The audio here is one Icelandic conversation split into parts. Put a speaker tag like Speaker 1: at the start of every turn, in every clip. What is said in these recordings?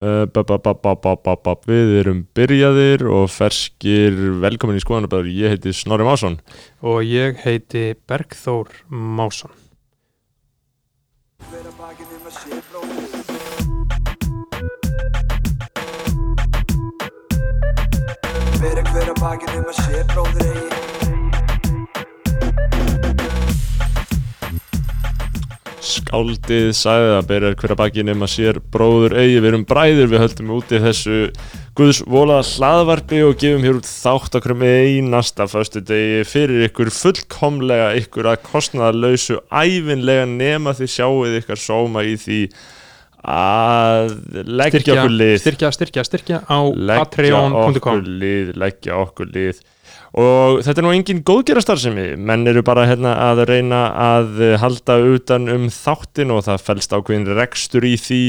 Speaker 1: Við erum byrjaðir og ferskir. Velkomin í skoðanabæður, ég heiti Snorri Másson.
Speaker 2: Og ég heiti Bergþór Másson.
Speaker 3: Hver að bakið um að sé bróðir Hver að bakið um að sé bróðir eigi
Speaker 1: Skáldið sagði að byrjar hverja baki nema sér bróður eigi, við erum bræður, við höldum úti þessu Guðs vola hlaðvarpi og gefum hér út þátt okkur með einasta föstu degi fyrir ykkur fullkomlega ykkur að kostnaðarlausu æfinlega nema því sjáuð ykkar sóma í því að leggja okkur lið.
Speaker 2: styrkja, styrkja, styrkja á patreon.com
Speaker 1: leggja okkur lið og þetta er nú engin góðgerastarðsemi menn eru bara hérna að reyna að halda utan um þáttin og það fælst ákveðin rekstur í því.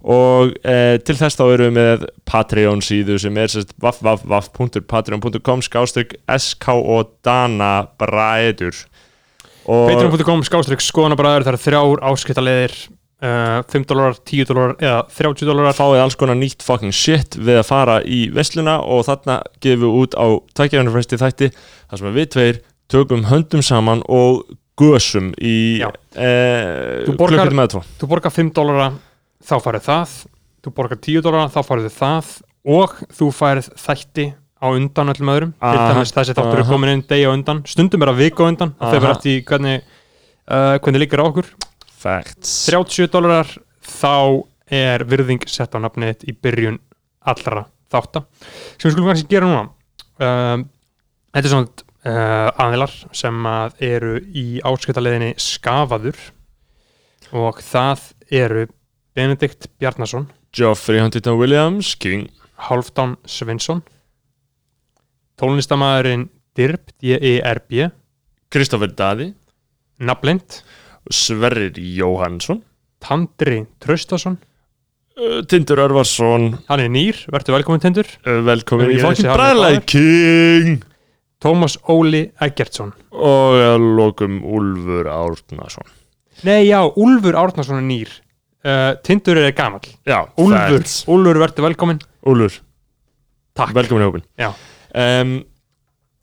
Speaker 1: Og eh, til þess þá eru við með Patreon síðu sem er www.patreon.com skástrygg SK og Dana Bræður.
Speaker 2: Patreon.com skástrygg skoðanabræður það eru þrjár áskiptaleðir uh, 5 dólarar, 10 dólarar eða 30 dólarar.
Speaker 1: Fáið alls konar nýtt fucking shit við að fara í vesluna og þarna gefum við út á tækjaðanarfresti þætti þar sem við tveir tökum höndum saman og gösum í eh,
Speaker 2: borgar-
Speaker 1: klukkutum með tvo.
Speaker 2: þú borgar 5 dólara þá farið það. Þú borgar 10 dólara þá farið það. Og þú farið þætti á undan öllum öðrum. Þessi þáttur er komin inn degi á undan. Stundum er að viku á undan
Speaker 1: Aha.
Speaker 2: fyrir eftir hvernig uh, hvernig líkur á okkur
Speaker 1: facts.
Speaker 2: 37 dólarar þá er virðing sett á nafnið í byrjun allra þátta. Sem við skulum kannski gera núna. Um, þetta er svona uh, aðilar sem að eru í áskiptaleðinni Skafaður og það eru Benedikt Bjarnason
Speaker 1: Geoffrey Huntington Williams King.
Speaker 2: Hálfdán Sveinsson tónlistamæðurinn Dirb D-E-R-B
Speaker 1: Kristoffer Daði.
Speaker 2: Naflind
Speaker 1: Sverrir Jóhannsson.
Speaker 2: Tandri Traustason.
Speaker 1: Uh, Tindur Örvarsson.
Speaker 2: Hann er nýr, verður velkomin Tindur.
Speaker 1: Uh, velkomin í
Speaker 2: Ég
Speaker 1: fucking
Speaker 2: vissi hann er
Speaker 1: bræðlega King.
Speaker 2: Tómas Óli Eggertsson.
Speaker 1: Og að lokum Úlfur Árnason.
Speaker 2: Nei, já, Úlfur Árnason er nýr. Uh, Tindur er gamall.
Speaker 1: Já,
Speaker 2: Úlfur. Úlfur verður velkomin
Speaker 1: Úlfur,
Speaker 2: Takk.
Speaker 1: Velkomin í hópin
Speaker 2: Já.
Speaker 1: um,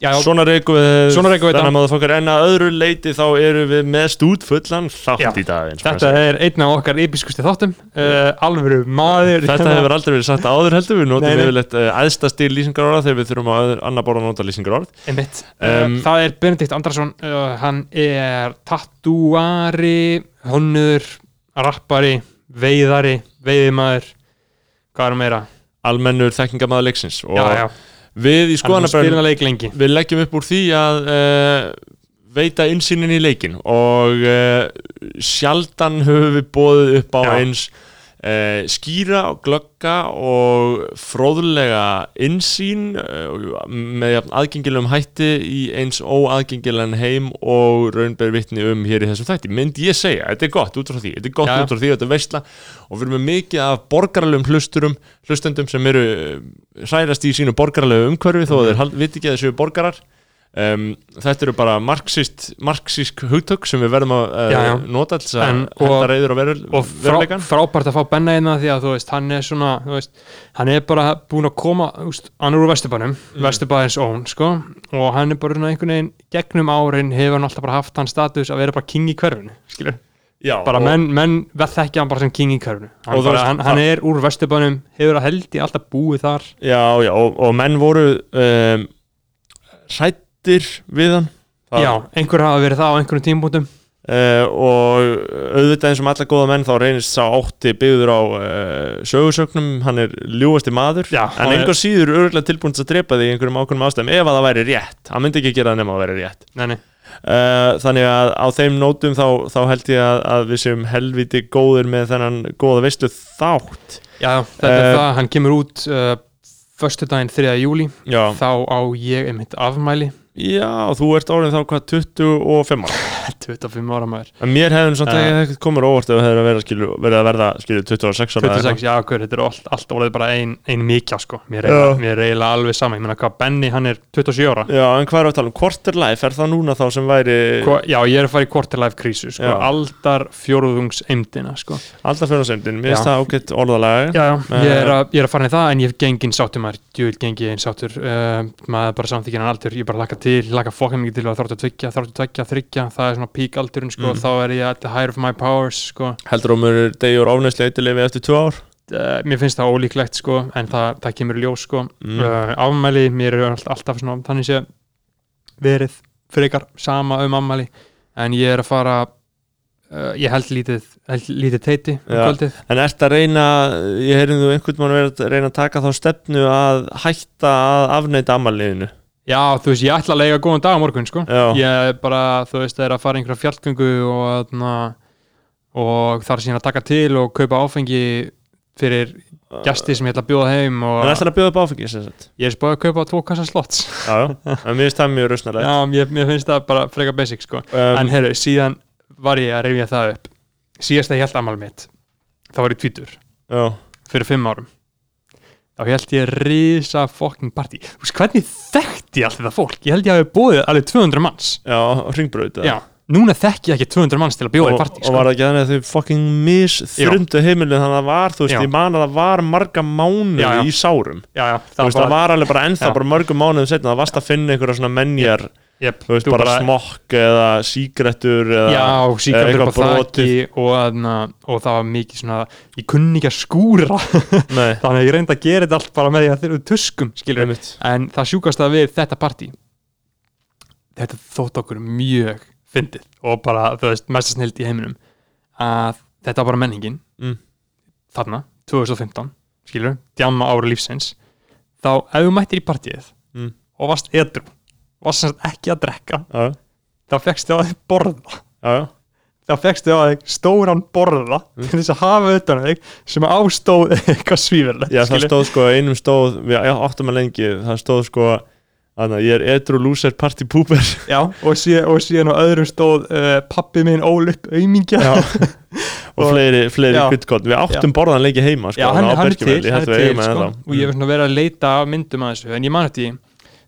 Speaker 2: já,
Speaker 1: Svona reyku við þennan maður en að öðru leiti þá eru við með stúdfullan þátt
Speaker 2: Já.
Speaker 1: í dag og
Speaker 2: Þetta er einn af okkar episkusti þáttum. Uh, Alvöru maður.
Speaker 1: Þetta hefur aldrei verið sagt áður heldur við. Notum yfirleitt uh, æðsta stíl lýsingar orða þegar við þurfum öðru- annar borð að nota lýsingar
Speaker 2: Einmitt.
Speaker 1: Um,
Speaker 2: uh, Það er Benedikt Andrason uh, Hann er tattúari Honnur, rappari Veiðari, veiðimaður Hvað er meira?
Speaker 1: almennur þekkingamæður leiksins og
Speaker 2: Já, já,
Speaker 1: við í skoðanabræðin við leggjum upp úr því að uh, veita insýnin í leikin og uh, sjaldan höfum við bóðið upp á
Speaker 2: Já.
Speaker 1: eins uh, skýra og glögga og fróðlega insýn uh, með jafn aðgengilegum hætti í eins óaðgengilegan heim og raunber vitni um hér í þessum þætti myndi ég segja, þetta er gott út frá því þetta er gott
Speaker 2: Já.
Speaker 1: út frá því, þetta er veistla og við erum með mikið af borgaralegum hlusturum hlustendum sem eru uh, hrærast í sínu borgaralegu umhverfi þó að þeir hald- viti ekki að þessu borgarar um, þetta eru bara marxist, marxísk hugtök sem við verðum að uh,
Speaker 2: Já, já.
Speaker 1: nota til þess að
Speaker 2: og-
Speaker 1: reyður og veru,
Speaker 2: og frá,
Speaker 1: veruleikan
Speaker 2: frábært að fá Benna einna því að veist, hann er svona veist, hann er bara búin að koma veist, hann er úr Vesturbænum, mm. Vesturbæðins ón sko, og hann er bara einhvern veginn gegnum árin hefur hann alltaf bara haft hann status að vera bara king í hverfinu skilur,
Speaker 1: já,
Speaker 2: bara menn, menn veð þekkja hann bara sem king í
Speaker 1: Og
Speaker 2: hann, bara, hann, hann er úr Vesturbænum hefur að held í alltaf búið þar
Speaker 1: já, já, og, og menn voru um, hrættir við hann. Það-
Speaker 2: já, einhver hafa verið það á einhverjum tímpúntum
Speaker 1: Uh, og auðvitað eins og með alla góða menn þá reynist sá átti byggður á uh, sögursögnum, hann er ljúasti maður.
Speaker 2: Já,
Speaker 1: en
Speaker 2: hann er-
Speaker 1: einhver síður örgulega tilbúin til að drepa þig í einhverjum ákveðnum ástæðum ef að það væri rétt, hann myndi ekki gera það nema að væri rétt.
Speaker 2: Nei, nei.
Speaker 1: uh, þannig að á þeim nótum þá, þá held ég að, að við séum helviti góðir með þennan góða veistlu þátt.
Speaker 2: Já, þetta er
Speaker 1: Eh,
Speaker 2: það, hann kemur út uh, föstudaginn 3. júli
Speaker 1: já,
Speaker 2: þá á ég einmitt afmæli
Speaker 1: Já, þú ert orðin þá hvað 25 ára
Speaker 2: 25 ára maður
Speaker 1: En mér samt
Speaker 2: Já.
Speaker 1: ekki ekkert komur óvart ef það hefði verið, að verða skilur 26 ára eða
Speaker 2: 26, já, hver, þetta er allt, allt orðið bara ein, ein mikja sko, mér er, eiginlega- alveg sama, ég meina hvað Benny, hann er 27 ára.
Speaker 1: Já, en hvað er að tala um? Quarter life, er það núna þá sem væri
Speaker 2: Hva, já, ég er að fara í quarter life krísu sko,
Speaker 1: Já.
Speaker 2: aldar fjórðungs eimdina sko.
Speaker 1: fyrir semdin? Mér finnst það ágætt orðalega
Speaker 2: að, að til, laka fokka mikið til að þráttu tveggja þráttu tveggja, þryggja, það er svona pík aldurinn sko,
Speaker 1: Mm.
Speaker 2: þá er ég at the higher of my powers sko,
Speaker 1: Heldur þú mér degjur ofnæsli eitthvað eftir 2 ár?
Speaker 2: uh, mér finnst það ólíklegt sko, en það, það kemur ljós sko,
Speaker 1: Mm.
Speaker 2: uh, afmæli mér er alltaf, alltaf svona, þannig sé verið frekar sama um afmæli en ég er að fara uh, ég held lítið, held lítið teiti um kvöldið
Speaker 1: En ert að reyna, ég heyrðum þú einhvern mann að reyna að taka þá stefnu að hætta að afneita ammaliðinu
Speaker 2: Já, þú veist, ég ætla að lega góðan dag á morgun, sko.
Speaker 1: Já.
Speaker 2: Ég er bara, þú veist, er að fara í einhverja fjallgöngu og, og þar síðan að taka til og kaupa áfengi fyrir gesti sem ég ætla að bjóða heim og
Speaker 1: En ætlar að bjóða upp áfengi sem sagt
Speaker 2: ég er spáð að kaupa tvo kassa slotts.
Speaker 1: Já, já, en mér finnst það mjög rausnarlegt
Speaker 2: Já, mér, mér finnst það bara freka basic, sko.
Speaker 1: um,
Speaker 2: en heyrðu, síðan var ég að reyfja það upp. Síðast að ég held amal mitt, þá var ég tvítur, fyrir fimm árum. Þá held ég risa fucking party. Þú veist, hvernig þekkti ég allt þetta fólk? Ég held ég hafi búið alveg 200 manns.
Speaker 1: já, ringbraut
Speaker 2: Já, núna þekki ég ekki 200 manns til að bjóða í partí
Speaker 1: og var það ekki þannig að þau fucking misþrundu heimilin þannig að það var, þú veist,
Speaker 2: Já.
Speaker 1: ég man að það var marga mánuði í sárum
Speaker 2: já, já,
Speaker 1: þú veist, það var alveg bara ennþá bara mörgum mánuðum setna, það varst að finna einhverja svona menjar,
Speaker 2: yep,
Speaker 1: þú veist, bara, smokk eða sígrettur eða eitthvað
Speaker 2: þakki og, og það var mikið svona ég kunni ekki að skúra. Þannig að ég reyndi að gera þetta allt bara með því að þeir eru tuskum skilur,
Speaker 1: einmitt.
Speaker 2: En það sjúkast að við þetta partí þetta þótt okkur mjög fyndið og bara, þú veist, mest snild í heiminum að þetta var bara menningin.
Speaker 1: Mm.
Speaker 2: þarna, 2015 skilur, djamma ári lífsins þá ef þú mættir í partíið
Speaker 1: Mm.
Speaker 2: og varst edru varst sem sagt ekki að drekka.
Speaker 1: Já,
Speaker 2: þá fekkstu á þig borða.
Speaker 1: Já,
Speaker 2: þá fekkstu á þig stóran borða
Speaker 1: Mm.
Speaker 2: til þess að hafa utan á þig sem ástóð eitthvað svífurlegt
Speaker 1: já, það stóð sko, einum stóð við áttum að lengi, það stóð sko Þannig að ég er edru loser party pooper.
Speaker 2: Já, og, síðan, og síðan á öðrum stóð uh, pappi minn ól upp aumingja
Speaker 1: Já. og fleiri, fleiri
Speaker 2: Já.
Speaker 1: guttgótt Við áttum borðan lengi heima sko,
Speaker 2: Já, hann, hann er til, hann
Speaker 1: þetta
Speaker 2: er til sko, og ég hef verið að leita að myndum að þessu, en ég man eftir því,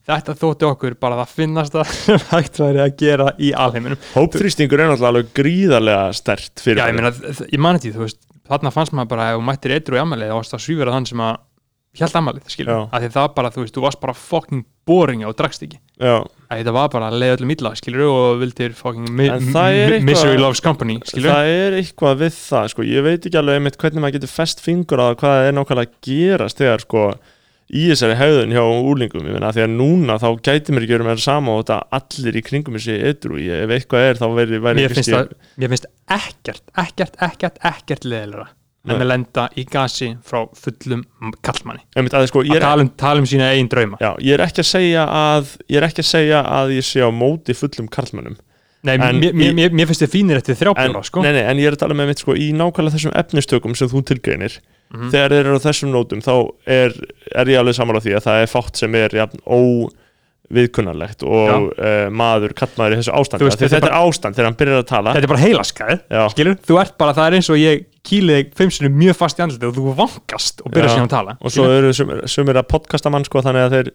Speaker 2: þetta þótti okkur bara það finnast að hægt væri að gera í alheiminum.
Speaker 1: Hópþrýstingur er náttúrulega alveg gríðarlega stert fyrir
Speaker 2: Já, ég meina, ég man eftir því, þú veist þarna fannst maður bara, ef þú mættir eitru í amalið þá varst það svífur að þann sem að held amalið, að því það bara, þú veist, þú varst bara fucking boring og drakst ekki.
Speaker 1: Já,
Speaker 2: að þetta var bara að leiða öllum illa, skilur og vildir fucking mi
Speaker 1: það eitthvað-
Speaker 2: misery loves company, skilur
Speaker 1: það er eitthvað við það sko. Að að í þessari hefðun hjá úlingum ég meina, því að núna þá gæti mér ekki verið með sama og þetta allir í kringum þessi ég, ef eitthvað er þá væri
Speaker 2: mér finnst, það, mér finnst ekkert, ekkert, ekkert, ekkert leðilega en að lenda í gasi frá fullum kallmanni
Speaker 1: einmitt, að, sko,
Speaker 2: að
Speaker 1: er,
Speaker 2: tala um, tala um sína eigin drauma.
Speaker 1: Já, ég er að að ég er ekki að segja að ég sé á móti fullum karlmönnum.
Speaker 2: Nei,
Speaker 1: En
Speaker 2: mér, mér, mér, mér finnst þið fínir eftir
Speaker 1: en,
Speaker 2: þrjábjóra sko.
Speaker 1: nei, en ég er að tala með mitt sko, í nákvæmlega þessum efnistökum sem þú tilgreinir
Speaker 2: Mhm.
Speaker 1: þegar þeir eru á þessum nótum þá er, er ég alveg saman á því að það er fátt sem er jafn óviðkunnarlegt og uh, maður, kallmaður í þessu ástandi.
Speaker 2: Þú veist, þetta er
Speaker 1: þetta er ástand þegar hann byrjar að tala.
Speaker 2: Þetta er bara skilur Þú ert bara, það er eins og ég kýli þig fimm sinni mjög fast í andliti og þú vangast og byrjar síðan að tala
Speaker 1: og svo eru sumir, að podcasta mann sko, þannig að þeir,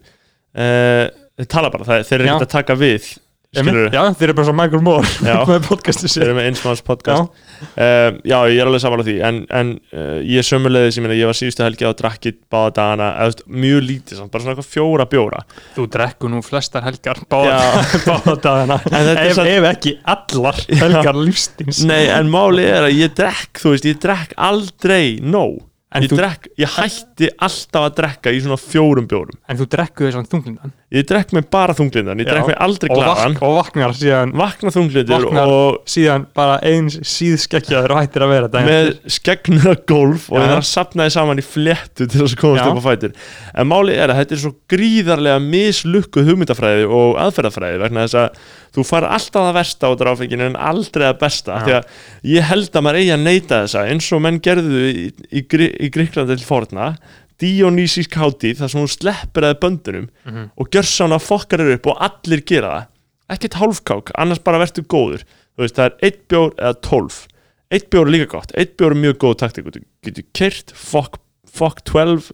Speaker 1: uh, þeir tala bara, það, þeir eru ekkert að taka við skilur
Speaker 2: Já, þeir eru bara svo Michael Moore
Speaker 1: Já.
Speaker 2: með podcastu
Speaker 1: þeir
Speaker 2: sér
Speaker 1: eru með einsmanns podcast. Uh, já, ég er alveg saman á því. En, en uh, ég er sömulegðis, ég meina ég var síðustu helgi á drakkið báða dagana eða, mjög lítið, samt, bara svona eitthvað fjóra bjóra.
Speaker 2: Þú drekku nú flestar helgar báða,
Speaker 1: Já.
Speaker 2: báða dagana.
Speaker 1: En þetta er
Speaker 2: ef,
Speaker 1: samt-
Speaker 2: ef ekki allar helgar lífstíns
Speaker 1: Nei, en máli er að ég drekk, þú veist, ég drekk aldrei nóg.
Speaker 2: En
Speaker 1: ég,
Speaker 2: þú-
Speaker 1: drekk, ég hætti alltaf að drekka í svona fjórum bjórum.
Speaker 2: En þú drekku þessan þunglindan
Speaker 1: Ég drekk mig bara þunglindan, ég drekk mig aldrei glaðan.
Speaker 2: og vaknar síðan
Speaker 1: Vakna þunglindur
Speaker 2: Vaknar
Speaker 1: og
Speaker 2: síðan bara eins síðskekkjaður og hættir að vera þetta
Speaker 1: með skeggnuða golf og
Speaker 2: Já.
Speaker 1: ég þarf að sapna þið saman í fléttu til þess að komast upp á fætur. En máli er að þetta er svo gríðarlega mislukkuð hugmyndafræði og aðferðafræði vegna þess að þú fara alltaf það versta á áfenginu en aldrei það besta. Því að ég held að maður eigi að neyta þessa eins og menn gerðu í, í, Grí- í Gríklandi til forna Dionýsísk hátíð þar sem hún sleppir að böndunum
Speaker 2: Mhm.
Speaker 1: og gjör sána fokkar eru upp og allir gera það. Ekkert hálfkák, annars bara verður góður. Þú veist, það er eitt bjór eða tólf. Eitt bjór er líka gott, eitt bjór er mjög góð taktik þú getur kyrt fokk fokk 12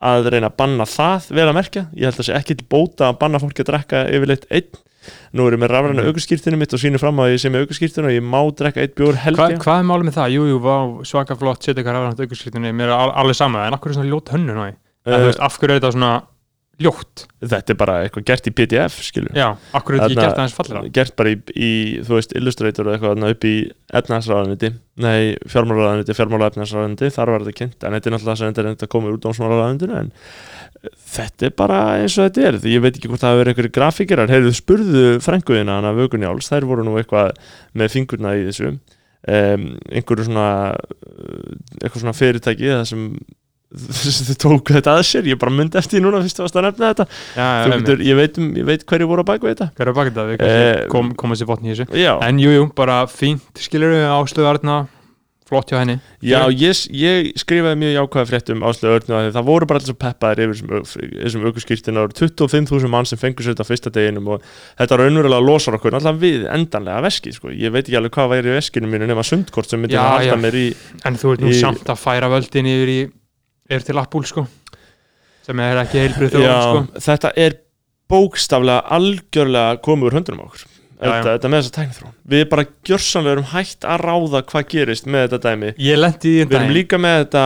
Speaker 1: að reyna að banna það vel að merkja, ég held að sé ekki til bóta að banna fólki að drekka yfirleitt einn nú erum við rafræna
Speaker 2: Mhm.
Speaker 1: aukurskýrtinu mitt og sýnir fram að ég sé með aukurskýrtinu og ég má drekka eitt bjór held
Speaker 2: Hva, hvað er málið með það? Jú, jú, svaka flott, setja eitthvað rafrænt aukurskritinni, mér er al alveg sama, en akkur er svona ljót því? Uh, veist, af hverju er þetta svona ljótt?
Speaker 1: þetta er bara eitthvað gert í PDF skilur
Speaker 2: Já, akkur er þetta ekki gert aðeins fallera?
Speaker 1: gert bara í, í þú veist, Illustrator eitthvað upp í efnaðsraðaniti nei, fjármálaráðaniti, fjármálaefnaðsraðaniti þar var þetta kynnt, en þetta er náttúrulega sem þetta er þetta komið úr dómsmálaráðanitinu en eh, þetta er bara eins og þetta er ég veit ekki hvort það hafa verið einhverju grafíkerar. Heyrðu, spurðu frænguðina hana Vögunjáls þær voru nú eitthvað með fingurna í þessu. Um, einhverju svona uh, eitthvað svona fyrirtæki það sem þau tóku þetta að sér. Ég bara myndi eftir því núna fyrst að nefna þetta.
Speaker 2: Já, já,
Speaker 1: getur, ég, veit um, ég veit hverju voru að baka þetta.
Speaker 2: Hver er bakið það? Við
Speaker 1: Eh,
Speaker 2: kannski kom, komum sér botni í þessu.
Speaker 1: já,
Speaker 2: En jú, jú, bara fínt, skilur við áslöðu arna Flott hjá henni.
Speaker 1: Já, ég, ég skrifaði mjög jákvæða frétt um áslöðu örnu að það voru bara allir svo peppaðir yfir þessum, þessum aukurskýrtin og 25.000 mann sem fengur sér þetta fyrsta deginum og þetta raunverulega losar okkur alltaf við endanlega veskið sko. ég veit ekki alveg hvað væri í veskinu mínu nema sundkort sem myndi
Speaker 2: Já,
Speaker 1: halda
Speaker 2: já.
Speaker 1: mér í
Speaker 2: En þú ert nú
Speaker 1: Í-
Speaker 2: samt að færa völdin yfir í Er til Apple, sko. Sem er ekki heilbrið þjóðum, sko.
Speaker 1: þetta er bókstaflega algjörlega komið úr höndunum okkur þetta, með þessa tæknithróun við bara gjörsanlega erum hægt að ráða hvað gerist með þetta dæmi. Við erum líka með þetta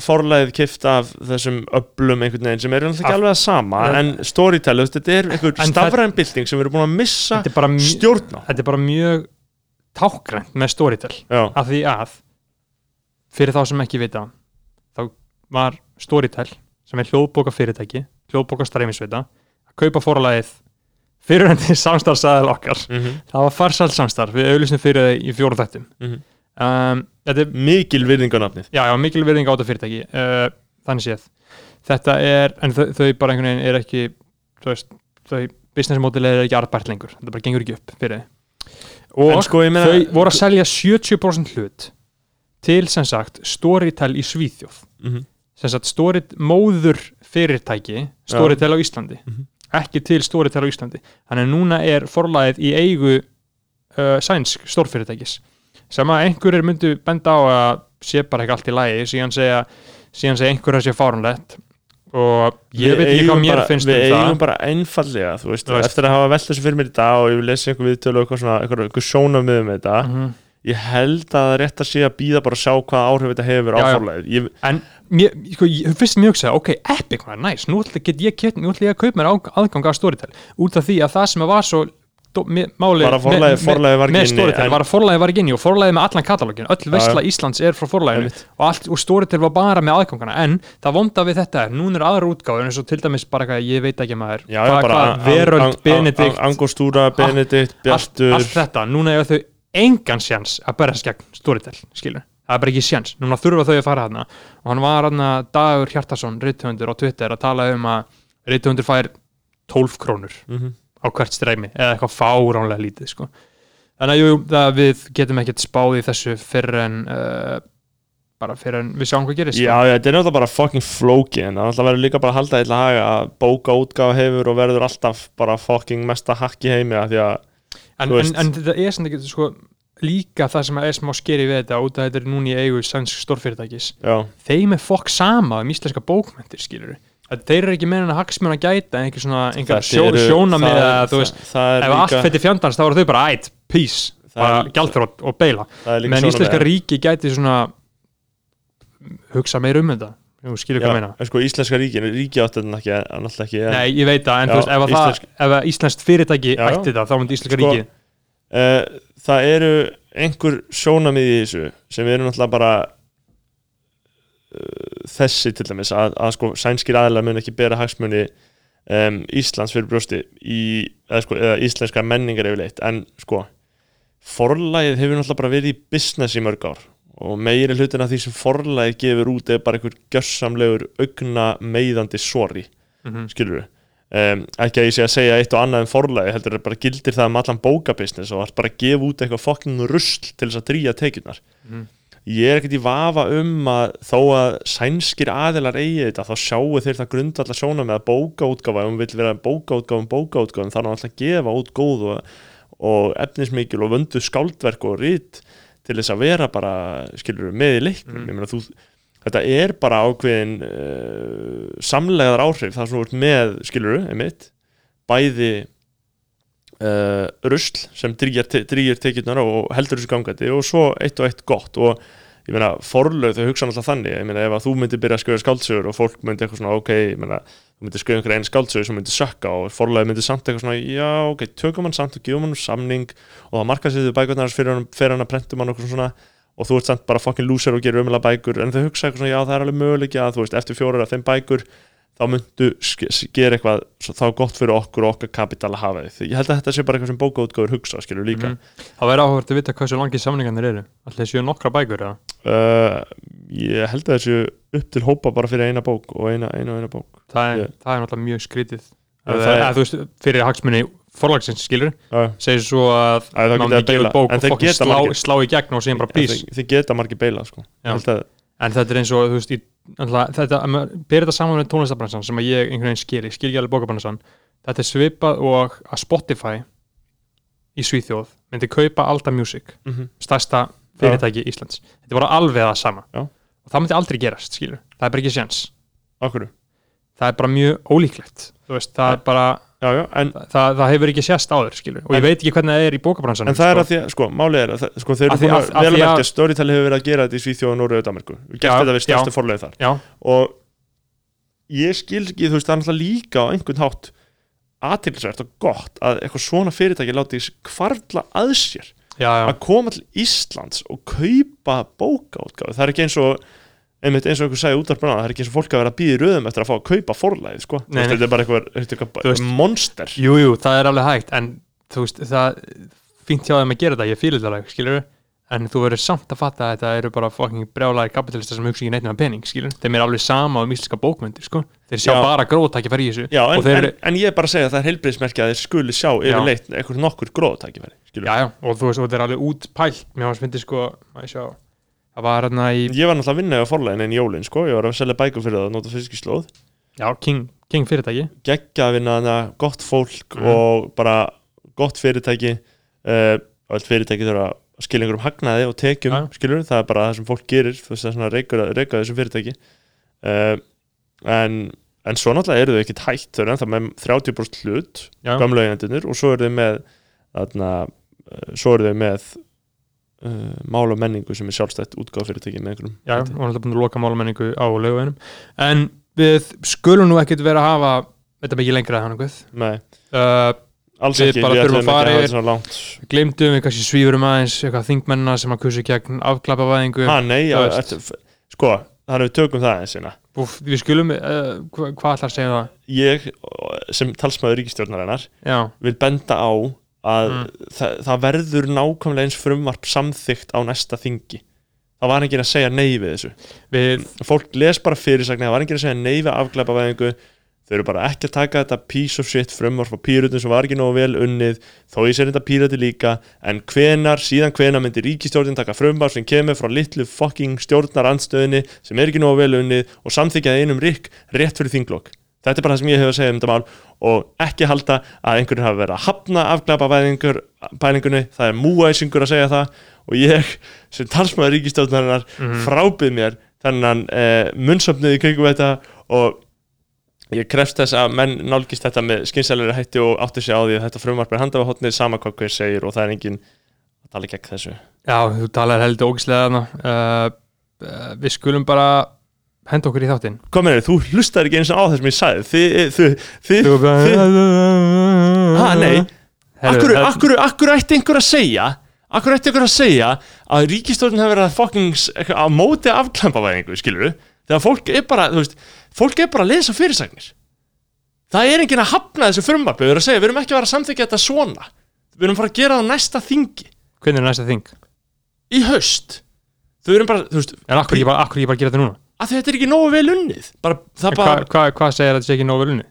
Speaker 1: forlæðið kift af þessum öblum einhvern veginn sem er náttúrulega ekki alveg að sama
Speaker 2: Ja.
Speaker 1: en storytell, þetta er einhver
Speaker 2: En
Speaker 1: stafræn bylting sem við erum búin að missa stjórn á.
Speaker 2: þetta er bara mjög tákgrænt með Storytel
Speaker 1: Já,
Speaker 2: af því að fyrir þá sem ekki vita þá var Storytel sem er hljóðbóka fyrirtæki hljóðbóka streymisveita að kaupa fórlæðið fyrirhundi samstarfsæðal okkar.
Speaker 1: Mm
Speaker 2: það var farsælt samstarf. Við auðlýsum fyrir það í fjórum þættum.
Speaker 1: Mhm.
Speaker 2: um, þetta er
Speaker 1: mikil virðing á nafnið.
Speaker 2: Já, já, mikil virðing á þetta fyrirtæki. Uh, þannig séð. Þetta er, en þau, þau bara einhvern veginn er ekki veist, þau business model er ekki arbært lengur, þetta bara gengur ekki upp fyrir þau. Og
Speaker 1: En sko, meina-
Speaker 2: þau voru að selja 70% hlut til sem sagt Storytel í Svíþjóð.
Speaker 1: Mm
Speaker 2: sem sagt móður fyrirtæki Storytel á Íslandi.
Speaker 1: Mhm.
Speaker 2: Ekki til Storytel á Íslandi. Þannig að núna er forlæðið í eigu uh, sænsk stórfyrirtækis. Sem að einhverjir myndu benda á að sé bara ekki allt í lagi. Síðan segja, síðan segja einhverja sé fárunlegt og ég veit ekki hvað mér
Speaker 1: bara,
Speaker 2: finnst
Speaker 1: Við
Speaker 2: um það.
Speaker 1: eigum bara einfallega, veist, eftir að hafa velt þessu fyrir mér í dag og ég vil lesa einhver viðtölu og eitthvað svona, eitthvað, eitthvað sjónamið um þetta
Speaker 2: Mhm.
Speaker 1: Ég held að það er rétt að sé að býða bara að sjá hvað áhrif þetta hefur á ég,
Speaker 2: en mér, sko, ég, fyrst mér hugsaði, ok, Epic var næs, nú ætla get ég, get, nú ætla ég að kaupa mér á, aðgang að Storytel. Út af því að það sem var svo dó-
Speaker 1: forlagið var
Speaker 2: Storytel
Speaker 1: en-
Speaker 2: var að var ekki inni og forlæði með allan katalógin öll
Speaker 1: Já,
Speaker 2: veistla Íslands er frá forlæðinu
Speaker 1: Einmitt.
Speaker 2: og, og Storytel var bara með aðgangana. En það vonda við þetta er, núna er aðra útgáður eins og til dæmis bara eitthvað, ég veit ekki maður. Hvað, Veröld, Benedikt allt þetta, núna er þau engan sjans að berjast gegn Storytel skilur, það er bara ekki sjans núna þurfa þau að fara þarna og hann var þarna Dagur Hjartarsson, rithöfundur á Twitter að tala um að rithöfundur fær 12 krónur
Speaker 1: Mhm.
Speaker 2: á hvert streymi eða eitthvað fáránlega lítið sko. þannig að jú, það við getum ekkert spáð í þessu fyrir en uh, bara fyrir en við sjáum hvað gerist
Speaker 1: Já, já, þetta er náttúrulega bara fucking flóki en það verður líka bara að halda eitthvað að bóka útgáfa hefur og verður alltaf bara fucking mesta hakk í heimi að því að
Speaker 2: en, en, en þetta er sem ekki sko, líka það sem er smá skeri við þetta út að þetta er núna í eigu sænsk stórfyrirtækis.
Speaker 1: Já,
Speaker 2: þeim er fokk sama um íslenska bókmentir skilur að þeir eru ekki meina að hagsmun að gæta einhver svona einhver sjó,
Speaker 1: eru-
Speaker 2: sjónamið
Speaker 1: það-
Speaker 2: eða þú veist ef allt
Speaker 1: líka,
Speaker 2: fyrir fjandans þá eru þau bara ætt, peace,
Speaker 1: Það
Speaker 2: bara gjaldþrótt og beila.
Speaker 1: svona
Speaker 2: íslenska
Speaker 1: með-
Speaker 2: ríki gæti svona hugsa meira um þetta þú skilur hvað meina.
Speaker 1: sko íslenska ríkin, ríki átti þetta ekki alltaf ekki en,
Speaker 2: Nei, ég veit það, en
Speaker 1: Já,
Speaker 2: þú veist, ef,
Speaker 1: íslensk-
Speaker 2: það, ef íslenskt fyrirtæki
Speaker 1: Já,
Speaker 2: ætti það, þá myndi íslenska
Speaker 1: Sko,
Speaker 2: ríki
Speaker 1: uh, það eru einhver sjónamið í þessu sem eru náttúrulega bara uh, þessi til dæmis að, að sko sænskir aðilar mun ekki bera hagsmuni um, Íslands fyrir brjósti í, eða, sko, eða íslenska menningar yfirleitt. En sko forlægið hefur náttúrulega bara verið í business í mörg ár og meiri hlutin af því sem forlægið gefur út er bara einhver gjössamlegur augna meiðandi sorry
Speaker 2: Mhm.
Speaker 1: skilur við um, ekki að ég sé að segja eitt og annað en forlægi heldur er bara gildir það um allan bókabusiness og allt bara að gefa út eitthvað fucking rusl til þess að drýja tekjurnar
Speaker 2: Mhm.
Speaker 1: ég er ekkert í vafa um að þó að sænskir aðilar eigi þetta þá sjáu þeir það grundvallar sjóna með að bókaútgáfa, ef hún vill vera bókaútgáfum bókaútgáfum, þá er hann alltaf að gefa út góð og, og efnismikil og vöndu skáldverk og rít til þess að vera bara, skilur með í leiknum,
Speaker 2: Mm.
Speaker 1: ég meina þú þetta er bara ákveðin uh, samlegaðar áhrif, það sem þú ert með skilur, einmitt bæði uh, rusl sem drýjar tekjurnar og heldur þessu gangandi og svo eitt og eitt gott og ég meina forlög þau hugsa alltaf þannig. Ég meina ef að þú myndir byrja að skrifa skáldsögur og fólk myndi eitthvað svona ok, ég meina þú myndir skrifa einhver einn skáldsögur sem myndir sökka og forlög myndir samt eitthvað svona já ok, tökum hann samt og gefum hann samning og það marka sér þau bækurnar fyrir hann, að prentum hann okkur svona og þú ert samt bara fucking loser og gerir umlega bækur en þau hugsa eitthvað svona já það er alveg möguleik þá myndu gera eitthvað svo þá gott fyrir okkur og okkar kapital að hafa því ég held að þetta sé bara eitthvað sem bókaútgáður hugsa skilur líka.
Speaker 2: Mhm. Það væri áhugavert að vita hversu langið samningarnir eru. Alltaf séu nokkra bækur eða?
Speaker 1: uh, ég held að þessu upp til hópa bara fyrir eina bók og eina, eina og eina bók.
Speaker 2: Það er,
Speaker 1: Ég-
Speaker 2: það er náttúrulega mjög skrítið.
Speaker 1: Það er-
Speaker 2: að, veist, fyrir hagsmunni forlagsins skilur
Speaker 1: uh,
Speaker 2: segir svo að
Speaker 1: Æ,
Speaker 2: maður út bók
Speaker 1: En
Speaker 2: og slá, slá í gegn og segjum bara plís
Speaker 1: þið, geta margir beila sko.
Speaker 2: En þetta er eins og þú veist í, þetta, byrja þetta saman með tónlistabransan sem að ég einhvern veginn skil, ég skil ekki alveg bókabransan þetta er svipað og að Spotify í Svíþjóð myndi kaupa Alta Music,
Speaker 1: mm -hmm.
Speaker 2: stærsta fyrirtæki Íslands. Þetta var alveg það sama.
Speaker 1: Já.
Speaker 2: og það myndi aldrei gerast, skilur, það er bara ekki séns.
Speaker 1: Okkur
Speaker 2: það er bara mjög ólíklegt þú veist, það
Speaker 1: Ja.
Speaker 2: er bara
Speaker 1: já, já, en,
Speaker 2: það, það hefur ekki sést áður, skilur og
Speaker 1: En-
Speaker 2: ég veit ekki hvernig það er í bókabransanum
Speaker 1: en það er
Speaker 2: sko.
Speaker 1: að því sko, málið er að það, sko, þeir eru búin
Speaker 2: að-
Speaker 1: vel að merkja Storytel hefur verið að gera þetta í Svíþjóð og Nóru og Danmarku gert
Speaker 2: Já,
Speaker 1: þetta við stærstu forlegið þar.
Speaker 2: Já,
Speaker 1: og ég skil ekki, þú veist, það er náttúrulega líka á einhvern hátt aðtilsvært og gott að eitthvað svona fyrirtæki láti kvarla að sér að koma til Íslands og kaupa bókaútgáfu, það er ekki eins og einmitt eins og einhver sagði út af brana það er ekki eins og fólk að vera að býða í röðum eftir að fá að kaupa forlæðið sko,
Speaker 2: Nei, nei.
Speaker 1: þetta er bara eitthvað, er monster.
Speaker 2: Jú, jú, það er alveg hægt en þú veist, það fínt hjá þeim að gera þetta, ég fýlir það alveg, skilur en þú verður samt að fatta að þetta eru bara fucking brjálæri kapitalistar sem hugsa ekki neitt með pening, skilur, þeim er alveg sama um íslenska bókmyndir, sko, þeir sjá
Speaker 1: Já.
Speaker 2: bara gróðtækifæri í þessu.
Speaker 1: Já, en, en,
Speaker 2: eru,
Speaker 1: en ég er bara að segja að það er heilbriðsmerki
Speaker 2: og og það var hérna í,
Speaker 1: Ég var náttúrulega að vinna á forlæðin en jólin sko, ég var að selja bækur fyrir það að nota fiskislóð.
Speaker 2: Já, King, King fyrirtæki.
Speaker 1: Geggja að vinna þarna, gott fólk
Speaker 2: Mhm.
Speaker 1: og bara gott fyrirtæki. Uh, og allt fyrirtæki þurfa að skilja einhverjum hagnaði og tekjum
Speaker 2: Já.
Speaker 1: skilur, það er bara það sem fólk gerir þú veist það er svona reykur, að þessum fyrirtæki. Uh, en en svo náttúrulega eru þau ekkert hætt. Þau eru ennþá með 30% hlut
Speaker 2: já,
Speaker 1: gamla eigendunir og svo eru þau með þarna, uh, svo eru þau með uh, mál og menningu sem er sjálfstætt útgáð fyrirtæki með einhverjum
Speaker 2: já, og hann er búin að loka málamenningu á lögveginum en við skulum nú ekkert vera að hafa þetta mikið lengra hann eitthvað
Speaker 1: Nei,
Speaker 2: uh,
Speaker 1: alls
Speaker 2: Við
Speaker 1: ekki, við
Speaker 2: að
Speaker 1: ætlum ekki að hafa þetta svona langt.
Speaker 2: Glemdum við kannski svífurum aðeins eitthvað þingmennina sem að kursi gegn afklapavæðingu
Speaker 1: Ha, nei, já, ertu, sko, þannig við tökum það eins hérna.
Speaker 2: Úf, við skulum, uh, hva, hvað ætlar að segja um það?
Speaker 1: Ég, sem talsmaður ríkistjórnarinnar, vil benda á að
Speaker 2: Mm.
Speaker 1: það, það verður nákvæmlega eins frumvarp samþygt á næsta þingi. Það var enginn að segja nei við þessu.
Speaker 2: við
Speaker 1: Fólk les bara fyrirsagni, það var enginn að segja nei við afglæpavæðingu. Þau eru bara ekki að taka þetta piece of shit frumvarp á pírutum sem var ekki nógu vel unnið, þó ég sér þetta pírati líka, en hvenar, síðan hvenar myndi ríkistjórnin taka frumvarp sem kemur frá litlu fucking stjórnarandstöðinni sem er ekki nógu vel unnið og samþykja það einum rík rétt fyrir þinglokk. Þetta er bara það sem ég hef að segja um þetta mál og ekki halda að einhverjum hafi verið að hafna afglæpavæðingur pælingunni, það er múæsingur að segja það og ég sem talsmaður ríkistjórnarinnar
Speaker 2: Mhm.
Speaker 1: frábið mér þennan eh, munnsöfnið í kringum þetta og ég krefst þess að menn nálgist þetta með skynsælari hætti og átti sig á því að þetta frumvarp er handað á hotnið sama hvað hver segir og það er engin að tala gegn þessu.
Speaker 2: Já, þú talar heldur ógislega þarna. Uh, uh, við skulum bara henda okkur í þáttinn.
Speaker 1: Hvað meður, þú hlustar ekki eins og á það sem ég sagði. Þið, þið, þið,
Speaker 2: Þú bara-
Speaker 1: þið ha, nei, akkur, akkur, akkur ætti einhver að segja akkur ætti einhver að segja að ríkistjórnin hefur verið að fucking s- eitthvað á móti afklampavæðingu, skilur þegar fólk er bara, þú veist fólk er bara að lesa fyrirsagnir. Það er enginn að hafna þessu frumvarpi. Við erum að segja, við erum ekki að vera að samþykja þetta svona. Við erum að fara að gera það næsta þingi.
Speaker 2: Hvernig er næsta þing?
Speaker 1: í haust. Þau erum bara, þú veist,
Speaker 2: en akkur ég bara, akkur ég bara að gera þetta núna
Speaker 1: að þetta er ekki nógu vel unnið. Bara, það bara,
Speaker 2: hvað hva, hva segir að þetta sé ekki nógu vel unni?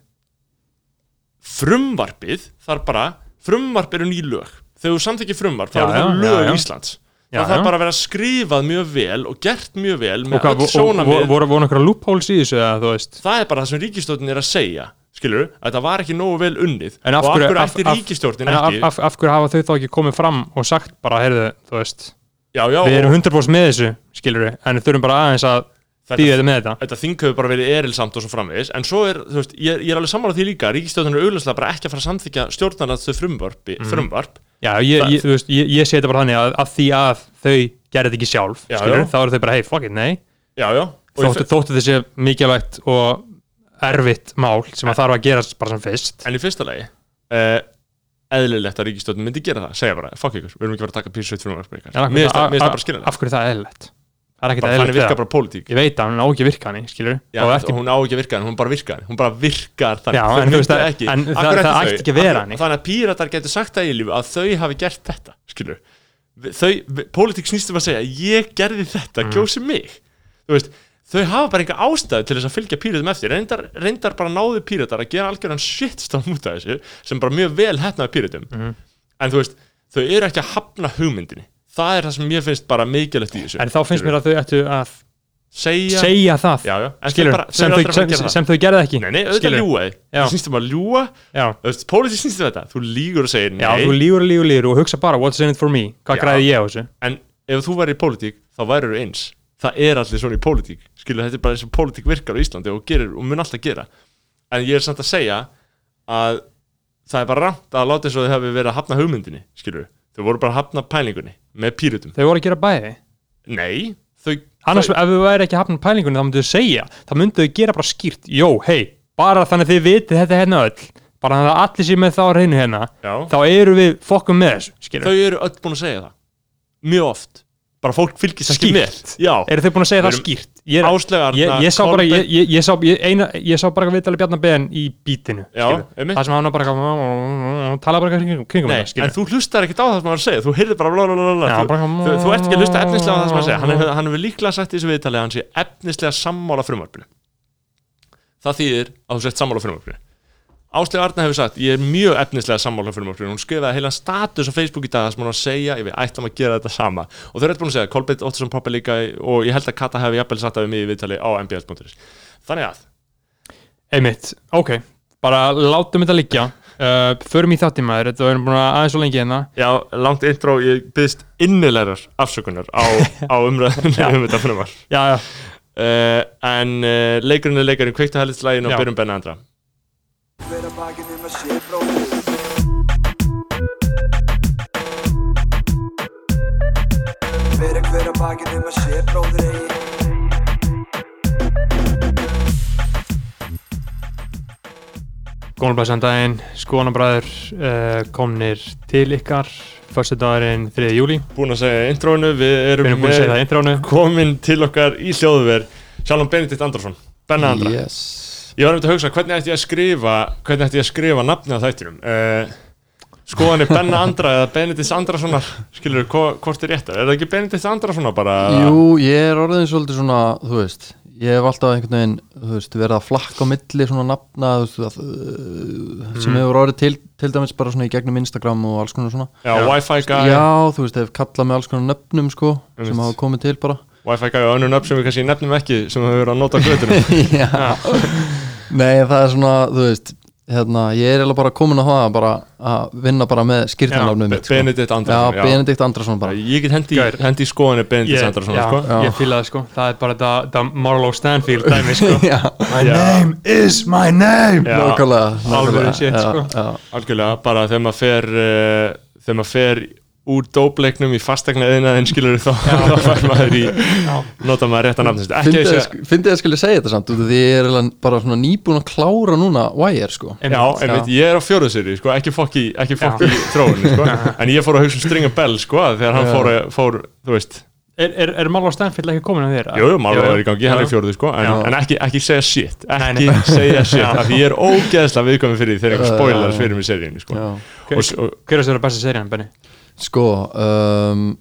Speaker 1: frumvarpið þar bara, frumvarp eru ný lög. Þegar þú samþykir frumvarp, þá eru það lög
Speaker 2: já, já.
Speaker 1: Íslands.
Speaker 2: Já,
Speaker 1: það þarf bara að vera skrifað mjög vel og gert mjög vel með öll sjónamið
Speaker 2: voru einhverja loopholes í þessu eða þú veist?
Speaker 1: Það er bara það sem ríkistjórnin er að segja skilur, að það var ekki nógu vel unnið.
Speaker 2: En af hverju-
Speaker 1: ætti ríkistjórnin
Speaker 2: en af,
Speaker 1: ekki?
Speaker 2: af, af hverju hafa þau þá ekki komið fram og sagt bara, heyrðu, þú veist
Speaker 1: já, já,
Speaker 2: við erum
Speaker 1: og
Speaker 2: 100% með þessu, skilur en þurfum bara aðeins að
Speaker 1: þetta
Speaker 2: með þetta?
Speaker 1: Þetta þing hefur bara verið erilsamt og svo framvegis. En svo er, þú veist, ég, ég er alveg sammála því líka ríkistjórnin er augljóslega bara ekki að fara að samþykja stjórnarnaðstu frumvarp,
Speaker 2: Mhm.
Speaker 1: frumvarp.
Speaker 2: Já, ég, ég, þú veist, ég, þetta bara þannig að, að því að þau gerði þetta ekki sjálf
Speaker 1: Já,
Speaker 2: skilur,
Speaker 1: já.
Speaker 2: þá eru þau bara, hei, fuck it, nei.
Speaker 1: Já,
Speaker 2: þóttu, þóttu þessi mikilvægt og erfitt mál sem að þarf að gerast bara sem fyrst.
Speaker 1: En í fyrsta lagi uh, eðlilegt að ríkistjórnin myndi gera það. Segja bara, fuck ykkur, við erum ekki fara að taka fyrir frumvarp
Speaker 2: af hverju það er eðlilegt það er ekkert
Speaker 1: Bara Þannig virkar bara pólitík.
Speaker 2: Ég veit að hún á ekki að virka hann skilur
Speaker 1: Já,
Speaker 2: og ekki,
Speaker 1: hún á ekki að virka, en hún bara virkar hún bara virkar þannig.
Speaker 2: Já,
Speaker 1: Þau
Speaker 2: en þú veist að-
Speaker 1: ekki.
Speaker 2: en
Speaker 1: Af
Speaker 2: það- það ætti ekki að vera
Speaker 1: Af-
Speaker 2: þannig.
Speaker 1: Að píratar getur sagt það í lífu að þau hafi gert þetta skilur þau, pólitík snýstum að segja ég gerði þetta,
Speaker 2: Mm.
Speaker 1: kjósi mig. Þú veist, þau hafa bara enga ástæðu til þess að fylgja píratum eftir. Reyndar, reyndar bara náðu píratar að gera algjörðan shitstorm út af þessu sem bara mjög vel hefnaði píratum.
Speaker 2: Mhm.
Speaker 1: en þú veist, þau eru ekki að hafna hugmyndinni það er það sem mér finnst bara mikilvægt í þessu.
Speaker 2: En þá finnst mér að þau ættu að
Speaker 1: segja,
Speaker 2: segja það.
Speaker 1: Já, já,
Speaker 2: skilur,
Speaker 1: bara,
Speaker 2: sem, þau, sem,
Speaker 1: það.
Speaker 2: sem þau gerði ekki.
Speaker 1: Nei, nei, auðvitað ljúa þig
Speaker 2: Já.
Speaker 1: Það snýst um að ljúa
Speaker 2: já,
Speaker 1: Þú veist, Pólitík snýst um þetta. Þú lígur og segir nei.
Speaker 2: já, þú lígur og lígur og lígur og hugsa bara what's in it for me, hvað græði ég á þessu?
Speaker 1: En ef þú væri í pólitík Þá væri þú eins. Það er allir svona í pólitík. Skilur, þetta er bara eins og pólitík virkar á Íslandi Og, gerir, og mun alltaf gera. En ég er samt að segja Að það er bara rámt að láta eins og þau hafi verið að hafna hugmyndinni Skilur, þau voru bara að hafna pælingunni Með pírutum.
Speaker 2: Þau voru að gera bæði?
Speaker 1: Nei, þau
Speaker 2: annars ef þau væri ekki að hafna pælingunni þá myndu þau segja, þá myndu þau gera bara skýrt jó, hei, bara þannig að þið vitið þetta hérna öll, bara þannig að allir sér með þá reynu hérna,
Speaker 1: Já,
Speaker 2: þá eru við fokkum með þessu, skilur,
Speaker 1: þau eru öll búin að segja það. Mjög oft. Bara fólk fylgist ekki með. Já,
Speaker 2: eru þau búin að segja
Speaker 1: Við
Speaker 2: það
Speaker 1: erum-
Speaker 2: skýrt ég,
Speaker 1: áslegar
Speaker 2: ég, ég sá bara ég, ég, ég, sá, ég, eina, ég sá bara viðtalið Bjarnar Ben í bítinu
Speaker 1: Já,
Speaker 2: það sem hann bara tala bara kringum, kringum
Speaker 1: Nei,
Speaker 2: skilur.
Speaker 1: en þú hlustar ekkert á það sem hann segja. Þú heyrðir bara blablabla þú, þú, þú ert ekki að hlusta efnislega á það sem hann segja Hann hefur, hann hefur líklega sagt í þessu viðtali að hann sé efnislega sammála frumvarpinu. Það þýðir að þú sett sammála frumvarpinu Áslega Arna hefur sagt, ég er mjög efnislega sammála frumvarpinu Hún skrifaði heilan status á Facebook í dag sem hún var að segja, ég við ættum að gera þetta sama. Og þau eru búin að segja, Kolbeitt Óttarsson pappa líka og ég held að Kata hefði jafnvel sagt það við mig í viðtali á mbs.is Þannig að,
Speaker 2: einmitt, ok, bara látum þetta liggja. Uh, förum í þáttímaður, þetta erum búin að aðeins svo lengi hérna.
Speaker 1: Já, langt intro, ég byggðist innilegar afsökunar á, á umræðinu um þetta
Speaker 2: já, já,
Speaker 1: uh, en uh, leikurinn er leikurinn. Kveikta helitslægin og
Speaker 2: Já.
Speaker 1: byrjum benna andra
Speaker 3: Hver að bakið um að sé bróðir Hver að hver að bakið um að sé bróðir eigi
Speaker 2: góðan blæsan daginn skoðanabræður uh, komnir til ykkar fyrstu dagurinn 3. júli
Speaker 1: búin að segja introinu, við
Speaker 2: við
Speaker 1: erum,
Speaker 2: erum segja það
Speaker 1: með
Speaker 2: intrónu
Speaker 1: komin til okkar í hljóðver Sjálfum Benedikt Andrason, benna andra.
Speaker 4: Yes
Speaker 1: ég var um að hugsa hvernig ætti ég að skrifa hvernig ætti ég að skrifa nafnið á þættinum? Uh, skoðan er benna andra eða Benedikt Andrasonar skilur, hvort er réttar, er það ekki Benedikt Andrasonar bara?
Speaker 4: Jú, ég er orðin svolítið svona, þú veist Ég hef alltaf einhvern veginn, þú veist, verið að flakka á milli svona nafna, þú veist, að, uh, sem hefur orðið til, til dæmis bara svona í gegnum Instagram og alls konar svona.
Speaker 1: Já, Wi-Fi guy,
Speaker 4: Já, þú veist, hef kallað með alls konar nöfnum, sko,
Speaker 1: Einmitt.
Speaker 4: sem hafa komið til bara.
Speaker 1: Wi-Fi guy og önnur nöfn sem við kannski nefnum ekki sem við höfum verið að nota á götunum.
Speaker 4: Já Nei, það er svona, þú veist, hérna, ég er eiginlega bara komin á það bara að vinna bara með skýrtanafnum mitt, sko.
Speaker 1: Benedikt Andrason,
Speaker 4: Já, Benedikt Andrason bara
Speaker 1: Ég get hendi,
Speaker 2: Gaur.
Speaker 1: hendi í skoðanir Benedikt
Speaker 2: ég,
Speaker 1: Andrason
Speaker 2: já,
Speaker 1: sko.
Speaker 4: Já.
Speaker 2: ég fíla það sko það er bara þetta, þetta Marlowe Stanfield dæmi sko
Speaker 4: Já,
Speaker 2: my name is my name
Speaker 4: nákvæmlega nákvæmlega,
Speaker 2: shit,
Speaker 4: já,
Speaker 2: sko.
Speaker 4: já.
Speaker 1: Algjörlega, bara þegar maður fer uh, þegar maður fer úr dópleiknum í fastegna eðinaðin skilur þá, þá fær maður í nota maður ekki að
Speaker 4: Fyndið að fyndið að skilja segja þetta samt Því ég er bara svona nýbúin að klára núna Wire sko
Speaker 1: Já, einmitt, ég er á fjóruðsýri, sko, ekki fokk í, ekki fokk í þróunni, sko, en ég fór að hugsa um Stringa Bell, sko, þegar hann
Speaker 4: Já.
Speaker 1: fór, fór, þú veist,
Speaker 2: er, er, er Marlowe Stanfield ekki komin að þér?
Speaker 1: jú, jú, málur er í gangi, hann
Speaker 2: Já.
Speaker 1: er fjóruði, sko, en,
Speaker 4: Já.
Speaker 1: en ekki, ekki segja shit, ekki
Speaker 2: nei.
Speaker 1: segja shit, af því ég er ógeðslega viðkomið fyrir því þegar einhver
Speaker 4: Já,
Speaker 1: spoilers
Speaker 4: já.
Speaker 1: fyrir mig seríunni, sko,
Speaker 4: Já.
Speaker 1: og, og,
Speaker 2: hver er þessi besta serían, Benny?
Speaker 4: Sko um,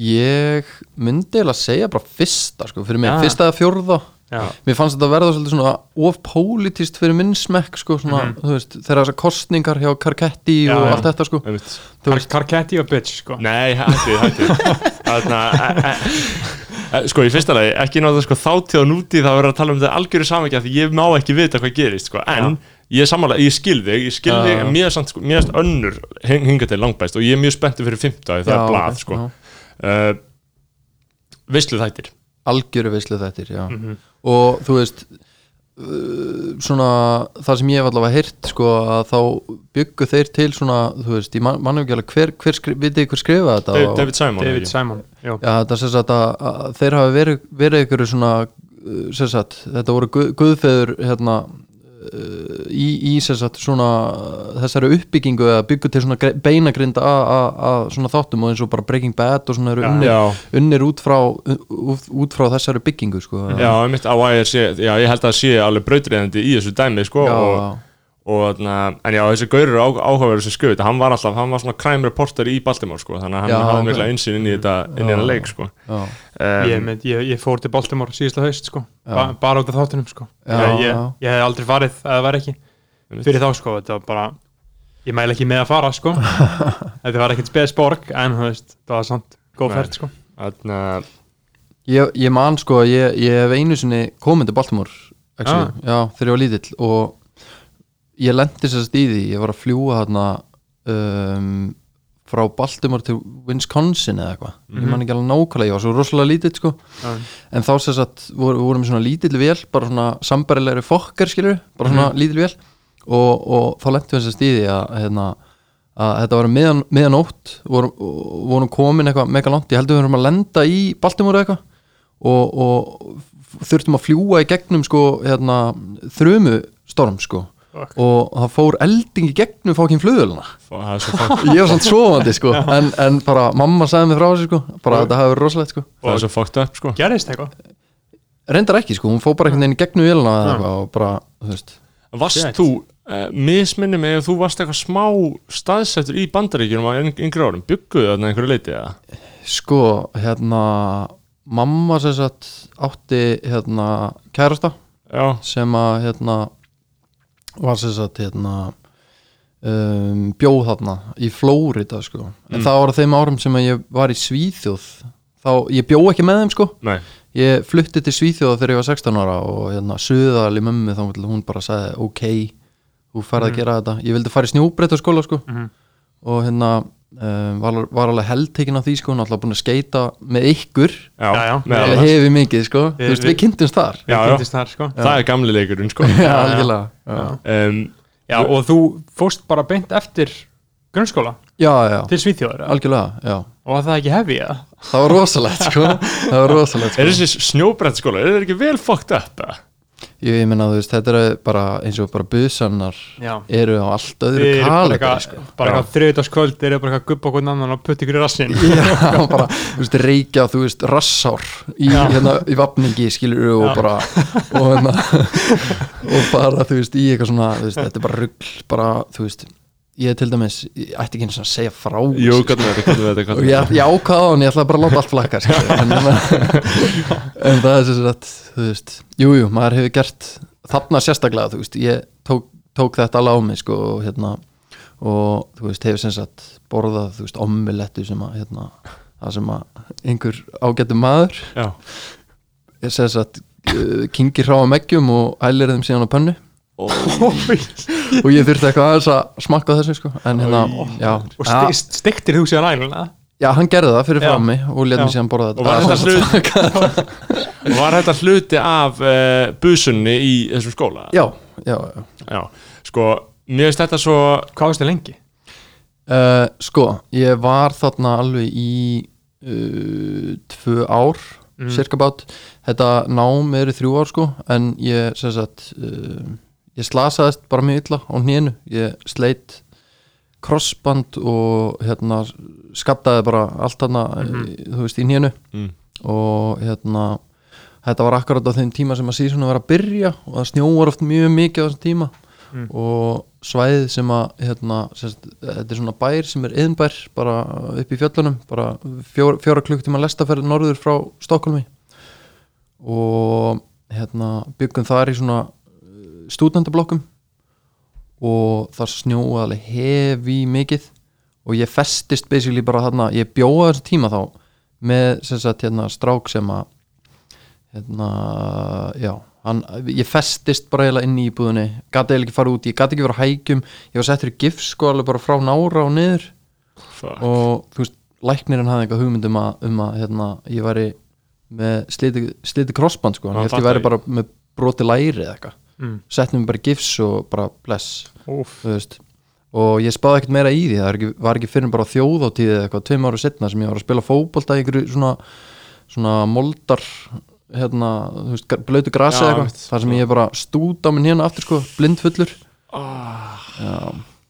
Speaker 4: Ég myndi eiginlega segja bara fyrsta sko Fyrir mig,
Speaker 2: Já.
Speaker 4: fyrsta eða fjórða
Speaker 2: Já.
Speaker 4: mér fannst þetta verða svolítið svona of pólitist fyrir minn smekk sko, svona,
Speaker 2: Mhm.
Speaker 4: þú veist, þegar þessar kostningar hjá Karketti
Speaker 2: Já,
Speaker 4: og
Speaker 2: já.
Speaker 4: allt þetta sko. Þú
Speaker 2: Kar
Speaker 4: veist-
Speaker 2: Karketti og bitch sko
Speaker 1: Nei, hætti, hætti Þarna e, e, e, Sko, í fyrsta lagi, ekki náttúrulega sko þáttíð og nútíð þá verður að tala um þetta algjöru samækja því ég má ekki vita hvað gerist, sko en ég er sammála, ég skil þig, ég skil þig mér er samt, sko, mér er önnur hing- hingað til langbæst og ég er mjög spenntur fyrir fimmtagi, það
Speaker 4: Já,
Speaker 1: er blað,
Speaker 4: ok,
Speaker 1: sko
Speaker 4: já.
Speaker 1: uh, Veistlu þættir
Speaker 4: algjöru veislu þettir, já
Speaker 2: Mhm.
Speaker 4: og þú veist uh, svona það sem ég hef allavega heyrt sko að þá byggu þeir til svona, þú veist, ég man, mann ekki alveg hver, hver skri, vitið hver skrifa þetta
Speaker 1: David,
Speaker 4: og,
Speaker 1: David Simon
Speaker 2: David? Simon já.
Speaker 4: Já, þetta sem sagt að, að þeir hafi verið, verið ykkur svona uh, sem sagt, þetta voru guð, guðfeður hérna í, í sagt svona þessari uppbyggingu eða byggu til svona beinagrind að- að að þáttum og eins og bara Breaking Bad og svona eru unnir, unnir út, frá, út, frá þessari byggingu sko.
Speaker 1: já, einmitt á YR sé, já, ég held að sé alveg brautriðandi í þessu dæmi, sko
Speaker 4: já,
Speaker 1: og,
Speaker 4: já.
Speaker 1: Og en já, þessi gaurur á, áhugaverður sem skuð, hann var alltaf, hann var svona crime reporter í Baltimore, sko, þannig að hann
Speaker 4: Já,
Speaker 1: hafði
Speaker 4: ok.
Speaker 1: mikla insýn inn í þetta, inn í hennar leik, sko.
Speaker 4: já.
Speaker 1: um,
Speaker 2: ég, með, ég, ég fór til Baltimore síðasta haust sko. Ba bara út af þáttunum sko.
Speaker 4: Já,
Speaker 2: ég, ég, hef aldrei farið að það var ekki. Fyrir þá sko þetta var bara ég mæla ekki með að fara sko. Þetta var ekkert spesborg en þú veist það var samt góð ferð sko.
Speaker 1: Þarna,
Speaker 4: Ég, ég man sko að ég, ég hef einu sinni komið til Baltimore actually, já, þegar ég var lítill og ég lendi sérst í því ég var að fljúa þarna um, frá Baltimore til Wisconsin eða eitthvað. Ég man ekki alveg nákvæmlega, ég var svo rosalega lítill sko.
Speaker 2: Já.
Speaker 4: en þá sérst að voru, vorum við svona lítill vél bara svona sambarilegri fokkar skilur bara svona
Speaker 2: Mhm.
Speaker 4: lítill vél. Og, og þá lendum við sérst í því að hérna, að þetta var miðan, miðanótt vorum, vorum komin eitthvað mega langt, ég heldur við vorum að lenda í Baltimore eitthvað. Og, og þurftum að fljúa í gegnum sko, hérna, þrömu storm sko
Speaker 2: Fuck.
Speaker 4: og það fór elding í gegnum
Speaker 1: svo fucked.
Speaker 4: Ég var svona svovandi sko. En, en bara mamma sagði mig frá þessu sko. Bara
Speaker 2: Og-
Speaker 4: þetta hafi verið rosalegt sko.
Speaker 1: Það er svo fucked up, sko.
Speaker 2: Gerðist eitthvað?
Speaker 4: Reyndar ekki sko, hún fór bara einhvern veginn í gegnum vélina eða eitthvað og bara, þú veist.
Speaker 1: Varst
Speaker 2: Shit.
Speaker 1: þú, uh, misminni mig ef þú varst eitthvað smá staðsettur í bandaríkjunum á yng- yngri árum, bygguðu þarna einhverju leiti eða?
Speaker 4: sko, hérna mamma sem sagt átti hérna kærasta
Speaker 1: Já,
Speaker 4: sem að hérna var sem sagt hérna um, bjóð þarna í Flórida sko en
Speaker 1: Mm.
Speaker 4: það var á þeim árum sem að ég var í Svíþjóð þá, ég bjó ekki með þeim sko
Speaker 1: nei,
Speaker 4: ég flutti til Svíþjóða þegar ég var 16 ára og hérna suðal í mömmu þá til hún bara sagði ok, þú færð að
Speaker 2: Mhm.
Speaker 4: gera þetta ég vildi fara í snjóbreytt á skóla sko
Speaker 2: Mhm.
Speaker 4: og hérna um, var, var alveg heldtekinn af því sko, náttúrulega búin að skeita með ykkur
Speaker 1: annars.
Speaker 4: hefði mikið sko,
Speaker 2: Við-
Speaker 4: veist,
Speaker 2: við-
Speaker 4: kynntumst þar
Speaker 1: Já, já.
Speaker 2: þar sko
Speaker 1: það er gamli leikurinn, sko
Speaker 4: já,
Speaker 2: já.
Speaker 4: algjörlega já,
Speaker 1: um,
Speaker 2: já, og þú fóst bara beint eftir grunnskóla
Speaker 4: já, já,
Speaker 2: til Svíþjóður eða?
Speaker 4: algjörlega já.
Speaker 2: og var það ekki hefi eða?
Speaker 4: það var rosalegt sko það var rosalegt
Speaker 1: Er
Speaker 4: sko.
Speaker 1: þessi snjóbrett skóla, er það ekki vel fucked up? eða?
Speaker 4: Ég, ég menna, þú veist, þetta er bara eins og bara busannar
Speaker 2: já
Speaker 4: eru á allt öðru
Speaker 2: bara
Speaker 4: kalibri
Speaker 2: eitthvað
Speaker 4: sko.
Speaker 2: bara þriðdagskvöld eru bara eitthvað gubba okkur annan og putti ykkur í rassin
Speaker 4: já, bara, þú veist, reykja, þú veist, rassár í, hérna, í vapningi, skilur og
Speaker 2: Já.
Speaker 4: bara og, hérna, og bara, þú veist, í eitthvað svona veist, þetta er bara rugl, bara, þú veist ég til dæmis, ég ætti ekki eins og að segja frá
Speaker 1: Jú,
Speaker 4: þessu,
Speaker 1: hvernig er þetta, hvernig er þetta.
Speaker 4: og ég, ég ákvaða hann, ég ætla bara að láta allt flakka skilur, en, en það er sem sagt, þú veist, jújú jú, maður hefur gert þarna sérstaklega, þú veist, ég tók, tók þetta alveg á mig, sko, og hérna og þú veist, hefur sem sagt borðað, þú veist, ommilettu sem að, hérna, það sem að einhver ágættu maður
Speaker 1: Já,
Speaker 4: er sem sagt uh, kingir hráa meggjum og ælir þeim síðan á pönnu
Speaker 1: og
Speaker 4: og ég þurfti eitthvað aðeins að smakka þessu sko. En hérna, já,
Speaker 2: og
Speaker 4: ja,
Speaker 2: sti- stiktir þú sér æluna?
Speaker 4: Já, hann gerði það fyrir frá mig og
Speaker 2: Já.
Speaker 4: mig síðan borða
Speaker 1: Og var
Speaker 4: þetta
Speaker 1: þetta hlut og var þetta hluti af uh, busunni í þessum skóla?
Speaker 4: já, já, já.
Speaker 1: Já, sko, mér finnst þetta svo
Speaker 2: hvað varstu lengi?
Speaker 4: Uh, sko, ég var þarna alveg í uh, tvö ár
Speaker 2: Mm.
Speaker 4: cirka bát þetta nám er í þrjú ár sko en ég sem sagt uh, ég slasaðist bara mjög illa á hnénu. Ég sleitt crossband og hérna skaddaði bara allt þarna
Speaker 2: Mhm.
Speaker 4: í- þú veist í hnénu.
Speaker 1: Mm,
Speaker 4: og hérna þetta var akkurat á þeim tíma sem að síðan var að byrja og það snjóvar oft mjög mikið á þessum tíma.
Speaker 2: Mm.
Speaker 4: og svæðið sem að hérna, sérst, þetta er svona bær sem er yðnbær bara upp í fjöllunum bara fjóra, fjóra klukktíma lestaferð norður frá Stokkólmi og hérna, byggum þar í svona stúdendablokkum og það snjóði alveg hefi mikið og ég festist basically bara þarna, ég bjóða þessu tíma þá með sem sagt hérna strák sem að hérna, já hann, ég festist bara eiginlega inn í íbúðinni gati eiginlega ekki fara út, ég gati ekki vera á hækjum ég var settur í gifs sko alveg bara frá nára og niður
Speaker 1: Fuck.
Speaker 4: og þú veist, læknirinn hafði eitthvað hugmynd um að, um að hérna, ég væri með sliti, sliti crossband sko, hann
Speaker 1: fattar
Speaker 4: væri bara með broti læri eða eitthvað
Speaker 2: mm.
Speaker 4: setti mig bara gifs og bara bless og ég spáði ekkert meira í því það var ekki, var ekki fyrir bara þjóðáttíði eða eitthvað tveim ára setna sem ég var að spila fótbolta í einhverju svona, svona moldar hérna, þú veist, gra- blautu grasi
Speaker 1: Já,
Speaker 4: eða eitthvað, þar sem ég bara stúd á minn hérna aftur sko, blindfullur.
Speaker 1: Ah.
Speaker 4: já,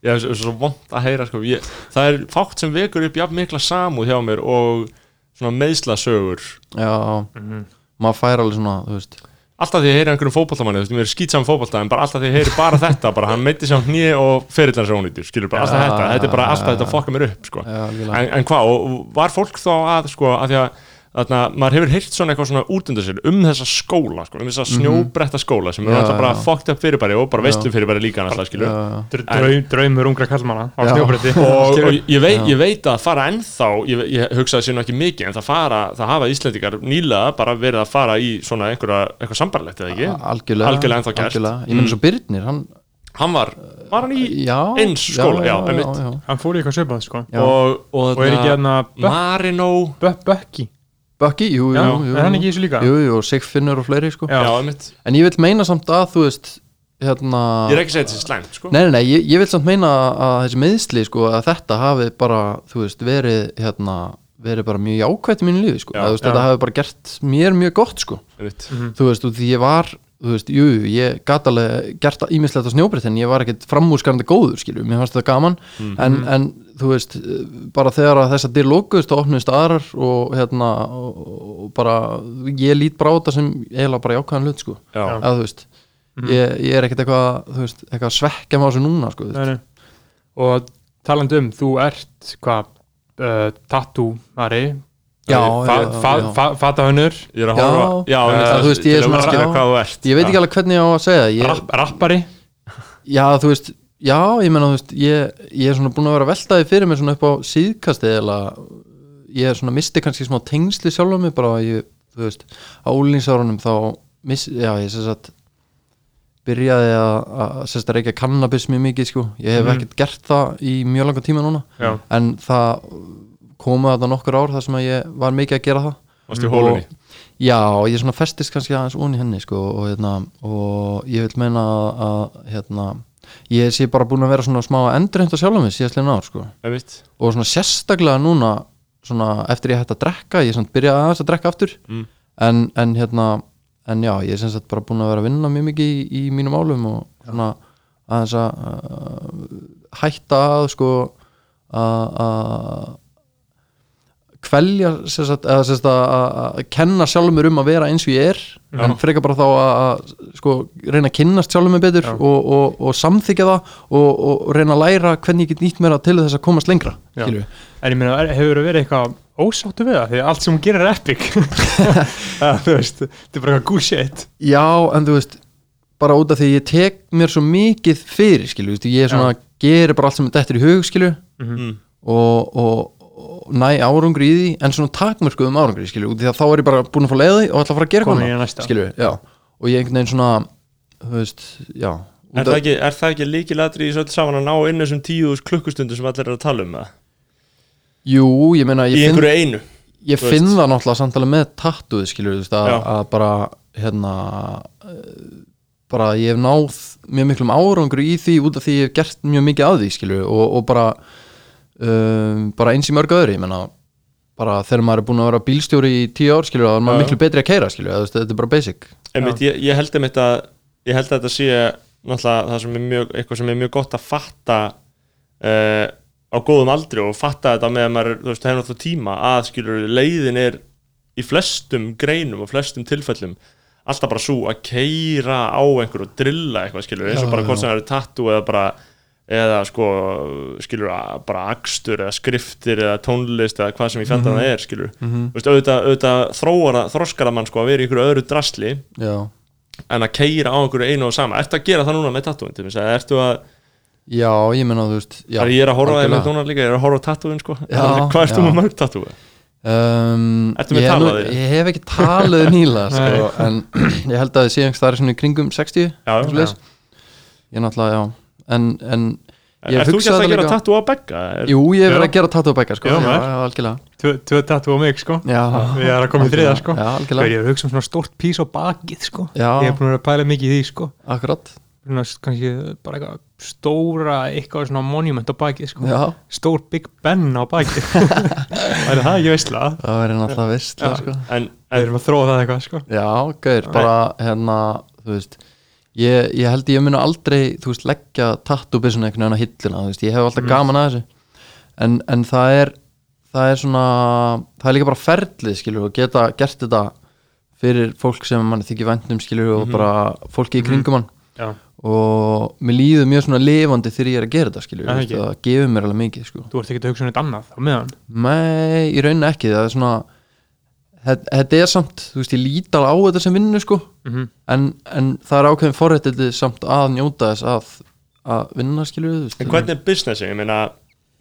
Speaker 1: Já, það er svo vond að heyra sko. ég, Það er fátt sem vekur upp jafn mikla samúð hjá mér og svona meðslasögur
Speaker 4: já,
Speaker 2: Mhm.
Speaker 4: maður fær alveg svona, þú veist
Speaker 1: Alltaf því ég heyri einhverjum fótboltamanni, þú veist, mér er skýt saman fótbolta en bara alltaf því ég heyri bara þetta, bara hann meiti sér á hnýi og ferillan sér ónýttur, skilur bara alltaf þetta, þetta er bara alltaf þetta fokka mér upp, sko. En, en hvað, og var fólk þá að sko, að því að þarna, maður hefur heyrt svona eitthvað svona út undan sér um þessa skóla sko, um þessa snjóbretta skóla sem er
Speaker 4: Mhm. Já,
Speaker 1: alltaf bara
Speaker 4: já.
Speaker 1: fucked up fyrirbæri og bara
Speaker 4: Já.
Speaker 1: veistlum fyrirbæri líka.
Speaker 2: Dr- draum, draumur ungra kallmanna á snjóbretti
Speaker 1: og, og ég, veit, ég veit að fara ennþá ég, ég hugsaði sér nú ekki mikið en það fara, það hafa Íslendingar nýlega bara verið að fara í svona einhverja eitthvað sambarlegt eða ekki,
Speaker 4: algjörlega,
Speaker 1: Algjörlega ennþá gert.
Speaker 4: algjörlega. ég menn
Speaker 1: Mm.
Speaker 4: svo Birnir, hann
Speaker 1: hann var var hann í,
Speaker 4: já,
Speaker 1: eins skóla, já,
Speaker 4: já,
Speaker 1: einmitt.
Speaker 4: já,
Speaker 2: Hann fór í eitthvað svipað sko
Speaker 4: já.
Speaker 1: og, og,
Speaker 2: Og er ekki hérna Bö-
Speaker 1: Marino
Speaker 2: Bö- Bökki
Speaker 4: Bucky, jú, jú,
Speaker 2: Já,
Speaker 4: jú,
Speaker 2: er hann ekki í þessu líka?
Speaker 4: jú, jú, og Sigfinnur og fleiri sko
Speaker 2: Já.
Speaker 1: einmitt
Speaker 4: en ég vil meina samt að, þú veist hérna
Speaker 1: ég er ekki að segja þetta slæmt sko
Speaker 4: Nei, nei, nei, ég, ég vil samt meina að þessi meðsli sko, að þetta hafi bara, þú veist, verið hérna, verið bara mjög jákvætt í mínu lífi sko,
Speaker 1: Já,
Speaker 4: að, þú veist,
Speaker 2: já.
Speaker 4: þetta hafi bara gert mér mjög gott sko,
Speaker 1: einmitt.
Speaker 4: þú veist, og því ég var þú veist, jú, jú, ég gat alveg gert ímislegt á snjóbreytt en ég var ekkert framúskarandi góður, skilju, mér fannst þetta gaman en, en, þú veist bara þegar að þess að dyr lókuðust og opnuðust aðrar og hérna og, og bara, ég lít bara á þetta sem eiginlega bara jákvæðan hlut, sko
Speaker 1: já,
Speaker 4: að þú veist, ég, ég er ekkert eitthvað þú veist, eitthvað að svekkja maður þessu núna, sko, þú veist.
Speaker 2: Nei, nei. Og talandi um, þú ert hvað, uh, tattoo-ari
Speaker 4: Já,
Speaker 2: fa
Speaker 4: já,
Speaker 2: fa
Speaker 4: já.
Speaker 2: fa fatahönnur
Speaker 1: ég er að horfa já,
Speaker 4: þú veist, ég er svona-
Speaker 1: útskýra
Speaker 4: já.
Speaker 1: hvað þú ert
Speaker 4: ég veit ekki alveg hvernig ég á að segja
Speaker 2: rappari
Speaker 4: já, þú veist, já, ég meina, þú veist ég, ég er svona búin að vera veltaði fyrir mér svona upp á síðkasti eða ég er svona misti kannski smá tengsli sjálf mig bara að ég, þú veist á úlinsárunum þá miss, já, ég sem sagt byrjaði að, að sérst að reykja kannabis mjög mikið sko, ég hef
Speaker 2: Mhm.
Speaker 4: ekkert gert það í mjög langa tíma núna
Speaker 2: Já.
Speaker 4: en það komu þetta nokkur ár þar sem að ég var mikið að gera það
Speaker 1: Varstu í hólunni?
Speaker 4: Já, ég svona festist kannski aðeins onni henni sko, og, hérna, og ég vil meina að, að hérna, ég sé bara búin að vera svona smá endurheimt á sjálfum mig síðastlega ár sko. Og svona sérstaklega núna svona eftir ég hætti að drekka ég byrjaði aðeins að drekka aftur
Speaker 1: Mm.
Speaker 4: en, en hérna en já, ég er sem sagt bara búin að vera að vinna mjög mikið í, í mínum álum og svona aðeins að uh, hætta að sko að að kvelja að, að að kenna sjálfum mér um að vera eins og ég er en frekar bara þá að, að sko, reyna að kynnast sjálfum mér betur
Speaker 2: Já.
Speaker 4: og, og, og samþykja það og, og reyna að læra hvernig ég get nýtt mér til þess að komast lengra
Speaker 2: Já. En ég meina, hefur verið eitthvað ósáttu við það? Því að allt sem hún gerir er epic Að, Þú veist, þetta er bara eitthvað good shit
Speaker 4: Já, en þú veist bara út af því ég tek mér svo mikið fyrir skilju, ég er svona gerir bara allt sem þetta er í hug skilju
Speaker 1: Mm.
Speaker 4: og, og næ árangri í því en svona takmörkuðum árangri skilju, því að þá er ég bara búin að fá leiði og ætla að fara að gera
Speaker 2: næsta.
Speaker 4: skilju, já og ég einhvern veginn svona þú veist, já
Speaker 1: Er það ekki, er það ekki líkilatri í svolítið saman að ná inn þessum tíu klukkustundu sem allir eru að tala um það?
Speaker 4: Jú, ég meina
Speaker 1: Í
Speaker 4: ég finn,
Speaker 1: einhverju einu
Speaker 4: ég finn það náttúrulega samtala með tattooð skilju, þú veist, að, að bara hérna eh, bara ég hef náð mjög miklum árangri í því út af því ég hef gert mjög mikið að því skilju og, og bara um, bara eins í mörg öðru, ég meina bara þegar maður er búin að vera bílstjóri í tíu ár skilju, þá er maður miklu betri að keira skilju, eða þetta er bara basic.
Speaker 1: Einmitt, ég, ég held einmitt að ég held að þetta sé náttúrulega það sem er mjög, eitthvað sem er mjög gott að fatta uh, á góðum aldri og fatta þetta með að maður þú veist, hefur náttúrulega tíma að skilur leiðin er í flestum greinum og flestum tilfellum alltaf bara svo að keira á einhver og drilla eitthvað skilur eins og
Speaker 4: Já,
Speaker 1: bara hvort sem það er tattoo eða bara eða sko skilur bara akstur eða skriftir eða tónlist eða hvað sem í fjandan það er skilur
Speaker 4: mm
Speaker 1: Þú veist, auðvitað, auðvitað þróara, þroskara mann sko að vera í einhverju öðru drasli
Speaker 4: Já,
Speaker 1: en að keira á einhverju einu og sama. Ertu að gera það núna með tattúin til þess að ertu að
Speaker 4: já, ég menna þú veist já,
Speaker 1: ég er að horfa það með núna líka, ég er að horfa tattúin sko.
Speaker 4: Já,
Speaker 1: Hvað ertu með mörg tattúi?
Speaker 4: um,
Speaker 1: Ertu með
Speaker 4: ég, hef nú-
Speaker 1: talað í?
Speaker 4: ég hef ekki talið nýla sko, en ég held að það sé einhvers það er svona í kringum 60
Speaker 1: Já,
Speaker 4: ég er náttúrulega, já en, en Ég
Speaker 1: Ertu ekki að gera tattú á begga? Er-
Speaker 4: jú, ég hef verið að gera tattu á bekka sko,
Speaker 2: Já,
Speaker 4: algjörlega.
Speaker 2: Tvö tvö tattoo á mig sko.
Speaker 4: Já,
Speaker 2: Við erum að koma í þriða sko.
Speaker 4: Já, algjörlega,
Speaker 2: ég er að hugsa um svona stórt pís á bakið sko.
Speaker 4: Já.
Speaker 2: Ég hef búin að vera að pæla mikið í því sko.
Speaker 4: Akkurat.
Speaker 2: Svona, kannski bara eitthvað stóra eitthvað svona monument á bakið sko.
Speaker 4: Já,
Speaker 2: Stór Big Ben á bakið. Það er það, ég veistla
Speaker 4: það verið náttúrulega vist
Speaker 2: Já.
Speaker 4: sko.
Speaker 1: En,
Speaker 2: Við erum að þróa það eitthvað sko.
Speaker 4: Já, gauður, bara hérna, þú veist ég, ég held ég muni aldrei, þú veist, leggja tattúbissuna einhvern veginn á hilluna, þú veist, ég hef alltaf
Speaker 2: Mm.
Speaker 4: gaman að þessu. En, en það er það er svona, það er líka bara ferlið, skilur, og geta gert þetta fyrir fólk sem mann þykir væntnum, skilur, og bara fólki í kringum hann.
Speaker 2: Já,
Speaker 4: og mér líður mjög svona lifandi þegar ég er að gera þetta, skilur, það gefur mér alveg mikið, sko.
Speaker 2: Þú ert ekki að hugsa um eitt annað á meðan?
Speaker 4: Nei, í rauninni ekki, það er svona þetta er samt, þú veist, ég lít alveg á þetta sem vinnu, sko.
Speaker 2: Mm
Speaker 4: en, en það er ákveðin forréttindi samt að njóta þess að, að vinna við
Speaker 1: En hvernig er businessi? Ég meina,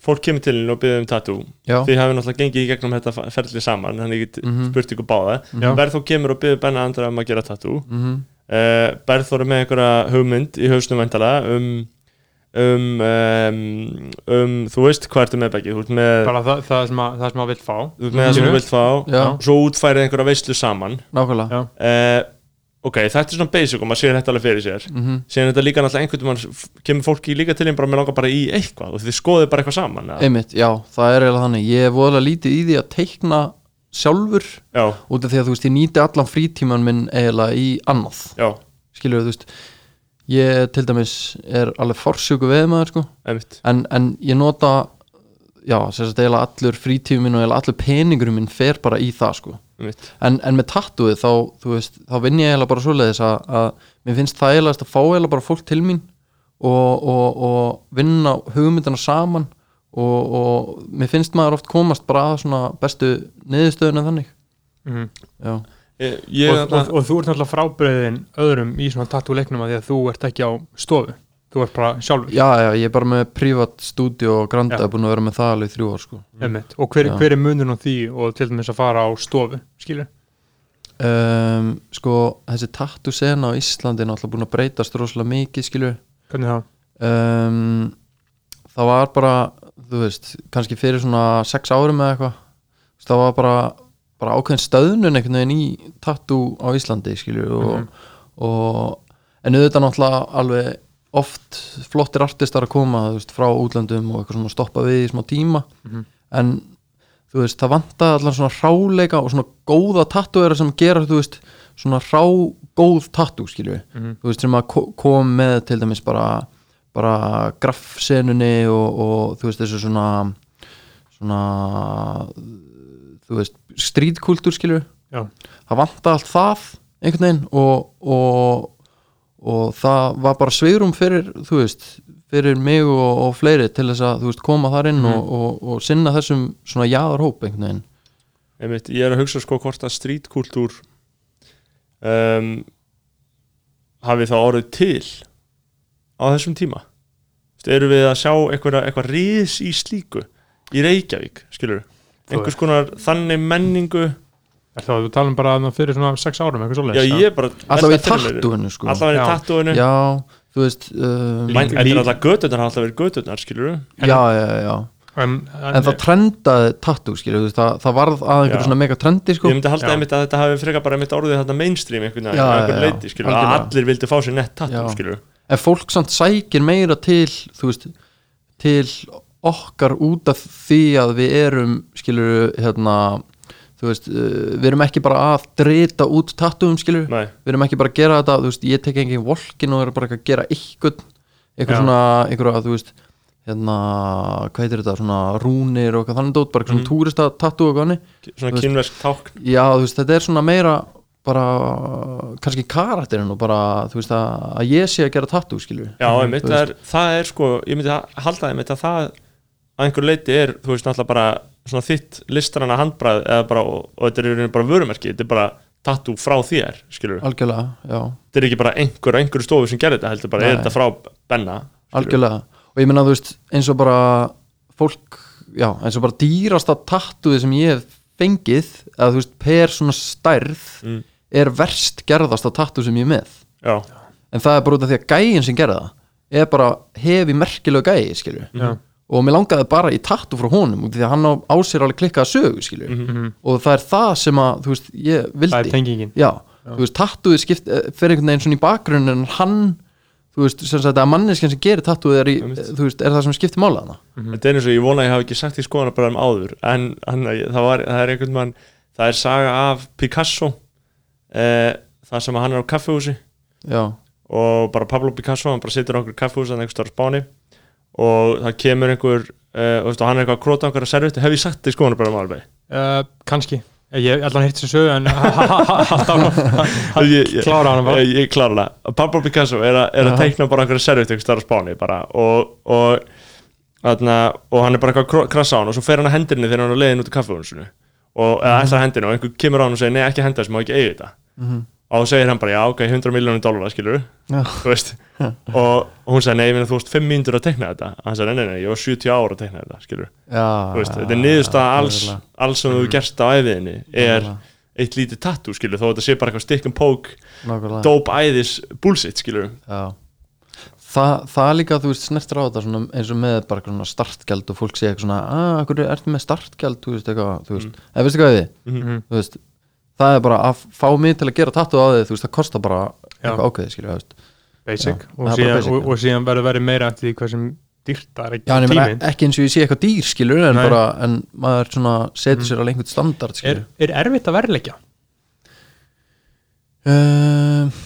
Speaker 1: fólk kemur til þín og byrðum tattoo.
Speaker 4: Já,
Speaker 1: Þið hafið náttúrulega gengið í gegnum þetta ferli saman Þannig ég get
Speaker 4: Mhm.
Speaker 1: spurt ykkur báða.
Speaker 2: Já.
Speaker 1: Berð þú kemur og byrður Benna Andra um að gera tattoo.
Speaker 4: Mm
Speaker 1: uh, Berð þú með einhverja hugmynd í hausnum vantala um, um, um, um Þú veist hvað ertu með beggi? Þú ert með,
Speaker 2: Bara það, það, sem að, það sem að vill fá.
Speaker 1: Þú ert með það sem þú vilt fá.
Speaker 4: Já,
Speaker 1: Svo útfærið einhverja veislu saman.
Speaker 4: Nákvæmlega.
Speaker 2: Já.
Speaker 1: uh, Ok, þetta er svona basic og maður sér þetta alveg fyrir sér.
Speaker 4: Mm
Speaker 1: Síðan er þetta líka náttúrulega einhvern veginn Kemur fólki líka til þín bara með langar bara í eitthvað. Og þið skoðið bara eitthvað saman?
Speaker 4: Einmitt, já, það er eiginlega þannig. Ég er voðalega lítið í því að teikna sjálfur
Speaker 1: Já,
Speaker 4: út af því að þú veist, ég nýti allan frítíman minn eiginlega í annað.
Speaker 1: Já,
Speaker 4: skilur þú veist ég til dæmis er alveg forsjúku veð maður sko, en, en ég nota já, eiginlega allur frítímin minn og eiginlega allur peningurum minn fer bara í það sko. En, en með tattúið þá, veist, þá vinn ég eiginlega bara svoleiðis að, að mér finnst það eiginlega að fá eiginlega bara fólk til mín og, og, og vinna hugmyndina saman og, og mér finnst maður oft komast bara að svona bestu niðurstöðuna þannig.
Speaker 2: Mm.
Speaker 4: já,
Speaker 1: Ég, ég,
Speaker 2: og, og, og þú ert náttúrulega frábriðin öðrum í svona tattoo leiknum að því að þú ert ekki á stofu Þú ert bara sjálfur
Speaker 4: já, já, ég er bara með privat stúdíu og granda,
Speaker 2: Já.
Speaker 4: búin að vera með það alveg í þrjú ár sko.
Speaker 2: Og hver, hver er munun á því og til dæmis að fara á stofu skilur?
Speaker 4: um, sko, þessi tattoo sena á Íslandi er náttúrulega búin að breytast rosalega mikið skilur
Speaker 2: Hvernig það?
Speaker 4: um, það var bara þú veist, kannski fyrir svona sex árum eða eitthvað það var bara, bara ákveðin stöðnun einhvern veginn í tattoo á Íslandi skilur og,
Speaker 2: Mhm.
Speaker 4: og en auðvitað náttúrulega alveg oft flottir artistar að koma veist, frá útlöndum og eitthvað svona stoppa við í smá tíma
Speaker 2: Mhm.
Speaker 4: en þú veist, það vantaði allan svona hráleika og svona góða tattooera sem gera, þú veist, svona hrá góð tattoo, skilju
Speaker 2: Mhm.
Speaker 4: þú veist, sem að ko- kom með til dæmis bara, bara graffsenunni og, og þú veist, þessu svona svona þú veist, strítkultúr, skilju
Speaker 2: Já.
Speaker 4: það vantaði allt það einhvern veginn og, og og það var bara sveirum fyrir, þú veist, fyrir mig og, og fleiri til þess að, veist, koma þar inn
Speaker 2: Mhm.
Speaker 4: og, og, og sinna þessum svona jáðarhóp einhvern veginn
Speaker 1: einmitt, ég er að hugsa sko hvort að strítkultúr um, hafi þá orðið til á þessum tíma erum við að sjá eitthvað, eitthvað ris í slíku í Reykjavík, skilur einhvers konar þannig menningu
Speaker 2: Er það að þú talum bara að fyrir svona sex árum eitthvað
Speaker 1: já
Speaker 2: svoleiðis?
Speaker 1: ég er bara
Speaker 4: alltaf í tattúinu sko
Speaker 1: allavega í
Speaker 2: Já.
Speaker 1: tattúinu
Speaker 4: já, þú veist um,
Speaker 1: þetta
Speaker 2: lí-
Speaker 1: er alltaf göturnar hafa alltaf verið göturnar, skilur
Speaker 4: já, já, já
Speaker 2: En,
Speaker 4: en það trendaði tattoo, skilju, þú veist, það, það varð að einhverju
Speaker 1: Já.
Speaker 4: svona mega trendi, sko
Speaker 1: ég myndi halda
Speaker 2: Já.
Speaker 1: einmitt að þetta hafi frekar bara einmitt orðið þetta mainstream einhvern veginn,
Speaker 4: Já,
Speaker 1: að
Speaker 4: já, já.
Speaker 1: allir vildi fá sér nett tattoo,
Speaker 4: Já.
Speaker 1: skilur
Speaker 4: en fólk samt sækir meira til þú veist, til okkar út af því að við erum skilur hérna veist, uh, við erum ekki bara að drita út tattúum skilur
Speaker 1: Nei,
Speaker 4: við erum ekki bara að gera þetta, veist, ég tek engin volkin og er bara að gera eitthvað eitthvað
Speaker 2: Já.
Speaker 4: svona, eitthvað að þú veist hérna, hvað heitir þetta, svona rúnir og eitthvað þannig dót, bara svona túrista tattú og hannig,
Speaker 1: svona kynversk tákn.
Speaker 4: Já, þú veist, þetta er svona meira bara, kannski karakterinn og bara, þú veist, að, að ég sé að gera tattú, skilur
Speaker 1: Já, einmitt,
Speaker 4: þú
Speaker 1: það er, það er sko ég myndi að halda einmitt að það að einhver leiti er, þú veist, náttúrulega bara svona þitt listrana handbræð eða bara, og, og þetta er bara vörumerki, þetta er bara tattoo frá þér, skilur
Speaker 4: algjörlega, já,
Speaker 1: þetta er ekki bara einhver, einhver stofu sem gerir þetta heldur bara, er
Speaker 4: Nei.
Speaker 1: þetta frá Benna skilurðu?
Speaker 4: algjörlega og ég meina þú veist, eins og bara fólk, já, eins og bara dýrasta tattúið sem ég hef fengið að þú veist, per svona stærð
Speaker 1: Mm.
Speaker 4: er verst gerðasta tattú sem ég er með
Speaker 1: já,
Speaker 4: en það er bara út af því að gæin sem gerða það er bara hefi merkilegu gæi skilju
Speaker 2: Já.
Speaker 4: Og mér langaði bara í tattu frá honum því að hann á, á sér alveg klikkaða sögu skilju
Speaker 2: Mhm.
Speaker 4: og það er það sem að veist, ég
Speaker 2: það
Speaker 4: vildi
Speaker 2: er tengingin.
Speaker 4: Skipt eh, fer einhvern veginn svona í bakgrunn en hann þú veist, sem sagt að manneskjan sem gerir tattúið er, er það sem skiptir mála hana
Speaker 1: þetta er eins og ég vona að ég hafa ekki sagt í skoðana bara um áður en hann, það, var, það er einhvern mann það er saga af Picasso eh, það sem að hann er á kaffehúsi
Speaker 4: já,
Speaker 1: og bara Pablo Picasso, hann bara situr á einhverju kaffehúsi og það kemur einhver uh, og, hann er eitthvað að króta einhverja servut hef ég sagt þetta í skoðana bara um alveg
Speaker 2: uh, kannski. Ég allan hitt sem sögu en hann klára hann bara.
Speaker 1: Ég, ég klára það Pablo Picasso er, a, er að
Speaker 4: Já.
Speaker 1: teikna bara einhverja servut einhver starf spáni bara. Og, og, þarna, og hann er bara eitthvað að krassa á hann og svo fer hann að hendinni þegar hann er á leiðin út í kaffehúsinu og eða ætlar að hendinni og einhver kemur á hann og segir nei ekki henda þess, má ekki eiga þetta og þá segir hann bara já ok 100 miljónum dólar skilur
Speaker 4: já,
Speaker 1: þú veist. Og, og hún sagði nei, þú veist 5 mínútur að teikna þetta. Hann sagði nei, nei, nei, ég var 70 ára að teikna þetta skilur,
Speaker 4: já
Speaker 1: þú veist, þetta er niðurstaða alls, alls sem þú hefur gerst á æfiðinni er eitt lítið tattoo skilur, þó þetta sé bara eitthvað poke
Speaker 4: nákvæmlega.
Speaker 1: dope æðis bullshit skilur
Speaker 4: Já. Þa, það er líka, þú veist, snertir á þetta eins og með bara svona startgjald og fólk segja eitthvað svona, að, hverju ertu með startgjald? Þú veist, eitthvað, þú veist,
Speaker 1: Mm.
Speaker 4: eða veistu hvað við?
Speaker 2: Mhm.
Speaker 4: þú veist, það er bara að fá mig til að gera tattu á þig, þú veist, það kostar bara eitthvað ákveðið, skilju,
Speaker 2: basic.
Speaker 4: Já,
Speaker 2: og, síðan,
Speaker 4: basic,
Speaker 2: og, og síðan verður verið meira eftir því hvað sem dýrt það er ekki tíminn.
Speaker 4: ekki eins og ég sé eitthvað dýr, skilju en
Speaker 2: Nei.
Speaker 4: bara, en maður svona setur sér alveg einhvern standard,
Speaker 2: er, er erfitt að verðleggja?
Speaker 4: Uh,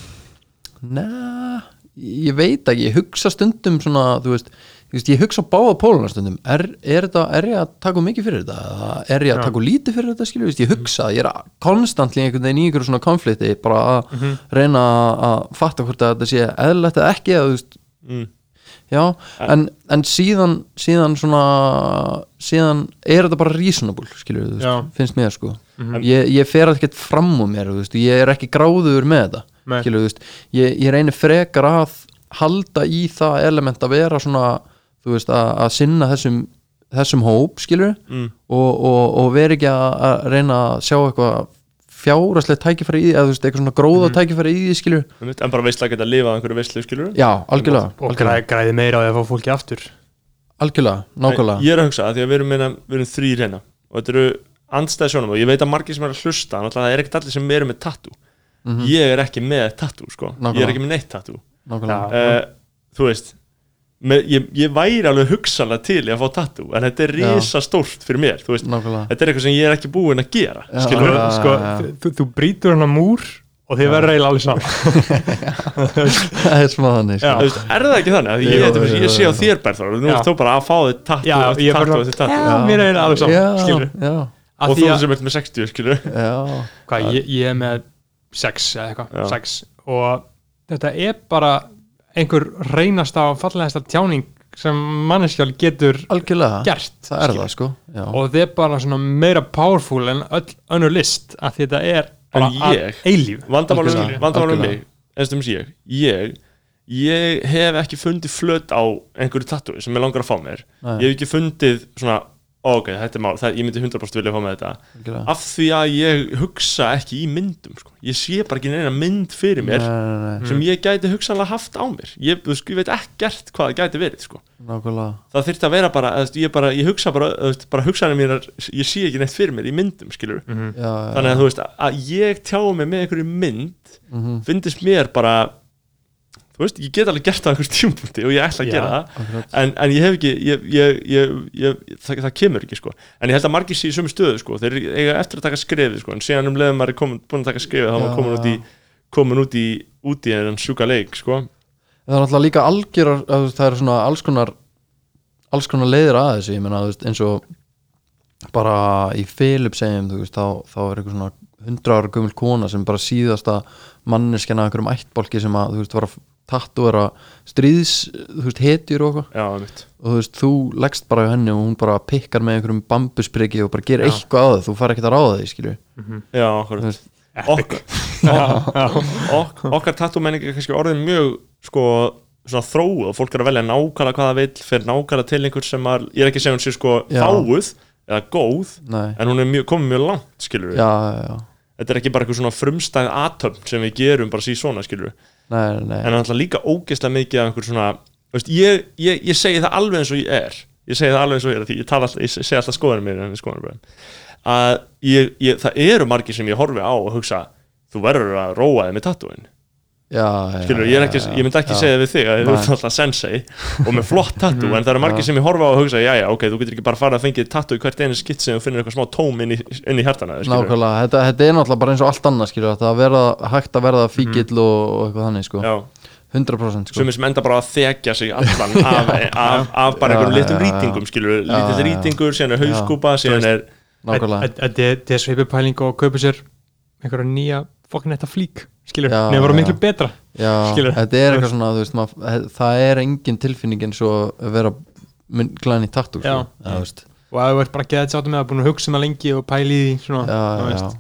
Speaker 4: Næ, ég veit ekki, ég hugsa stundum svona, þú veist, veist ég hugsa á báða póluna stundum, er, er, er ég að taka mikið fyrir þetta, er ég að taka lítið fyrir þetta, skilju, veist, ég hugsa ég er að- konstantli einhvern veginn í einhverju svona konflikti bara að
Speaker 2: Mhm.
Speaker 4: reyna að fatta hvort að þetta sé eðlilegt eða ekki, þú veist,
Speaker 1: mm.
Speaker 4: já, en, en síðan síðan svona síðan er þetta bara reasonable, skilju, þú veist, finnst mér sko.
Speaker 2: Mhm.
Speaker 4: ég, ég fer ekkert fram úr mér ég er ekki gráður með þetta
Speaker 2: Nei.
Speaker 4: Skilu, þú veist, ég, ég reynir frekar að halda í það element að vera svona veist, að, að sinna þessum þessum hóp, skilur
Speaker 1: Mm.
Speaker 4: og, og, og vera ekki að, að reyna að sjá eitthvað fjáraslega tækifæri í því, eða þú veist, eitthvað svona gróða tækifæri í því, skilur
Speaker 1: en bara veistlega geta að lifa á einhverju veistlu skilur
Speaker 4: já, algjörlega,
Speaker 2: og
Speaker 4: algjörlega,
Speaker 2: græði, græði meira á því að fá fólki aftur.
Speaker 4: Algjörlega, nákvæmlega.
Speaker 1: Ég er að hugsa að því að við erum, meina, við erum þrýr hérna og þetta eru andstæði sjónum og ég veit að margir sem er að hlusta náttúrulega það er ekkert allir sem eru með tattoo.
Speaker 4: Mhm.
Speaker 1: ég er ekki með tattoo sko. Ég
Speaker 4: Nákvæmlega.
Speaker 1: er ekki með neitt tattoo.
Speaker 4: Nákvæmlega,
Speaker 1: uh, þú veist með, ég, ég væri alveg hugsanlega til í að fá tattoo en þetta er risa stórt fyrir mér þú veist,
Speaker 4: nákvæmlega
Speaker 1: þetta er eitthvað sem ég er ekki búinn að gera
Speaker 4: Já.
Speaker 1: skilur
Speaker 4: Já,
Speaker 2: sko,
Speaker 4: já.
Speaker 2: þú, þú brýtur hann á múr og þið verður eiginlega alveg saman
Speaker 4: það er smá þannig,
Speaker 2: Já.
Speaker 4: sko.
Speaker 1: Er það ekki þannig? Ég, ég,
Speaker 4: jú,
Speaker 1: ég sé á þér Berþór nú ert þú bara að fá þitt
Speaker 2: ég er Já, mér er eiginlega alveg saman
Speaker 1: og
Speaker 2: því
Speaker 1: þú
Speaker 2: að-
Speaker 1: sem ert með 60 skilur
Speaker 4: já,
Speaker 2: hvað, ég, ég er með sex eða eitthvað,
Speaker 1: Já.
Speaker 2: sex og þetta er bara einhver reynasta og fallegasta tjáning sem manneskjál getur
Speaker 4: algjörlega
Speaker 2: gert
Speaker 4: það er
Speaker 2: skilur.
Speaker 4: það, sko já.
Speaker 2: og þetta er bara svona meira powerful en öll önnur list að þetta er bara að
Speaker 1: ég-
Speaker 2: eilíf
Speaker 1: vandamálum
Speaker 4: algjörlega.
Speaker 1: mig eins og ég, ég ég hef ekki fundið flöt á einhverju tattoo sem ég langar að fá mér
Speaker 4: Nei.
Speaker 1: ég hef ekki fundið svona ok, þetta er mál, það, ég myndi 100% vilja fá með þetta
Speaker 4: algjörlega.
Speaker 1: af því að ég hugsa ekki í myndum sko. ég sé bara ekki neina mynd fyrir mér
Speaker 4: Nei, nei, nei,
Speaker 1: sem ég gæti hugsanlega haft á mér ég, þú veist, ég veit ekkert hvað það gæti verið sko.
Speaker 4: nákvæmlega
Speaker 1: það þyrfti að vera bara, veist, ég, bara ég hugsa bara, veist, bara hugsanlega mínar ég sé ekki neitt fyrir mér í myndum skilur
Speaker 2: Mhm.
Speaker 4: já, já,
Speaker 1: þannig að þú veist, að ég tjá mig með einhverju mynd
Speaker 4: mhm,
Speaker 1: finnst mér bara þú veist, ég get alveg gert það á einhvers tímpunkti og ég ætla að
Speaker 2: Já.
Speaker 1: gera það en, en ég hef ekki ég, ég, ég, ég, það, það kemur ekki sko. En ég held að margir sé í sömu stöðu sko. Þeir eiga eftir að taka skrefið sko. En síðan um leiðum maður er komin, búin að taka skrefið þá er maður komin út í komin út í, út í enn sjúka leik sko.
Speaker 4: Það er náttúrulega líka algjörar það er svona alls konar alls konar leiðir að þessu ég meina þú veist, eins og bara í Philip segjum þú veist, þá, þá er eitthvað svona 100 ára gömul kona sem bara síðasta manneskjana einhverjum ættbólki sem að þú veist var að tattu vera stríðs þú veist hetjur og eitthvað.
Speaker 1: Já,
Speaker 4: og þú veist þú leggst bara á henni og hún bara pikkar með einhverjum bambuspriki og bara gerir
Speaker 2: Já.
Speaker 4: eitthvað á það. Þú far ekkert að ráða því skilju
Speaker 1: já, okkur
Speaker 4: Þú veist,
Speaker 1: okkar, ok, ok, okkar tattoo menning er kannski orðin mjög sko, svona þróuð. Og fólk er að velja nákvæmlega hvað það vill fyrir nákvæmlega til einhver sem að, ég er ekki að segja hún sé sko
Speaker 4: Já.
Speaker 1: fáuð eða góð
Speaker 4: nei,
Speaker 1: en hún er mjög, komið mjög langt skilur við
Speaker 4: já, já, já.
Speaker 1: Þetta er ekki bara eitthvað svona frumstæð atömm sem við gerum bara síðan svona skilur við
Speaker 4: nei, nei,
Speaker 1: en það er líka ógeðslega mikið af einhver svona veist, ég, ég, ég segi það alveg eins og ég er. Ég segi það alveg eins og ég er ég, alltaf, ég segi alltaf skoðanum mér skoðanum að það eru margir sem ég horfi á og hugsa þú verður að róa þig með tattooin
Speaker 4: já, já
Speaker 1: skilur, ég, er ekki, ég myndi ekki
Speaker 4: já.
Speaker 1: segja við þig að þú ert alltaf sensei og með flott tattoo en það eru margir
Speaker 4: Já.
Speaker 1: sem ég horfa á og hugsa já já ok, þú getur ekki bara farið að fengið tattoo í hvert einu skitt sem þú finnir eitthvað smá tóm inn í, inn í hjartana skilur.
Speaker 4: Nákvæmlega, þetta, þetta er náttúrulega bara eins og allt annað skilur, þetta að verða, hægt að verða fíkill og, og eitthvað þannig sko,
Speaker 1: já,
Speaker 4: 100% sko.
Speaker 1: sumir sem enda bara að þekja sig allan af, af, af bara
Speaker 4: Já,
Speaker 1: einhverjum litum
Speaker 4: já, já.
Speaker 1: rýtingum skilur,
Speaker 4: Já, já, já.
Speaker 1: rýtingur, síðan er hauskúpa síðan er,
Speaker 4: nákvæmlega,
Speaker 2: Þetta er- þetta er sveipupæling og kaupa sér einhverja nýja fokkin þetta flík skilur, nefnir
Speaker 4: já.
Speaker 2: miklu betra
Speaker 4: já,
Speaker 2: skilur.
Speaker 4: þetta er eitthvað svona veist, mað, það er engin tilfinning eins og að vera glæðin í tattoo sko.
Speaker 2: Og að þú ert bara geðið sáttum með að búin að hugsa um það lengi og pæli í því svona,
Speaker 4: já, já,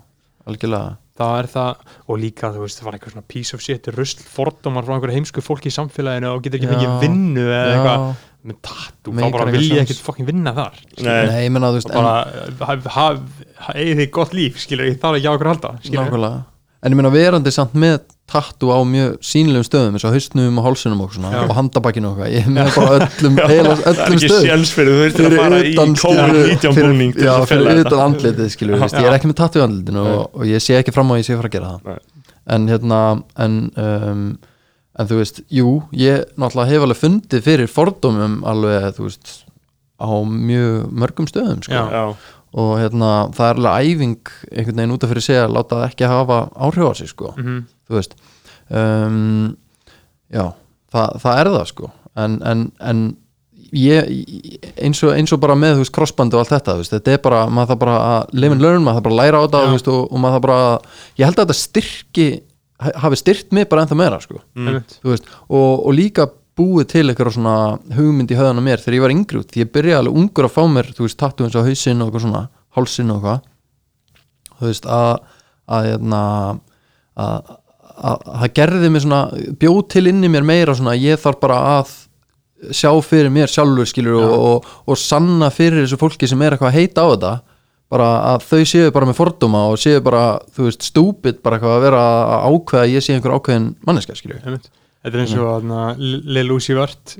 Speaker 4: algjörlega.
Speaker 2: Það er það, og líka þú veist það var eitthvað svona piece of shit, rusl, fordómar frá einhverju heimsku fólki í samfélaginu og getur ekki fengið vinnu eða eitthvað. Með tattoo, þá bara vil ég ekkert fokkin vinna þar
Speaker 1: nei,
Speaker 4: nei, ég menna þú veist,
Speaker 2: bara haf, haf, eigið þið gott líf skilur, ég þarf ekki á okkur að halda
Speaker 4: en,
Speaker 2: skilur,
Speaker 4: nákvæmlega en ég menna verandi samt með tattoo á mjög sýnilegum stöðum eins og hausnum og hálsunum og, svona,
Speaker 2: Já.
Speaker 4: og handabakkinu og eitthvað, ég meina bara öllum, heila, öllum
Speaker 1: ekki
Speaker 4: stöðum.
Speaker 1: sjans fyrir þú þurftir að fara í COVID-19 búning til
Speaker 4: já, fyrir utan andlitið veist, ég er ekki með tattoo í andlitinu og, og ég sé ekki fram á að ég sé fara að gera það.
Speaker 1: Nei.
Speaker 4: en hérna en, um, en þú veist, jú ég náttúrulega hef alveg fundið fyrir fordómum alveg, þú veist á mjög mörgum stöðum sko. Og hérna, það er alveg æfing einhvern veginn út af fyrir sig að láta það ekki hafa áhrif á sig sko,
Speaker 2: Mhm.
Speaker 4: þú veist um, já það, það er það sko. En, en, en ég, eins og, eins og bara með veist, crossband og allt þetta, veist, þetta er bara maður það bara að live and learn, maður það bara að læra á þú veist, og, og maður það bara að, ég held að þetta styrki hafi styrkt mig bara ennþá meira sko, þú veist, og, og líka búið til eitthvað svona hugmynd í höðan á mér þegar ég var yngri út, því ég byrjaði alveg ungur að fá mér, þú veist, tattu eins á hausinn og eitthvað svona, hálsinn og eitthvað. Þú veist, að að, hérna, að, að, að gerði mig svona bjóð til inni mér meira svona, ég þarf bara að sjá fyrir mér sjálfur skilur og, og, og sanna fyrir þessu fólki sem er eitthvað að heita á þetta. Bara að þau séu bara með fordóma og séu bara, þú veist, stúpid bara eitthvað að vera að ákveða að ég sé einhver ákveðin manneska, skilur.
Speaker 2: Þetta er eins og að Lil Uzi Vart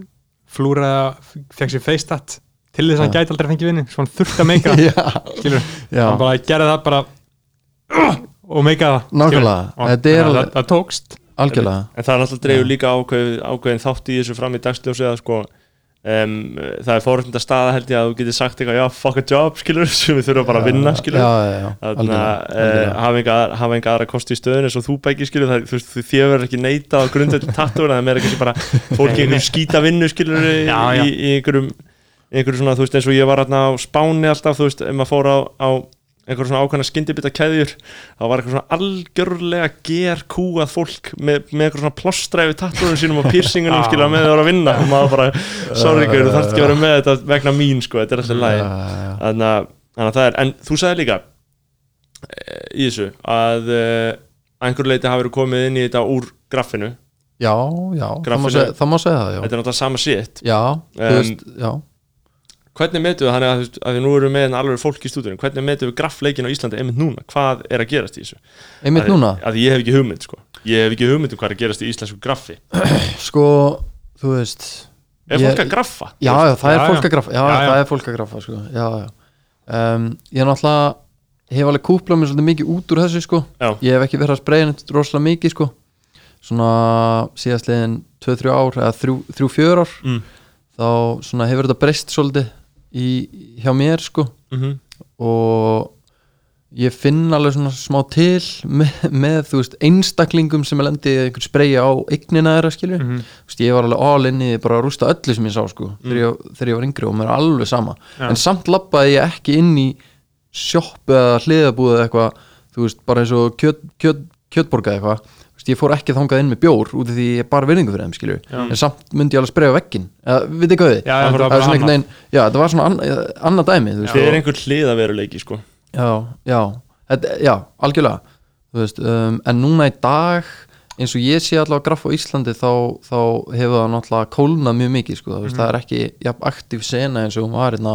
Speaker 2: flúraði, fekk sér feistat til þess að hann gæti aldrei fengið vinni svo hann þurfti að meika
Speaker 4: já,
Speaker 2: hann bara gerði það bara og meika það
Speaker 4: er
Speaker 2: að það, það tókst.
Speaker 4: Algjörlega.
Speaker 1: En það er alltaf dreifur líka ákveð, ákveðin þátt í þessu fram í dagsljósi að sko Um, það er fórhundar staða held ég að þú getur sagt eitthvað, já, fuck a job, skilur sem við þurfum bara að vinna, skilur Þannig að hafa enga, aðra kosti í stöðun eins og þú bæki skilur það, þú þú þér verður ekki neita á grundvöld tattúr, það er meira kannski bara fólki í einhverjum skýta vinnu skilur í,
Speaker 2: Já, já.
Speaker 1: í, í einhverjum einhverjum svona, þú veist, eins og ég var hérna á Spáni alltaf, þú veist, ef maður fór á, á einhverjum svona ákvæmna skyndibita keðjur þá var eitthvað svona algjörlega gerkúað fólk með, með einhverjum svona plostræfi tattúrum sínum og piercingunum
Speaker 2: Já.
Speaker 1: skilur með það voru að vinna. Og maður bara, sorry, gaur, þú þarft ekki að vera með þetta vegna mín, sko, þetta er alltaf læg þannig að, að það er en þú sagði líka eh, í þessu að eh, að einhverju leiti hafi verið komið inn í þetta úr graffinu.
Speaker 4: Já, já, það má,
Speaker 1: Graffinu-
Speaker 4: segja, það má segja það,
Speaker 1: þetta er náttúrulega sama shit.
Speaker 4: Já, þú veist, já
Speaker 1: hvernig metum við þannig að, þú veist, að við nú erum með alveg fólk í stúdíunum, hvernig metum við graffleikin á Íslandi einmitt núna, hvað er að gerast í þessu?
Speaker 4: Einmitt
Speaker 1: að,
Speaker 4: núna,
Speaker 1: að ég hef ekki hugmynd sko. Ég hef ekki hugmynd um hvað er að gerast í íslensku graffi.
Speaker 4: Sko, þú veist
Speaker 1: er
Speaker 4: Ég-
Speaker 1: fólk að graffa?
Speaker 4: Já, já, það er
Speaker 2: Já,
Speaker 4: fólk að graffa Já,
Speaker 2: Já, já.
Speaker 4: það er fólk að graffa, sko. Já, já. Um, Ég er náttúrulega hef alveg kúplað mér svolítið mikið út úr þessu, sko.
Speaker 1: Já.
Speaker 4: Ég hef ekki verið að spreja neitt rosalega mikið, sko. Svona síðastliðin 2-3 ár eða 3-4 ár.
Speaker 1: Mm.
Speaker 4: þá svona hefur þetta breyst svolítið í, hjá mér, sko
Speaker 1: Mm -hmm.
Speaker 4: og ég finn alveg svona smá til með, með þú veist, einstaklingum sem er lendið einhvern spreyja á eignina þeirra skilju
Speaker 2: Mhm.
Speaker 4: þú veist, ég var alveg all inni í bara að rústa öllu sem ég sá sko, þegar, ég, þegar ég var yngri og mér er alveg sama,
Speaker 2: Já.
Speaker 4: en samt labbaði ég ekki inn í sjoppu eða hliðabúð eða eitthvað, þú veist, bara eins og kjöt, kjöt, kjötborga eitthvað veist, ég fór ekki þangað inn með bjór út af því ég er bara virðingu fyrir þeim skilju,
Speaker 2: Já.
Speaker 4: en samt myndi ég alveg spreyja á veggin, eða, við þið hvað við?
Speaker 2: Já, já, það var
Speaker 4: það er svona einhvern
Speaker 2: annað.
Speaker 4: veginn, já, þetta var svona anna, annað dæmi, þú veist,
Speaker 1: það er einhver hliðaveruleiki sko.
Speaker 4: Já, já, þetta, já, algjörlega. Þú veist, um, en núna í dag eins og ég sé allavega graff á Íslandi þá, þá hefur það náttúrulega kólnað mjög mikið sko, þú veist, það er ekki jafn aktív sena eins og hún var hérna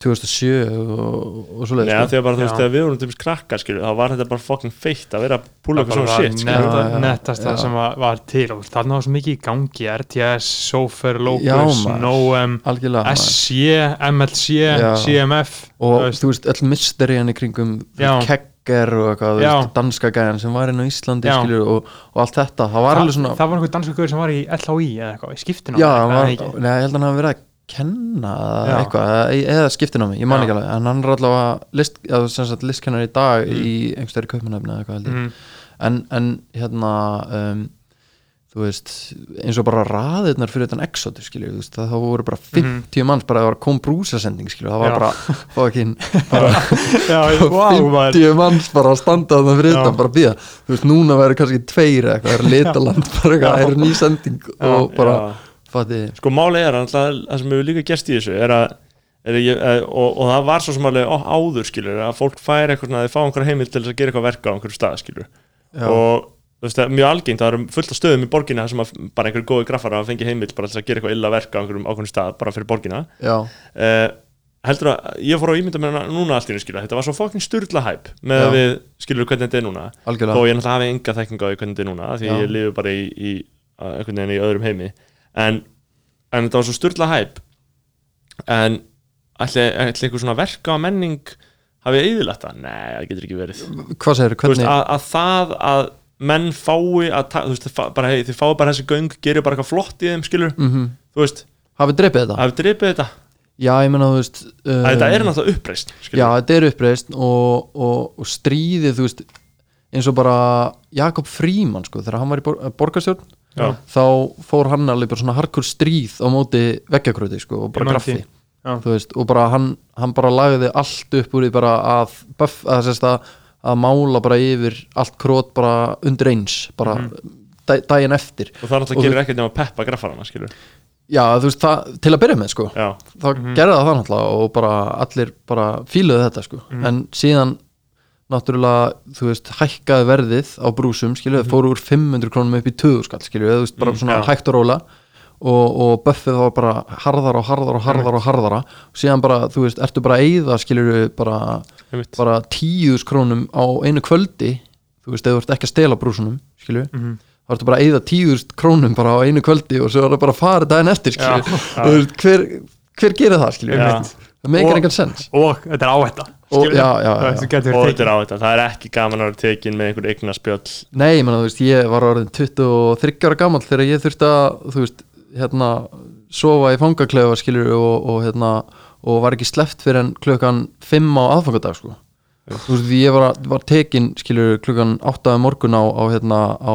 Speaker 4: 2007 og, og svo
Speaker 1: Nei,
Speaker 4: leið
Speaker 1: því að bara þú veist, þegar við vorum til krakkar skilur, þá var þetta bara fucking feitt að vera að púla eitthvað svona shit skilur.
Speaker 4: Já, já,
Speaker 2: nettast það sem var, var til og þarna var svo mikið í gangi RTS, Sofer, Locus,
Speaker 4: maður.
Speaker 2: SC, MLC,
Speaker 4: Já.
Speaker 2: CMF
Speaker 4: og
Speaker 2: þú veist.
Speaker 4: veist, öll mysterían í kringum kegger og eitthvað, þú
Speaker 2: Já.
Speaker 4: veist, danska gæjan sem var inn á Íslandi skilur, og, og allt þetta, það var alveg svona
Speaker 2: það var einhver danskur gaur sem var í LHI eða eitthvað, í skiptinu
Speaker 4: já, var, neða, ég held að hann hafi verið að kenna eða eitthvað, eða, eða skiptin á mig, ég man ekki alveg en hann er allavega list, listkennar í dag
Speaker 2: Mm.
Speaker 4: í einhverstæri kaupmanöfni eða eitthvað
Speaker 2: Mhm.
Speaker 4: en, en hérna um, þú veist, eins og bara raðirnar fyrir þetta exotu skilju, þú veist, það, það voru bara 50 manns bara að það var kom brúsasending skilju, það var
Speaker 2: Mhm. Já.
Speaker 4: bara fucking bara
Speaker 2: já, wow, maður
Speaker 4: 50 manns bara að standa þarna fyrir
Speaker 2: Já.
Speaker 4: þetta bara að býða, þú veist, núna væri kannski tveir eitthvað, það er litaland bara eitthvað, það er ný sending og bara,
Speaker 1: Já.
Speaker 4: Fatti
Speaker 1: sko máli er að það sem hefur líka gerst í þessu er að er að ég, eh, og, og það var svo á- áður skilur að fólk fær eitthvað svona að þið fá einhver heimild til að gera eitthvað verka á einhverju stað skilur
Speaker 4: Já.
Speaker 1: og þú veist það er mjög algengt það eru fullt af stöðum í borginna sem að bara einhverju góði graffar að fengi heimild bara til að gera eitthvað illa verka á einhverjum ákveðnum stað bara fyrir borginna uh, heldur að ég fór að ímynda mér hana núna allt í einu skilur þetta var svo fucking sturla hæp með
Speaker 4: Já.
Speaker 1: við skilur hvernig þetta er núna.
Speaker 4: Algjörlega.
Speaker 1: Þó ég náttúrulega hafi enga þekking á hvernig þetta er núna því
Speaker 4: Já.
Speaker 1: ég lifi bara í, í einhvern veginn í öðrum heimi en, en þetta var svo styrla hæp en ætli, ætli eitthvað svona verka og menning hafi eðilagt það? Nei, það getur ekki verið.
Speaker 4: Hvað segir,
Speaker 1: Þú að, að það að menn fái að þú veist, bara, hey, þið fái bara þessi göng gerir bara eitthvað flott í þeim skilur
Speaker 4: mm
Speaker 1: þú veist,
Speaker 4: hafið dreipið þetta?
Speaker 1: hafið dripið þetta?
Speaker 4: Já, ég menna, þú veist um,
Speaker 1: þetta er náttúrulega uppreist
Speaker 4: já,
Speaker 1: skilur
Speaker 4: þetta er uppreist og, og, og stríðið, þú veist eins og bara Jakob Fríman sko, þegar hann var í bor borgarstjórn
Speaker 1: Já.
Speaker 4: þá fór hann alveg bara svona harkur stríð á móti veggjakröti sko, og bara þú veist, og bara hann, hann bara lagði allt upp úr því bara að, buff, að, að, að mála bara yfir allt krót bara undir eins bara
Speaker 2: Mhm.
Speaker 4: dag, daginn eftir.
Speaker 1: Og það náttúrulega
Speaker 4: Og
Speaker 1: gerir ekkert nema að peppa graffarana skilur
Speaker 4: já, þú veist, það, til að byrja með sko.
Speaker 1: Já,
Speaker 4: þá gerði það það náttúrulega og bara allir bara fíluðu þetta sko. En síðan náttúrulega þú veist hækkaði verðið á brúsum skiljuð, mm fóru úr 500 krónum upp í 2000 skall skiljuð, þú veist bara svona
Speaker 1: já.
Speaker 4: hægt og róla og, og buffið var bara harðara og harðara og harðara og harðara. Og síðan bara, þú veist, ertu bara að eyða skiljuð bara, bara 10.000 krónum á einu kvöldi þú veist, eða þú ert ekki að stela brúsunum skiljuð,
Speaker 2: Mhm.
Speaker 4: þá ertu bara eyða 10.000 krónum bara á einu kvöldi og svo er það bara að fara daginn eftir þú veist, hver, hver gerir það skiljuð,
Speaker 1: Já.
Speaker 4: það meikir
Speaker 2: Og-
Speaker 4: engan sens.
Speaker 2: og þetta er áhætta
Speaker 4: Og-
Speaker 1: þetta er á þetta, það er ekki gaman að vera tekin með einhver eigna spjöll.
Speaker 4: Nei, þú veist, ég var orðin 23 ára gamall þegar ég þurfti að, veist, hérna sofa í fangaklefa, skilur og, og hérna, og var ekki sleppt fyrir en klukkan 5 á aðfangadag, sko. Þú veist, ég var, var tekin, skilur klukkan 8 um morgun á, á hérna, á,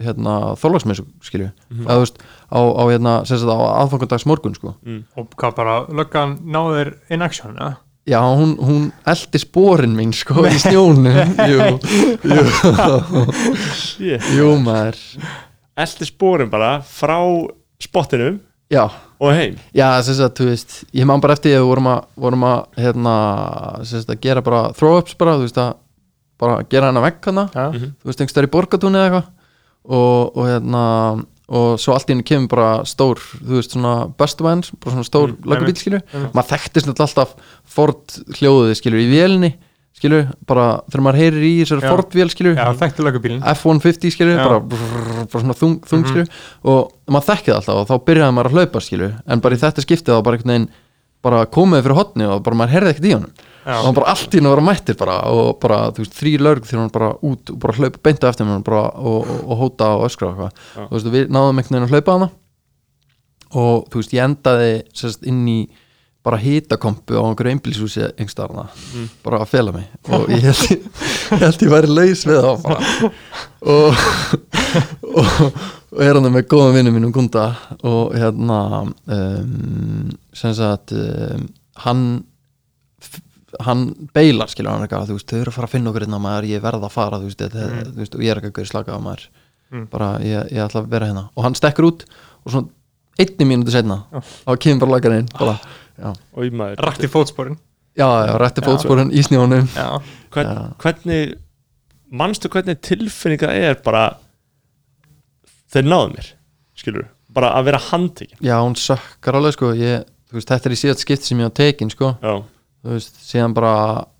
Speaker 4: hérna, þorlagsmessu, skilur eða, þú veist, á, á hérna, á aðfangadags morgun, sko
Speaker 2: og hvað bara, löggan náður in action, eða?
Speaker 4: Já, hún, hún eldi spórin mín, sko, í snjónu Jú, jú,
Speaker 1: Shit.
Speaker 4: jú, maður.
Speaker 1: Eldi spórin bara frá spottinum
Speaker 4: Já,
Speaker 1: og heim.
Speaker 4: Já, sem sagt, þú veist, ég man bara eftir því að við vorum að, vorum að, hérna, sem sagt, að gera bara throw-ups bara, þú veist, að bara gera hana vekk hana,
Speaker 2: Já.
Speaker 4: þú veist, einhvers þar í borgatúni eða eitthvað. Og, og hérna, og svo allt í henni kemur bara stór, þú veist, svona best vans, bara svona stór
Speaker 2: Mm,
Speaker 4: mm,
Speaker 2: einmitt,
Speaker 4: skilju,
Speaker 2: einmitt.
Speaker 4: maður þekktist náttúrulega alltaf Ford hljóðið, skilju, í vélni, skilju, bara þegar maður heyrir í þessari. Ford vél, skilju,
Speaker 2: Já, þekktu lögubílinn
Speaker 4: F-150 skilju, bara, brrr, bara svona þung, þung
Speaker 2: Mhm.
Speaker 4: skilju og maður þekkið alltaf og þá byrjaði maður að hlaupa skilju en bara í þetta skiptið þá bara einhvern veginn bara komið fyrir hotni og bara maður heyrði ekkert í honum.
Speaker 2: Já.
Speaker 4: og hann bara allt í hennu að vera mættir bara og bara þú veist þrý laurg þegar hann bara út og bara hlaupa beinta eftir hann bara og, og, og hóta og öskra og eitthvað. Þú veist og við náðum einhvern veginn að hlaupa hana og þú veist ég endaði sérst inn í bara hitakompu á einhverju einbílshúsi einhverstaðarna
Speaker 1: Mm.
Speaker 4: bara að fela mig. Og ég held ég, held ég væri laus við það og, og, og er hann með góðan vinnu mínum Gunda og hérna um, sem sagt um, hann hann beilar skilur hann eitthvað þú veist, þau eru að fara að finna okkur hérna maður ég verð að fara þú veist, þetta,
Speaker 2: Mm.
Speaker 4: þú veist og ég er ekki að gauð slaka á maður.
Speaker 2: Mm.
Speaker 4: bara ég, ég ætla að vera hérna. Og hann stekkur út og svona einni mínúti setna
Speaker 2: Já.
Speaker 4: og kemur bara lagarinn bara,
Speaker 1: í maður.
Speaker 2: Rakti fótsporin.
Speaker 4: Já, já, rætti fótsporin í snjónum.
Speaker 2: Já,
Speaker 1: Hvern,
Speaker 4: Já.
Speaker 1: hvernig manstu hvernig tilfinninga er bara þeir náðu mér skilur, bara að vera handtekinn.
Speaker 4: Já, hún sökkar alveg sko. Ég, veist, þetta er í síðan skipt sem ég á tekin sko.
Speaker 1: Já,
Speaker 4: þú veist, síðan bara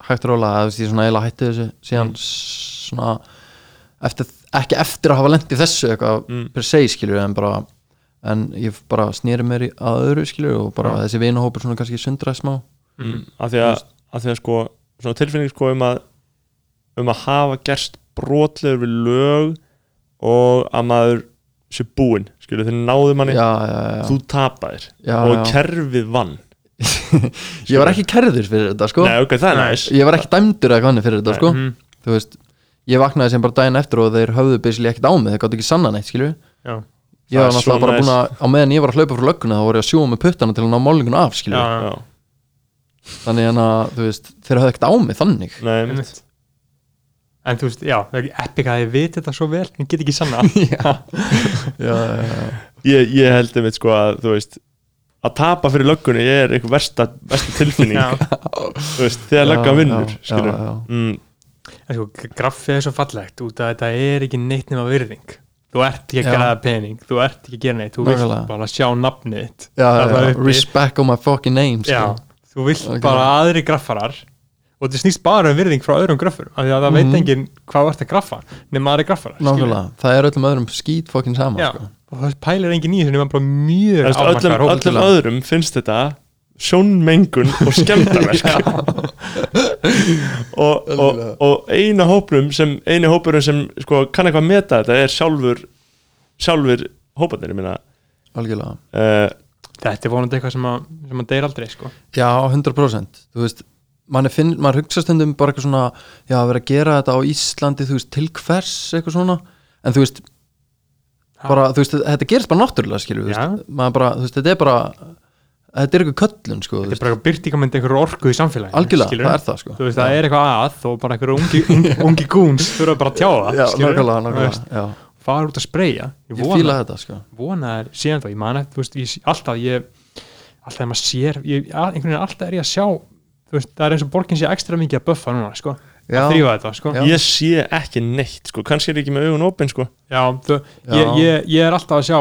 Speaker 4: hægt róla, þú veist, ég svona eiginlega hætti þessu. Síðan
Speaker 1: Mm.
Speaker 4: svona eftir, ekki eftir að hafa lent í þessu eitthvað
Speaker 1: Mm.
Speaker 4: per se skilur en bara en ég bara snýri mér í að öðru skilur og bara þessi vinahópur svona kannski sundraði smá.
Speaker 1: Mm. af, því að, af því að sko svona tilfinning sko um að um að hafa gerst brotlegur við lög og að maður sé búinn, skilur, þeir náðu manni.
Speaker 4: Já, já, já,
Speaker 1: þú tapaðir. Og kerfið vann.
Speaker 4: Ég var ekki kerður fyrir þetta sko.
Speaker 1: Nei, ok, það er
Speaker 2: Nei.
Speaker 1: næs.
Speaker 4: Ég var ekki dæmdur eða hvernig fyrir þetta
Speaker 1: Nei.
Speaker 4: sko
Speaker 2: Mhm.
Speaker 4: þú veist, ég vaknaði sem bara daginn eftir og þeir höfðu basically ekkert á mig, þeir gátt ekki sanna neitt skilur
Speaker 2: Já,
Speaker 4: ég
Speaker 1: Það
Speaker 4: var
Speaker 1: er
Speaker 4: náttúrulega bara búin að á meðan ég var að hlaupa frá lögguna þá voru ég að sjúa með puttana til að ná málningun af skilur
Speaker 2: Já,
Speaker 1: já,
Speaker 4: þannig að þú veist, þeir höfðu ekkert á mig þannig.
Speaker 1: Nei, einmitt.
Speaker 2: En þú veist, já, það er ekki epic að ég veit þetta svo vel en get ekki sanna
Speaker 4: já, já, já,
Speaker 1: ég, ég held einmitt sko að þú veist að tapa fyrir löggunni er einhver versta, versta tilfinning.
Speaker 2: Já,
Speaker 1: þú veist, þegar löggan vinnur
Speaker 4: já, já, já.
Speaker 1: mm,
Speaker 2: en sko, graffið er svo fallegt út að þetta er ekki neitt nema virðing. Þú ert ekki að
Speaker 4: Já.
Speaker 2: gera pening, þú ert ekki að gera neitt Þú vilt bara sjá nafnið þitt.
Speaker 4: Já, já, já. respect on my fucking name
Speaker 2: Já,
Speaker 4: skilur.
Speaker 2: þú vilt bara aðri graffarar og þetta snýst bara um virðing frá öðrum graffur af því að það
Speaker 4: Mhm.
Speaker 2: veit enginn hvað ert að graffa nema aðri skilurðu.
Speaker 4: nákvæmlega, það er öllum öðrum skít fucking sama
Speaker 2: Já,
Speaker 4: sko.
Speaker 2: og það pælir enginn í þessu nema bara mjög
Speaker 1: veist, öllum, öllum öðrum finnst þetta sjónmengun og skemmtarverk og, og, og eina hóprum sem eini hópurum sem sko, kann eitthvað meta þetta er sjálfur sjálfur hóparnir ég meina.
Speaker 4: Algjörlega.
Speaker 1: Uh,
Speaker 2: Þetta er vonandi eitthvað sem að, sem að deyr aldrei sko.
Speaker 4: Já, 100% Þú veist, mann, finn, mann hugsa stundum bara eitthvað svona, já, að vera að gera þetta á Íslandi, þú veist, til hvers eitthvað svona, en þú veist bara, þú veist, þetta gerist bara náttúrulega skilur, maður bara, þú veist, þetta er bara þetta er eitthvað köllun, sko
Speaker 2: Þetta er bara eitthvað byrtingamönd einhverju orku í samfélaginu
Speaker 4: algjörlega,
Speaker 2: skilurðu.
Speaker 4: það er það, sko.
Speaker 2: Þú veist, það er eitthvað að og bara einhverju ungi, ungi, ungi gúns þurfa bara að tjá það
Speaker 4: Já, nákvæmlega, nákvæmlega,
Speaker 2: Fara út að spreyja. Ég
Speaker 4: ég
Speaker 2: vona,
Speaker 4: fíla þetta, sko.
Speaker 2: vona er síðan þá, ég man alltaf ég alltaf þegar maður sér ég, einhvern veginn alltaf er ég að sjá veist, það er eins og borgin sé ekstra mikið að buffa núna, sko,
Speaker 4: Já,
Speaker 2: að þrýfa þetta, sko.
Speaker 1: Ég sé ekki neitt sko, kannski er ég ekki með augun opinn sko.
Speaker 2: Já, þú,
Speaker 4: Já.
Speaker 2: Ég, ég, ég er alltaf að sjá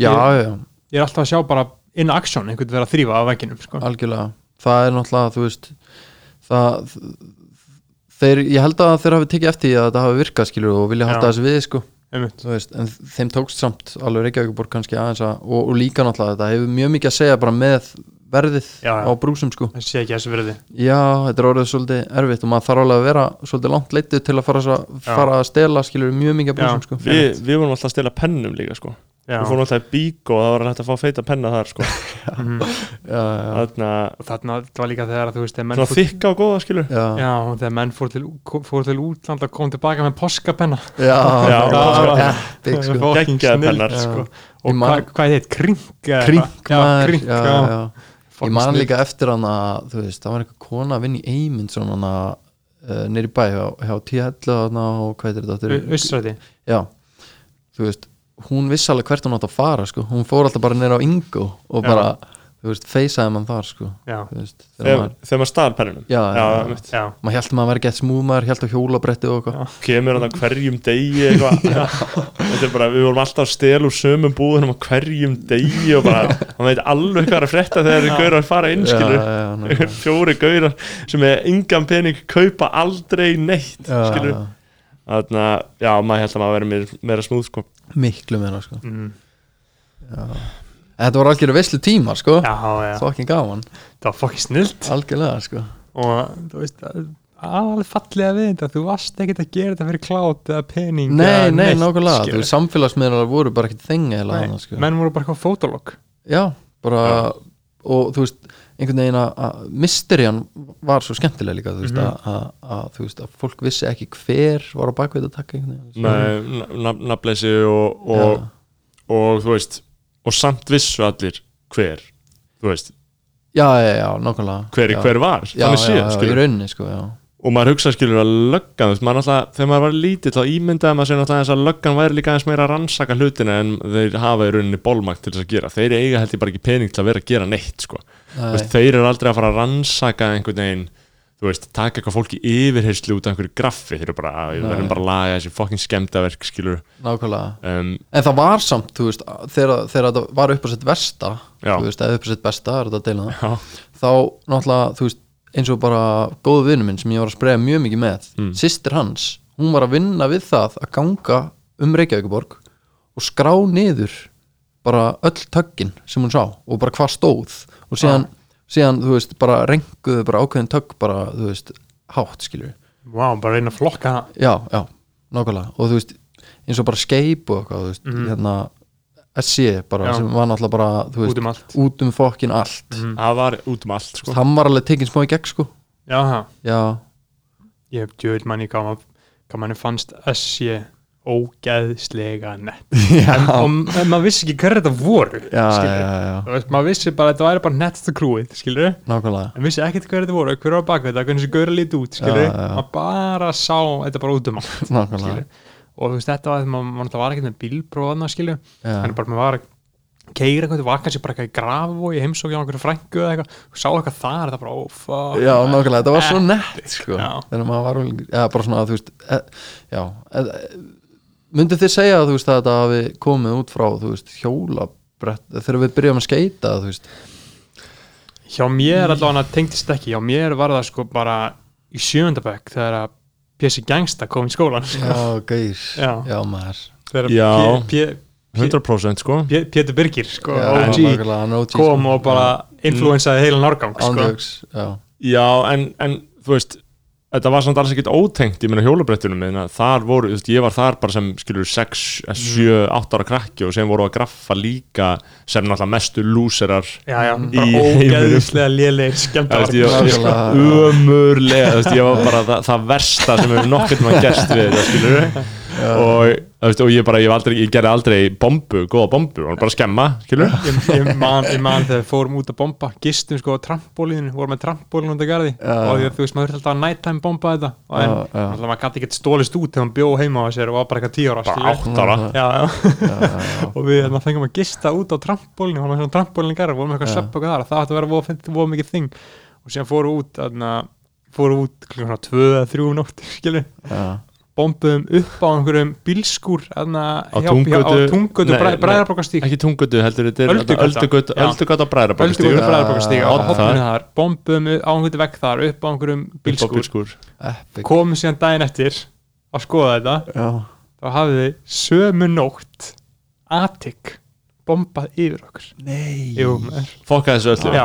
Speaker 4: já, já,
Speaker 2: ég er alltaf að sjá bara in action einhvern veginn að þrýfa á vegginum, sko.
Speaker 4: Algjörlega. Það er náttúrulega, þú veist það þeir, ég held að þeir hafi tekið eftir því að þetta hafi virkað skilur og vilja halda þessu við, sko. Veist, en þeim tókst samt alveg Reykjavíkuborg kannski aðeins að og, og líka náttúrulega þetta hefur mjög mikið að segja bara með verðið
Speaker 2: Já, já.
Speaker 4: á brúsum sko.
Speaker 2: Það sé ekki þessu verði.
Speaker 4: Já, þetta er orðið svolítið erfitt og maður þarf alveg að vera svolítið langt leitið til að fara, að, fara að stela skilur mjög mikið brúsum sko.
Speaker 1: Vi, við vorum alltaf að stela pennum líka sko.
Speaker 2: Já,
Speaker 1: við fórum alltaf í bík og það var hægt að fá feita penna þar sko.
Speaker 2: Mhm.
Speaker 4: já, já,
Speaker 1: þarna,
Speaker 2: þarna það var líka þegar að þú veist fór,
Speaker 1: þykka og góða skilur
Speaker 4: já,
Speaker 2: þegar menn fór til, fór til útland og kom tilbaka með poskapenna
Speaker 4: já,
Speaker 1: Já,
Speaker 4: það var sko.
Speaker 2: sko.
Speaker 1: sko.
Speaker 2: og hvað, hvað er þetta, krink eða
Speaker 4: krink
Speaker 2: eitthvað? já,
Speaker 4: já,
Speaker 2: já,
Speaker 4: já, ég man líka eftir hann að þú veist, það var eitthvað kona að vinna í Eymund svona uh, nýri bæ hjá, hjá T.L. og hvað er þetta?
Speaker 2: Össræti
Speaker 4: já, þú veist hún vissi alveg hvert hún átt að fara sko. hún fór alltaf bara nýra á Ingo og
Speaker 2: Já.
Speaker 4: Þú veist, feysaði mann þar sko.
Speaker 2: já,
Speaker 4: þú veist, þegar
Speaker 1: þegar,
Speaker 4: maður,
Speaker 1: þegar maður stál pennunum
Speaker 4: já, já, já,
Speaker 2: já,
Speaker 4: maður held maður að vera gett smúð maður held á hjólabretti og eitthvað.
Speaker 1: Kemur hann á hverjum degi eitthvað. Þetta er bara, við vorum alltaf að stela úr sömum búðunum á hverjum degi og bara, hann veit alveg hvað er að frétta þegar þeir gaurar fara inn
Speaker 4: já,
Speaker 1: skilur
Speaker 4: já, já, nákvæmlega.
Speaker 1: fjóri gaurar sem er engan pening kaupa aldrei neitt
Speaker 4: já,
Speaker 1: skilur,
Speaker 4: já,
Speaker 1: þannig að já, maður held að maður verið meira, meira smúð sko.
Speaker 4: miklu meira sko.
Speaker 2: mm,
Speaker 4: þetta var algjörðu veislu tíma sko.
Speaker 2: já, já.
Speaker 4: Þokkin gaman,
Speaker 2: það var fokkin snilt.
Speaker 4: Algjörlega sko.
Speaker 2: og þú veist aðalega fallega við þetta, þú varst ekkert að gera þetta fyrir klát eða pening
Speaker 4: nei, nei,
Speaker 2: neitt,
Speaker 4: nákvæmlega. þú veist, samfélagsmiðlar voru bara ekkert þengi
Speaker 2: Nei,
Speaker 4: hana, sko.
Speaker 2: menn voru bara eitthvað fótolog
Speaker 4: já, bara og þú veist, einhvern veginn að- að mysterían var svo skemmtilega líka þú veist,
Speaker 2: Mhm.
Speaker 4: að, að, að, þú veist, að fólk vissi ekki hver var á bakveit að taka einhvern veginn
Speaker 1: na- nafnleysi og, og,
Speaker 4: já,
Speaker 1: og þú veist og samt vissu allir hver þú veist,
Speaker 4: já, já, já, nákvæmlega.
Speaker 1: hver í
Speaker 4: já.
Speaker 1: hver var
Speaker 4: já,
Speaker 1: þannig
Speaker 4: já,
Speaker 1: séð,
Speaker 4: já, í
Speaker 1: skilur
Speaker 4: rauninni sko, já.
Speaker 1: Og maður hugsa skilur að löggan þú veist, maður alltaf, þegar maður var lítill þá ímyndaði maður sér náttúrulega eins að löggan væri líka eins meira að rannsaka hlutina en þeir hafa í rauninni bólmakt til þess að gera. Þeir eiga held ég bara ekki pening til að vera að gera neitt sko.
Speaker 4: Nei,
Speaker 1: veist, þeir eru aldrei að fara að rannsaka einhvern veginn þú veist, taka eitthvað fólki yfirherslu út af einhverju graffi, eru bara, við verðum bara að laga þessi fokkin skemmtaverk, skilur
Speaker 4: nákvæmlega.
Speaker 1: Um,
Speaker 4: En það var samt, þú veist, þegar, þegar þetta var upp á sitt versta
Speaker 1: Já.
Speaker 4: þú veist, eða upp á sitt besta, er þetta að deila það
Speaker 1: já,
Speaker 4: þá náttúrulega, þú veist, eins og bara góðu vinnu minn sem ég var að spreja mjög mikið með
Speaker 1: Mm.
Speaker 4: systir hans, hún var að vinna við það að ganga um Reykjavíkuborg og skrá niður bara öll töggin sem hún sá og bara hvað stóð. Og síðan, síðan þú veist, bara renguðu bara ákveðin tögg bara, þú veist, hátt skilur
Speaker 2: Vá, bara reyna að flokka. Það
Speaker 4: já, já, nákvæmlega. Og þú veist, eins og bara skeip og eitthvað, þú veist,
Speaker 2: Mhm.
Speaker 4: hérna SC bara,
Speaker 2: Já.
Speaker 4: sem var náttúrulega bara, þú veist
Speaker 2: út um allt.
Speaker 4: út um fokkin allt.
Speaker 2: Mhm.
Speaker 1: það var út um allt, sko.
Speaker 4: Hann var alveg tekinn smá í gegn, sko.
Speaker 2: Já, það
Speaker 4: já,
Speaker 2: Ég hef djöð manni hvað manni fannst SC ógeðslega nett. En, og maður vissi ekki hverju þetta voru
Speaker 4: já, já, já,
Speaker 2: veist, maður vissi bara að þetta væri bara nettasta krúið en vissi ekkert hverju þetta voru, hverju var bak þetta hvernig þessi gaur lítið út, maður bara sá þetta bara út um skilur og þú veist, þetta var, maður, maður var ekkert með
Speaker 4: já,
Speaker 2: en bara maður var að keira eitthvað, var kannski bara eitthvað í grafu og ég heimsókja á einhverju frængu eða eitthvað. Og sá eitthvað þar, þetta bara, ó, fuck
Speaker 4: já, nákvæmlega þetta var svo nett, sko.
Speaker 2: Já.
Speaker 4: þegar maður var, já, bara svona, þú veist e, já, e, myndið þið segja, þú veist, að þetta hafi komið út frá, þú veist, hjólabrett þegar við byrjum að skeita, þú veist
Speaker 2: hjá mér allavega tengdist ekki, hjá mér var það sko bara í sjöndabæk þegar að Pjessi Gangsta kom í skólan sko.
Speaker 4: já, gæs,
Speaker 2: Já.
Speaker 4: já, maður
Speaker 2: þegar
Speaker 1: Já.
Speaker 2: P- P-
Speaker 1: 100% sko
Speaker 2: Pétur Birgir sko,
Speaker 4: já,
Speaker 2: OG
Speaker 4: OG,
Speaker 2: kom
Speaker 4: sko.
Speaker 2: og bara influensaði heilan árgang sko.
Speaker 4: Já,
Speaker 1: en, en þú veist þetta var samt alls ekkert ótengt í minna hjólabrettunum minna, þar voru, þú veist, ég var þar bara sem skilur 6, 7, 8 ára krakki og sem voru að graffa líka sem náttúrulega mestu lúserar
Speaker 2: já, já,
Speaker 1: Í
Speaker 2: bara ógeðislega lélegir
Speaker 1: Þú
Speaker 2: skemmt
Speaker 1: ég, ég, ömurlega, þú veist, ég var bara það, það versta sem hefur nokkurn mann gerst við þetta, skilur og, og ég bara, ég, aldrei, ég gerði aldrei bombu, góða bombu, og bara skemma, skilur
Speaker 2: ég, ég, man, ég man þegar við fórum út að bomba gistum sko á trampólinu, vorum með trampólinu út að garði.
Speaker 4: Já.
Speaker 2: og því að þú veist maður þurfti alltaf að nighttime bomba þetta. Og en
Speaker 4: já.
Speaker 2: alltaf maður gæti ekkert stólist út þegar hann bjó heima á sér og var bara eitthvað tíu ára
Speaker 1: bara
Speaker 2: skilurðu.
Speaker 1: 8 ára.
Speaker 2: Já, já. og við hérna, fengum að gista út á trampólinu og var svona trampólinu garði, vorum eitthvað okkur þar það átti að vera voða mikið þing. Og síðan fóru út fóru út klukkan svona 2 eða 3 um nótt skilur,
Speaker 4: já.
Speaker 2: bombuðum upp á einhverjum bílskúr þarna,
Speaker 1: Á
Speaker 2: hjá-
Speaker 1: Tungötu-
Speaker 2: bræðarbrókastík
Speaker 1: ekki tungötu, heldur þetta er öldugötu,
Speaker 2: bræðarbrókastík bombuðum á einhvern vegg þar upp á einhverjum bílskúr. komum síðan daginn eftir að skoða þetta.
Speaker 4: Já,
Speaker 2: þá hafði þið sömu nótt atik bombað yfir okkur.
Speaker 4: Nei.
Speaker 1: Fokka þessu öllu.
Speaker 2: Já,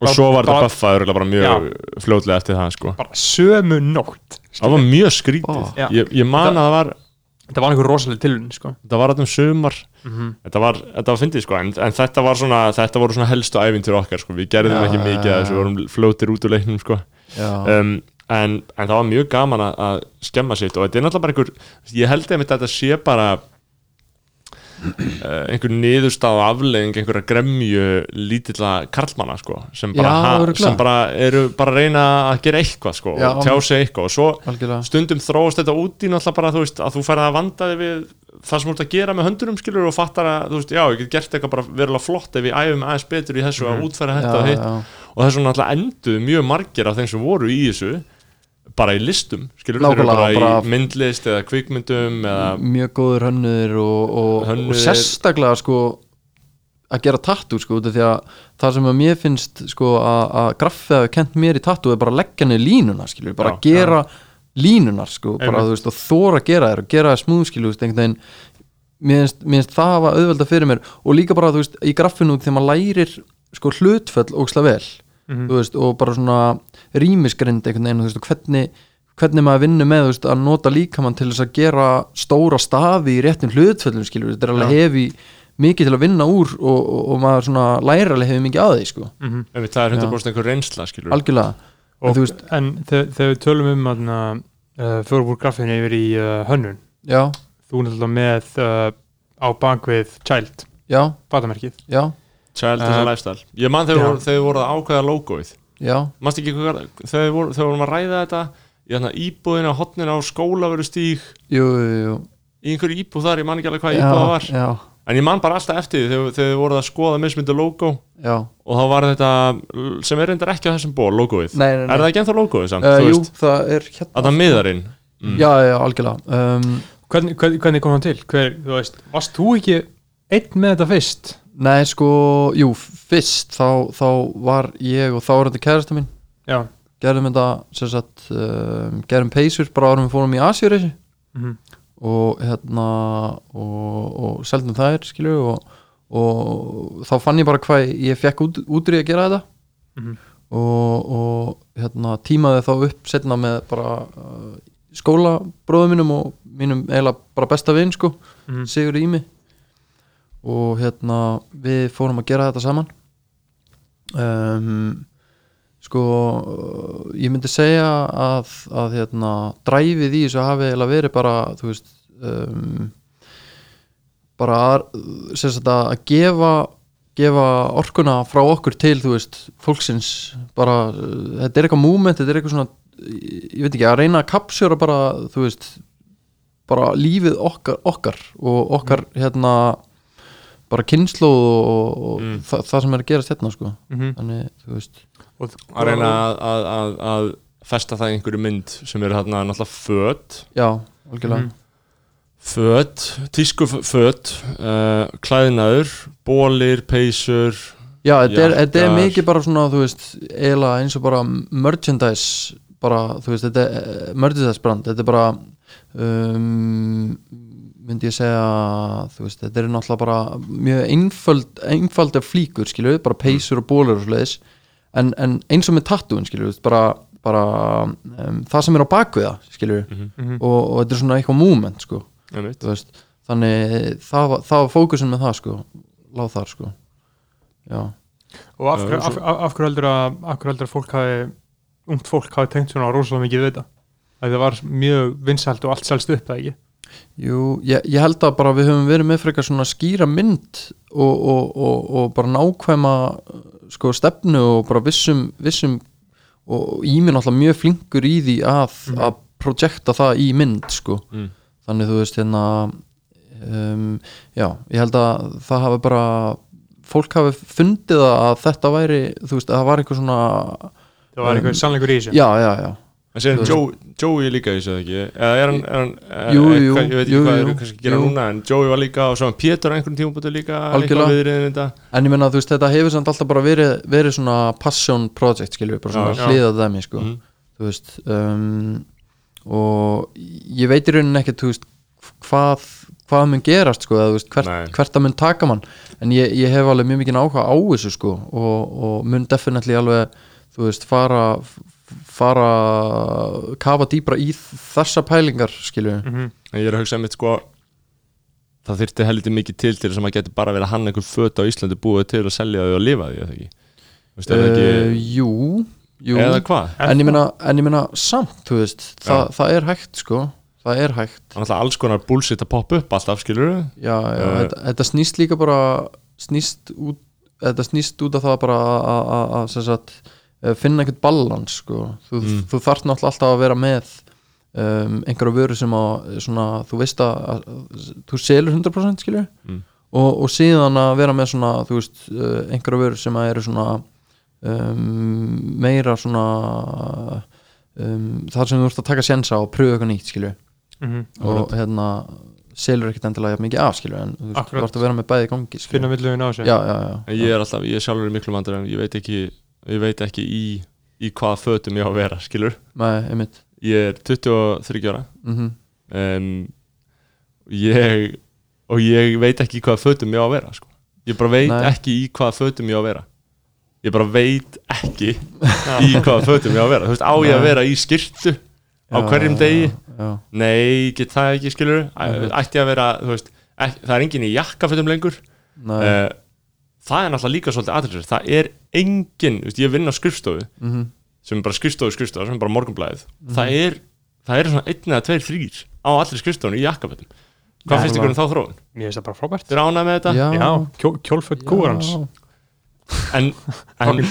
Speaker 1: og svo var þetta bara mjög fljótlega eftir það sko.
Speaker 2: Bara sömu nótt
Speaker 1: það var mjög skrítið.
Speaker 2: Já.
Speaker 1: ég, ég man að það var
Speaker 2: þetta var einhver rosalega tilun sko.
Speaker 1: þetta var alltaf sumar
Speaker 2: mm
Speaker 1: þetta var, þetta var fyndið sko en, en þetta var svona, þetta voru svona helstu æfintur okkar sko, við gerðum
Speaker 4: Já,
Speaker 1: ekki mikið
Speaker 4: já,
Speaker 1: að þessu,
Speaker 4: já.
Speaker 1: við vorum fljótir út úr leiknum sko
Speaker 4: já,
Speaker 1: um, en, en það var mjög gaman að, að skemma sitt og þetta er náttúrulega bara einhver ég held einmitt að þetta sé bara einhver niðurstað og afleðing einhverja gremju lítilla karlmanna sko, sem bara,
Speaker 4: Já,
Speaker 1: ha, sem bara eru bara að reyna að gera eitthvað sko,
Speaker 4: Já,
Speaker 1: og tjá sig eitthvað. Og svo
Speaker 4: algjörlega.
Speaker 1: stundum þróast þetta út í náttúrulega bara þú veist, að þú færði að vanda þig við það sem þú ert að gera með höndunum skilur og fattar að þú veist, já, ég get gert eitthvað bara verulega flott ef við æfum aðeins betur í þessu að útfæra þetta og hitt.
Speaker 4: já,
Speaker 1: og þessum náttúrulega enduðu mjög margir af þeim sem voru í þessu bara í listum, skilur
Speaker 4: Nákvæmlega,
Speaker 1: bara,
Speaker 4: bara-
Speaker 1: í myndlist eða kvikmyndum eða,
Speaker 4: mjög góður hönnur og, og, og
Speaker 1: Hönnuðir.
Speaker 4: sérstaklega sko að gera tattoo sko því að það sem að mér finnst sko að, að graffið hafi kent mér í tattoo er bara að leggja niður línuna skilur, bara
Speaker 1: Já,
Speaker 4: að gera línunar sko, bara
Speaker 2: Einmitt.
Speaker 4: þú veist og þóra að gera þér og gera það smúð skilur, þú veist, einhvern veginn mér finnst, það hafa auðvelda fyrir mér og líka bara þú veist, í graffinu þegar maður lærir sko hlutföll óksla vel
Speaker 2: Mhm.
Speaker 4: þú veist, og bara svona rýmisgrind einhvern veginn, þú veist, og hvernig hvernig maður vinnur með, þú veist, að nota líkamann til þess að gera stóra stafi í réttum hlutföllum, skilur, þetta er alveg hefi mikið til að vinna úr og, og, og maður svona læra alveg hefur mikið að því, sko.
Speaker 2: Mhm.
Speaker 1: ef það er 100% einhver reynsla skilur
Speaker 4: algjörlega,
Speaker 2: og,
Speaker 4: En þú veist-
Speaker 2: en þegar við tölum um uh, fyrir úr grafinu yfir í uh, hönnun.
Speaker 4: Já,
Speaker 2: þú er náttúrulega með uh, á bakvið Child,
Speaker 4: já,
Speaker 2: batamerkið.
Speaker 4: Já.
Speaker 1: Child a
Speaker 2: Uh,
Speaker 1: lifestyle. Ég man þegar
Speaker 2: já.
Speaker 1: voru, þegar voru að ákveða logoið
Speaker 4: já,
Speaker 1: mannst ekki hvað, þegar við voru, þegar vorum að ræða þetta í þarna íbúðina á hotnina á skólaveru stíg
Speaker 4: jú, jú, jú.
Speaker 1: Í einhverju íbúð þar, ég man ekki alveg hvað íbúða var.
Speaker 4: já,
Speaker 1: en ég man bara alltaf eftir því þegar, þegar þið voruð að skoða mismyndu logo.
Speaker 4: Já,
Speaker 1: og þá var þetta sem er reyndar ekki á þessum ból, logoið.
Speaker 4: Nei, nei, nei.
Speaker 1: er það ekki ennþá logoið samt,
Speaker 4: Uh,
Speaker 1: þú
Speaker 4: jú, það er hérna.
Speaker 1: Að það miðarinn. Mm.
Speaker 4: Já, já, algjörlega. Um,
Speaker 2: hvernig, hvernig, hvernig kom hann til? Hver, þú veist, varst þú ekki einn með þetta fyrst?
Speaker 4: Nei, sko, jú, fyrst þá, þá var ég og þá var þetta kærasta mín.
Speaker 2: Já.
Speaker 4: Gerðum þetta, sem sagt um, gerðum peysur bara árum við fórum í Asjureysi
Speaker 2: mm
Speaker 4: og hérna og, og seldum þær, skilju og, og þá fann ég bara hvað ég fekk út, útrið að gera þetta.
Speaker 2: Mhm.
Speaker 4: og, og hérna tímaði þá upp setna með bara uh, skólabróðum mínum og mínum eiginlega bara besta vinn sko
Speaker 2: Mhm.
Speaker 4: Sigur Ími og hérna við fórum að gera þetta saman. Um, sko ég myndi segja að, að hérna, dræfið í þessu hafi eiginlega verið bara þú veist um, bara að, sagt, að gefa gefa orkuna frá okkur til þú veist, fólksins. Bara, þetta er eitthvað movement, þetta er eitthvað svona ég veit ekki, að reyna að kapsjóra bara, þú veist bara lífið okkar, okkar og okkar hérna bara kynnslóð og, og
Speaker 1: Mm.
Speaker 4: það, það sem er að gerast hérna sko
Speaker 2: -hmm.
Speaker 4: þannig, þú veist
Speaker 2: og,
Speaker 1: að reyna að, að, að, að festa það í einhverju mynd sem eru þarna náttúrulega föt
Speaker 4: já, algjörlega
Speaker 2: Mhm.
Speaker 1: föt, tísku föt uh, klæðinaður bólir, peysur
Speaker 4: já, þetta er, er mikið bara svona, þú veist eiginlega eins og bara merchandise bara, þú veist, þetta er merchandise brand, þetta er bara um, myndi ég segja þú veist, þetta er náttúrulega bara mjög einföld, einfalda flíkur skilju, bara peysur og bólur og svoleiðis. En, en eins og með tattúin skilju, bara, bara um, það sem er á bakvið það skilju,
Speaker 2: Mhm.
Speaker 4: og, og þetta er svona eitthvað moment sko, veist. Þannig það var, það var fókusin með það sko, láð þar sko. Já,
Speaker 2: og af hverju af, af, af heldur að af heldur að fólk hafi ungt fólk hafi tengt svona rosalega mikið við þetta? Að það var mjög vinsælt og allt selst upp það ekki
Speaker 4: Jú, ég, ég held að bara við höfum verið með frekar svona skýra mynd og, og, og, og bara nákvæma sko stefnu og bara vissum, vissum og íminn alltaf mjög flinkur í því að, að projekta það í mynd sko.
Speaker 1: Mm.
Speaker 4: þannig þú veist hérna um, já, ég held að það hafi bara fólk hafi fundið að þetta væri þú veist, að það var eitthvað svona
Speaker 2: það var eitthvað sannleikur í þessu.
Speaker 4: Já, já, já,
Speaker 1: en sér
Speaker 4: Þú veist.
Speaker 1: Joe, Joey líka í þessu eða ekki eða er hann, er hann er,
Speaker 4: Jú,
Speaker 1: eitthvað,
Speaker 4: jú,
Speaker 1: ég veit ekki
Speaker 4: jú,
Speaker 1: hvað
Speaker 4: jú,
Speaker 1: er kannski að gera
Speaker 4: jú.
Speaker 1: núna en Joey var líka og svo hann Pétur einhvern tímubútu líka
Speaker 4: Algjörlega.
Speaker 1: viðriðin þetta
Speaker 4: En ég menna þú veist þetta hefur samt alltaf bara verið, verið svona passion project við, bara svona
Speaker 1: Já,
Speaker 4: hliðað dæmi sko,
Speaker 1: Mhm.
Speaker 4: þú veist um, og ég veit í rauninni ekkert þú veist hvað, hvað mun gerast sko, eða, veist, hvert, hvert það mun taka mann en ég, ég hef alveg mjög mikið áhuga á þessu sko og, og mun definitely alveg þú veist fara fara kafa dýbra í þessa pælingar skilur við
Speaker 2: Mhm.
Speaker 1: en ég er að hugsa einmitt sko það þyrfti heldur mikið til til þess að maður geti bara verið að hann einhver föt á Íslandi búið til að selja þau og lifa eða ekki það
Speaker 4: uh,
Speaker 1: ekki,
Speaker 4: Jú, jú
Speaker 1: eða hvað
Speaker 4: en en ég meina samt, þú veist það,
Speaker 1: Já.
Speaker 4: það er hægt sko það er hægt
Speaker 1: er alltaf alls konar bullshit að poppa upp alltaf, skilur
Speaker 4: já, já,
Speaker 1: Eh.
Speaker 4: þetta, þetta snýst líka bara snýst út þetta snýst út af það bara að- eh, finna einhvern balans sko. þú,
Speaker 1: Mm.
Speaker 4: þú þarft náttúrulega alltaf að vera með um, einhverja vöru sem að svona, þú veist að, að, þú selur 100% skilur
Speaker 1: Mm.
Speaker 4: og, og síðan að vera með svona þú veist, uh, einhverja vöru sem að eru svona um, meira svona um, þar sem þú ert að taka sjensa og pröfa eitthvað nýtt skilur
Speaker 2: Mhm.
Speaker 4: og hérna selur ekkert endilega jafn mikið af skilur en þú veist, þú ert að vera með bæði í gangi skilur.
Speaker 2: finna millugin á þessu
Speaker 4: já, já, já,
Speaker 1: En ég er alltaf, ég er sjálfur í miklu vandur en ég veit ekki, ég veit ekki í, í hvaða fötum ég á að vera, skilur.
Speaker 4: Nei,
Speaker 1: Ég er 23 ára.
Speaker 4: Mm
Speaker 1: um, ég, og ég veit ekki í hvaða fötum ég á að vera, sko. Ég bara veit
Speaker 4: Nei.
Speaker 1: ekki í hvaða fötum ég á að vera. Ég bara veit ekki í hvaða fötum ég á að vera. Veist, á ég að vera í skyrtu á hverjum degi?
Speaker 4: já,
Speaker 1: Nei, get það ekki, skilur. Ætti að vera, þú veist ekki, Það er enginn í jakkafötum lengur.
Speaker 4: Nei,
Speaker 1: uh, Það er náttúrulega líka svolítið aðriðsverð Það er enginn, þú veist, ég vinn á skrifstofu
Speaker 4: mhm,
Speaker 1: sem er bara skrifstofu skrifstofu, sem er bara morgunblæðið
Speaker 4: Mhm.
Speaker 1: það er, það er svona einn eða tveir þrýr á allir skrifstofunni í jakkafötum hvað
Speaker 2: Já,
Speaker 1: finnst ykkur um þá þróun?
Speaker 2: mér finnst það bara frábært
Speaker 1: Þið ánægð með þetta?
Speaker 4: já,
Speaker 2: já, kjó, kjólföld kúarans
Speaker 4: já.
Speaker 1: En,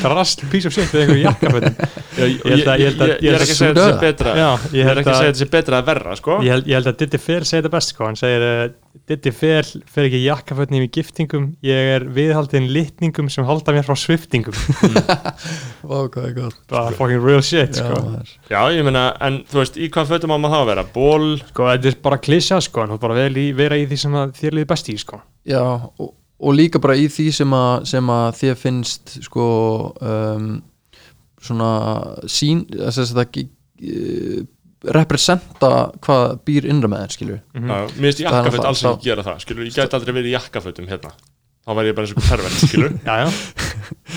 Speaker 2: drast piece of shit við einhverju jakkafötum.
Speaker 1: Ég, er ekki að segja þetta sé betra.
Speaker 2: Já,
Speaker 1: ég
Speaker 2: ég
Speaker 1: er ekki að segja þetta sé betra að verra sko.
Speaker 2: Ég held, ég held að Diddy Fer segir þetta best sko. hann segir uh, Diddy Fer fer ekki jakkafötni í giftingum. Ég er viðhaldin litningum sem halda mér frá sviftingum
Speaker 4: Vá, hvað er gott.
Speaker 2: Bara fucking real shit
Speaker 4: Já,
Speaker 2: sko.
Speaker 4: maður.
Speaker 1: já ég meina en þú veist í hvað fötum á maður þá að vera? Ból
Speaker 2: sko, þetta er bara klísja sko, en þú bara vel í, vera í því sem að þér liði best í sko.
Speaker 4: Já, og, og líka bara í því sem að, sem að þér finnst sko um, svona sín þess að það uh, representa hvað býr innra með þér skilur
Speaker 2: Mhm.
Speaker 1: Já, mér finnst
Speaker 4: Það er náttúrulega-
Speaker 1: alls ekki gera það skilur, ég gæti aldrei verið í jakkafötum hérna. Þá væri ég bara eins og pervert skilur
Speaker 2: já, já,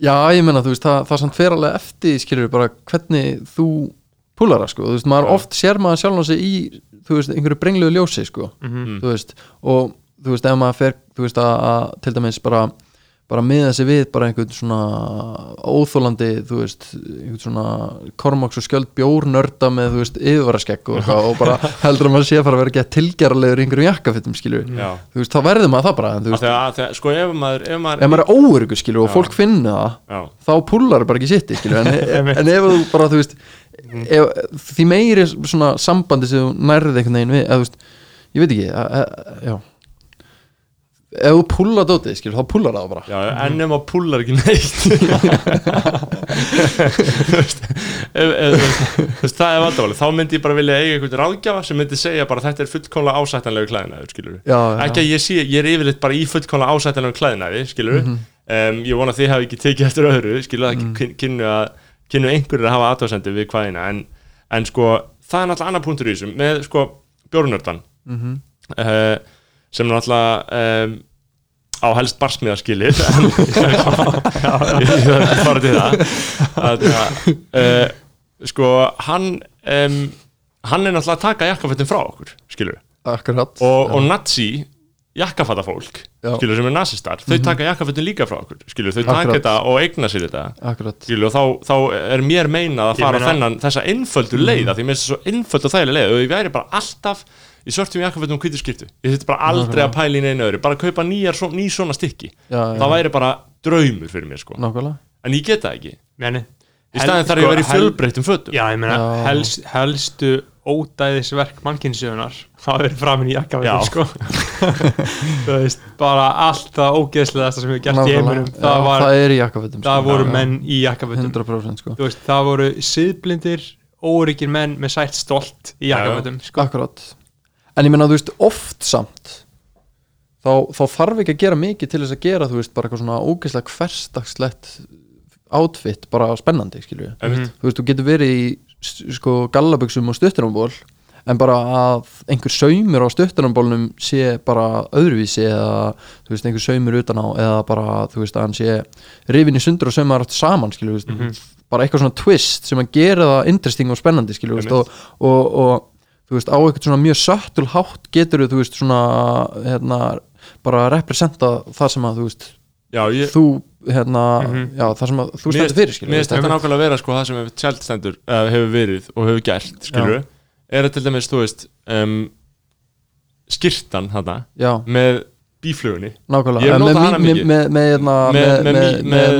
Speaker 4: Já, ég meina, þú veist, það, það samt fer alveg eftir skilur bara hvernig þú púlara, sko, þú veist, maður
Speaker 1: Já.
Speaker 4: oft sér maður sjálf sig í, þú veist, einhverju brengluðu ljósi, sko,
Speaker 2: Mhm.
Speaker 4: þú veist og þú veist, ef maður fer, þú veist, að, að til dæmis bara, bara miða sig við bara einhvern svona óþólandi, þú veist, einhvern svona kormaks og skjöld bjórnörda með, þú veist, yfirvaraskegg og, og bara heldur að maður sé að fara að vera gett tilgerlegur einhverjum jakkafittum, skilur
Speaker 1: já.
Speaker 4: Þú veist, þá verður maður það bara, en veist,
Speaker 1: að, að, sko ef maður ef maður,
Speaker 4: ef maður er óöryggur, skilur, og fólk finna það þá púlar bara ekki sitt skilur, en,
Speaker 2: Einmitt.
Speaker 4: en ef þú bara þú veist ef, því meiri svona sambandi sem þú nærði einhvern veginn við þú veist, ég veit ekki að, að, já ef þú púlar dótið skilur, þá púlar það bara.
Speaker 1: Já, en ef maður púlar ekki neitt. Þú veist, það er vandamáli þá myndi ég bara vilja eiga einhvern ráðgjafa sem myndi segja bara þetta er fullkomlega ásættanlegu klæðinaður skilur
Speaker 4: já, já,
Speaker 1: ekki að ég sé, ég er yfirleitt bara í fullkomlega ásættanlegum klæðinaði, skilur
Speaker 4: Mhm.
Speaker 1: um, ég vona að þið hafi ekki tekið eftir öðru skilur það
Speaker 4: Mhm.
Speaker 1: ekki kynnu að kynnu einhverjir að hafa aðtöðsendu við kvæðina. En, en sko, það er náttúrulega annar punktur í þessum með sko bjórnördan.
Speaker 4: Mhm.
Speaker 1: uh, sem er náttúrulega um, á helst barsmiðaskilið en ég þarf fara til það. Að, uh, sko, hann um, hann er náttúrulega að taka jakkafötin frá okkur, skilur
Speaker 4: akkurat.
Speaker 1: Og, og nazi jakkafattafólk
Speaker 4: Já.
Speaker 1: skilur sem er nazistar, þau taka jakkafötin líka frá okkur skilur, þau taka
Speaker 4: Akkurat.
Speaker 1: þetta og eigna sér þetta skilur, og þá, þá er mér meinað að fara
Speaker 2: meina-
Speaker 1: þennan, þessa einföldu leið mm. því mér finnst það svo einföld og þægileg leið og ég væri bara alltaf í svörtum jakkafötum og hvítu skiptu ég þetta bara aldrei að pæla í neina öðru. Bara að kaupa nýjar, svo, ný svona stykki.
Speaker 4: Já, já,
Speaker 1: það væri bara draumur fyrir mér sko.
Speaker 4: Nákvæmlega.
Speaker 1: En ég get það ekki,
Speaker 2: Meni,
Speaker 1: í staðin þarf ég að vera í fjölbreyttum fötum.
Speaker 2: Já, ég meina, helst, helstu ódæðisverk mannkynsjöðunar það verið framin í jakkafötum sko. þú veist, bara allt það ógeðslegasta sem við gert í
Speaker 4: Já,
Speaker 2: það, var,
Speaker 4: það er í jakkafötum
Speaker 2: það voru
Speaker 4: Já,
Speaker 2: menn í jakkafötum.
Speaker 4: 100% sko.
Speaker 2: Þú veist, það voru siðblindir óryggir menn með sætt stolt í jakkafötum sko.
Speaker 4: akkurat en ég menna þú veist oft samt þá, þá þarf ekki að gera mikið til þess að gera þú veist bara eitthvað svona ógeðslega hversdagslegt outfit bara spennandi skilju
Speaker 1: Einmitt.
Speaker 4: þú veist þú getur verið í sko gallabuxum og stuttunumból en bara að einhver saumur á stuttunumbólnum sé bara öðruvísi eða þú veist einhver saumur utan á eða bara þú veist að hann sé rifin í sundur og saumar allt saman skilju þú veist, bara eitthvað svona twist sem að gera það interesting og spennandi skilju og, og, og þú veist á eitthvað svona mjög söttul hátt getur þú veist svona hérna bara representa það sem að þú veist
Speaker 1: já, ég,
Speaker 4: þú hérna
Speaker 2: Mhm.
Speaker 4: já það sem að þú stendur fyrir skilju
Speaker 1: Mér þetta nákvæmlega vera sko það sem hefur tjald stendur eða hefur verið og hefur gert skilur er að til dæmis, þú veist um, skirtan
Speaker 4: já.
Speaker 1: með bíflugunni
Speaker 4: nákvæmlega. Með, með, með, með, hérna, með, með, með, með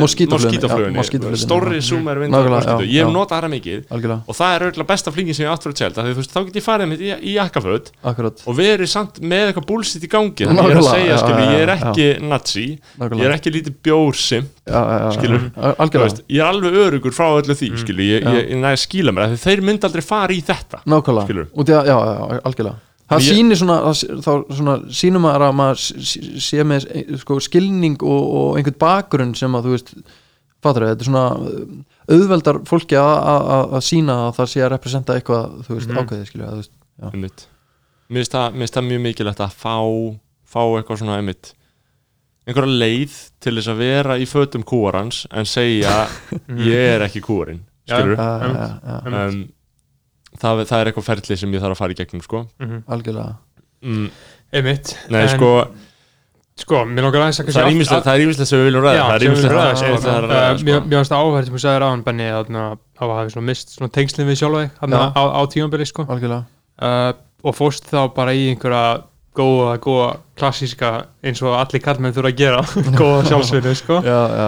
Speaker 1: vindar
Speaker 4: Nákvæmlega,
Speaker 1: moskítu
Speaker 4: já,
Speaker 1: ég hef notað hana mikið.
Speaker 4: Algjörlega,
Speaker 1: og það er auðvitað besta flingin sem ég átt fyrir þú veist, þá get ég farið mitt í, í
Speaker 4: akkurat.
Speaker 1: og verið samt með eitthvað búlsitt í gangi. Þannig ég er að segja, skilur, ég er ekki nazi ég er ekki lítið bjórsim skilur. ég er alveg örugur frá öllu því skilur, ég,
Speaker 4: Mm. Já.
Speaker 1: ég, næði að skíla mér þeir myndi aldrei fara í þetta
Speaker 4: nákvæmlega,
Speaker 1: Skilur.
Speaker 4: að, algjörlega það
Speaker 1: Ég-
Speaker 4: sýnir svona, það- þá svona sýnir maður að maður sé með eh, sko, skilning og, og einhvern bakgrunn sem að þú veist fattur þetta er svona uh, auðveldar fólki að, að, að, að sína að það sé að representa eitthvað þú veist,
Speaker 2: Mhm.
Speaker 4: ákveðið skilju að, þú veist, já.
Speaker 1: mér finnst það, það mjög mikilvægt að fá, fá eitthvað svona einmitt einhverja leið til þess að vera í fötum kúarans en segja ég er ekki kúarinn
Speaker 2: Já.
Speaker 1: skilur
Speaker 4: já, já, já,
Speaker 1: um, það, það er eitthvað ferli sem ég þarf að fara í gegnum sko.
Speaker 2: Mhm.
Speaker 4: algjörlega.
Speaker 1: Mm,
Speaker 2: einmitt.
Speaker 1: Nei
Speaker 2: En,
Speaker 1: sko,
Speaker 2: sko, mér langar aðeins að
Speaker 1: það er er ýmislegt sem við viljum ræða það er
Speaker 2: Eh, Mér
Speaker 1: sko.
Speaker 2: mér finnst það áhverð sem þú sagðir áðan Benni að hafa mist svona tengslinn við
Speaker 4: Já.
Speaker 2: á, tímabili sko.
Speaker 4: Algjörlega.
Speaker 2: Uh, og fórst þá bara í einhverja góða, góða klassíska eins og allir kallmenn þurfa að gera. Góða sjálfsvinnu sko.
Speaker 4: Já, já,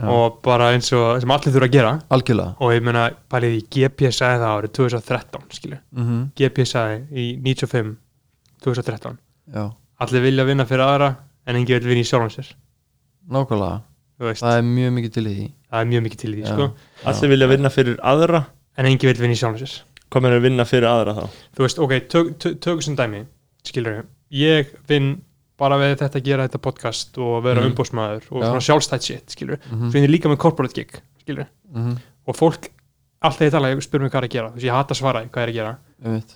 Speaker 4: já,
Speaker 2: og bara eins og sem allir þurfa að gera.
Speaker 4: Algjörlega.
Speaker 2: Og ég meina pælið í GPS sagði það árið 2013 skilju,
Speaker 4: mm
Speaker 2: GPS sagði í 95 2013,
Speaker 4: já,
Speaker 2: allir vilja vinna fyrir aðra en engi vil vinna í sjálfum sér.
Speaker 4: Nákvæmlega.
Speaker 2: Þú veist,
Speaker 4: það er mjög mikið til í því.
Speaker 2: Það er mjög mikið til í því
Speaker 4: Já.
Speaker 2: sko,
Speaker 1: Allir vilja vinna fyrir aðra
Speaker 2: en engi vil vinna í sjálfum sér.
Speaker 1: Hvað meður vinna fyrir aðra þá?
Speaker 2: þú veist, ok, tök, tök, tökum sem dæmi skilur ég vinn bara við þetta að gera þetta podcast og vera
Speaker 4: Mhm.
Speaker 2: umbóðsmaður og
Speaker 4: Já.
Speaker 2: svona sjálfstætt shit, skilur
Speaker 4: mm
Speaker 2: svo ég er líka með corporate gig, skilur
Speaker 4: -hmm.
Speaker 2: og fólk, alltaf ég tala, ég spyr mig hvað er að gera þú veist, ég hata að svara hvað er að gera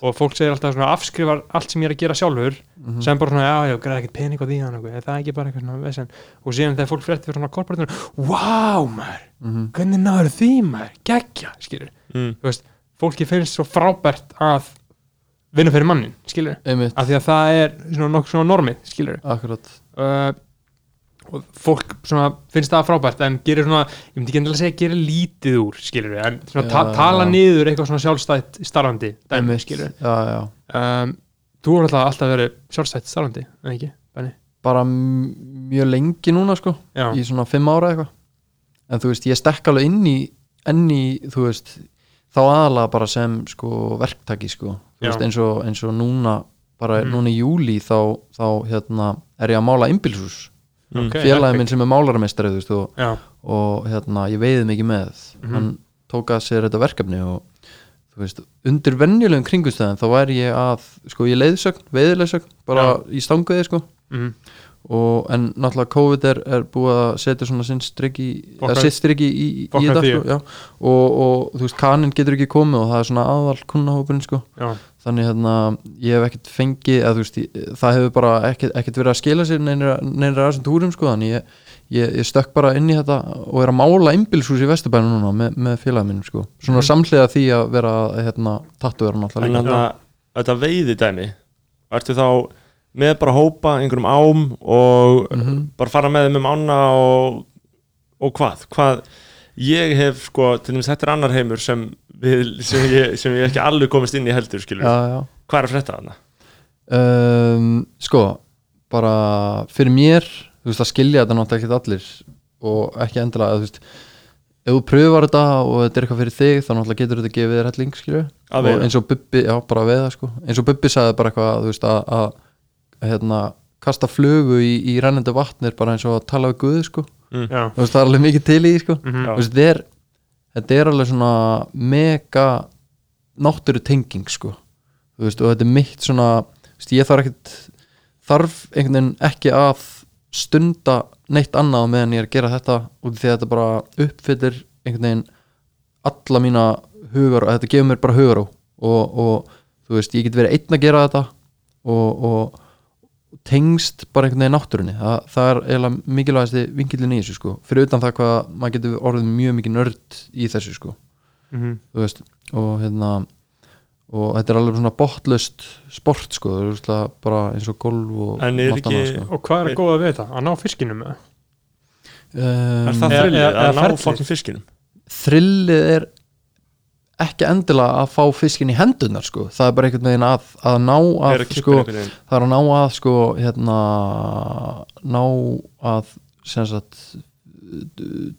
Speaker 2: og fólk segir alltaf svona afskrifar allt sem ég er að gera sjálfur
Speaker 4: Mhm.
Speaker 2: sem bara svona, já, já, græði ekkert pening á því hann, er það ekki bara eitthvað svona vesen og síðan þegar fólk frétti fyrir svona corporate wow, maður,
Speaker 4: Mhm.
Speaker 2: hvernig náður því maður geggja, skilur,
Speaker 1: Mm.
Speaker 2: þú veist fólki finnst svo frábært að vinna fyrir mannin, skilur af því að það er svona nokkuð svona normið, skilur
Speaker 4: akkurat.
Speaker 2: Uh, og fólk svona finnst það frábært en gerir svona, ég myndi ekki endilega segja gerir lítið úr, skilur en svona ta
Speaker 4: Já,
Speaker 2: tala
Speaker 4: já.
Speaker 2: niður eitthvað svona sjálfstætt starfandi, dæmi, skilur um, þú er alltaf alltaf verið sjálfstætt starfandi, en ekki, Benni?
Speaker 4: Bara mjög lengi núna sko
Speaker 2: já,
Speaker 4: í svona fimm ára eitthvað. En þú veist, ég stekk alveg inn í enn í, þú veist þá aðalega bara sem sko verktaki sko. Veist, eins og, eins og núna bara
Speaker 2: Mm.
Speaker 4: núna í júli þá, þá hérna, er ég að mála innbylshús
Speaker 1: Mm.
Speaker 2: Ok,
Speaker 4: félagi
Speaker 2: epic.
Speaker 4: minn sem er veist, og,
Speaker 2: já,
Speaker 4: og hérna, ég veiði mikið með
Speaker 2: Mhm.
Speaker 4: hann tók að sér þetta verkefni og þú veist, undir venjulegum kringustæðin þá væri ég að, sko, ég leiðsögn veiðilegsögn, bara í stanguði sko
Speaker 2: mm,
Speaker 4: og en náttúrulega COVID er, er búið að setja svona sinn strikki
Speaker 2: Fokka-
Speaker 4: eða sitt strikki í, í, í þetta sko, og, og þú veist kaninn getur ekki komið og það er svona aðal kunnahópurinn sko.
Speaker 2: Já,
Speaker 4: þannig hérna ég hef ekkert fengið eða þú veist ég, það hefur bara ekkert, ekkert verið að skila sér neynir, neynir að þessum túrum sko þannig ég, ég, ég stökk bara inn í þetta og er að mála innbylshús í Vesturbænu núna með, með félagum minnum sko. Svona
Speaker 2: Mhm.
Speaker 4: samhliða því að vera hérna tattu vera náttúrulega
Speaker 1: En að þetta veiði dæmi Ertu þá með bara hópa einhverjum ám og
Speaker 4: Mhm.
Speaker 1: bara fara með þeim um ána og, og hvað? Hvað ég hef sko, til dæmis þetta er annar heimur sem, við, sem, ég, sem ég ekki alveg komist inn í heldur skilur
Speaker 4: já, já.
Speaker 1: Hvað er frétta þarna?
Speaker 4: um, sko bara fyrir mér þú veist að skilja þetta náttúrulega ekki allir og ekki endilega þú veist ef þú pröfar þetta og þetta er eitthvað fyrir þig þá náttúrulega getur þetta gefið þér helling skilju
Speaker 1: Að
Speaker 4: og eins og Bubbi, já bara veiða sko eins og Bubbi sagði bara eitthvað þú veist að hérna, kasta flugu í, í rennandi vatn er bara eins og að tala við Guð sko.
Speaker 2: Já,
Speaker 4: þú veist það er alveg mikið til í því, sko.
Speaker 1: Já.
Speaker 4: Þú veist, þetta er, þetta er alveg svona mega náttúru tenging sko. Þú veist, og þetta er mitt svona þú veist, ég þarf ekkert þarf einhvern veginn ekki að stunda neitt annað meðan ég er að gera þetta af því að þetta bara uppfyllir einhvern veginn alla mína hugar þetta gefur mér bara hugar á og, og þú veist, ég get verið einn að gera þetta og, og tengst bara einhvern veginn náttúrunni það, það er eiginlega mikilvægasti vinkillin í þessu sko fyrir utan það hvað maður getur orðið mjög mikið nörd í þessu sko
Speaker 2: mhm,
Speaker 4: þú veist og hérna og þetta er alveg svona botlaust sport sko, þú veist það bara eins og golf og
Speaker 1: er ekki-
Speaker 4: annað, sko.
Speaker 2: og hvað er að góða við þetta? að ná fiskinum með það?
Speaker 4: um,
Speaker 1: Er það
Speaker 2: Eða-
Speaker 1: þrillið
Speaker 2: eða-
Speaker 1: að
Speaker 2: eða
Speaker 1: ná fokkin fiskinum?
Speaker 4: þrillið er ekki endilega að fá fiskin í hendunar sko, það er bara einhvern veginn að, að ná að sko, það er að ná að sko hérna ná að sagt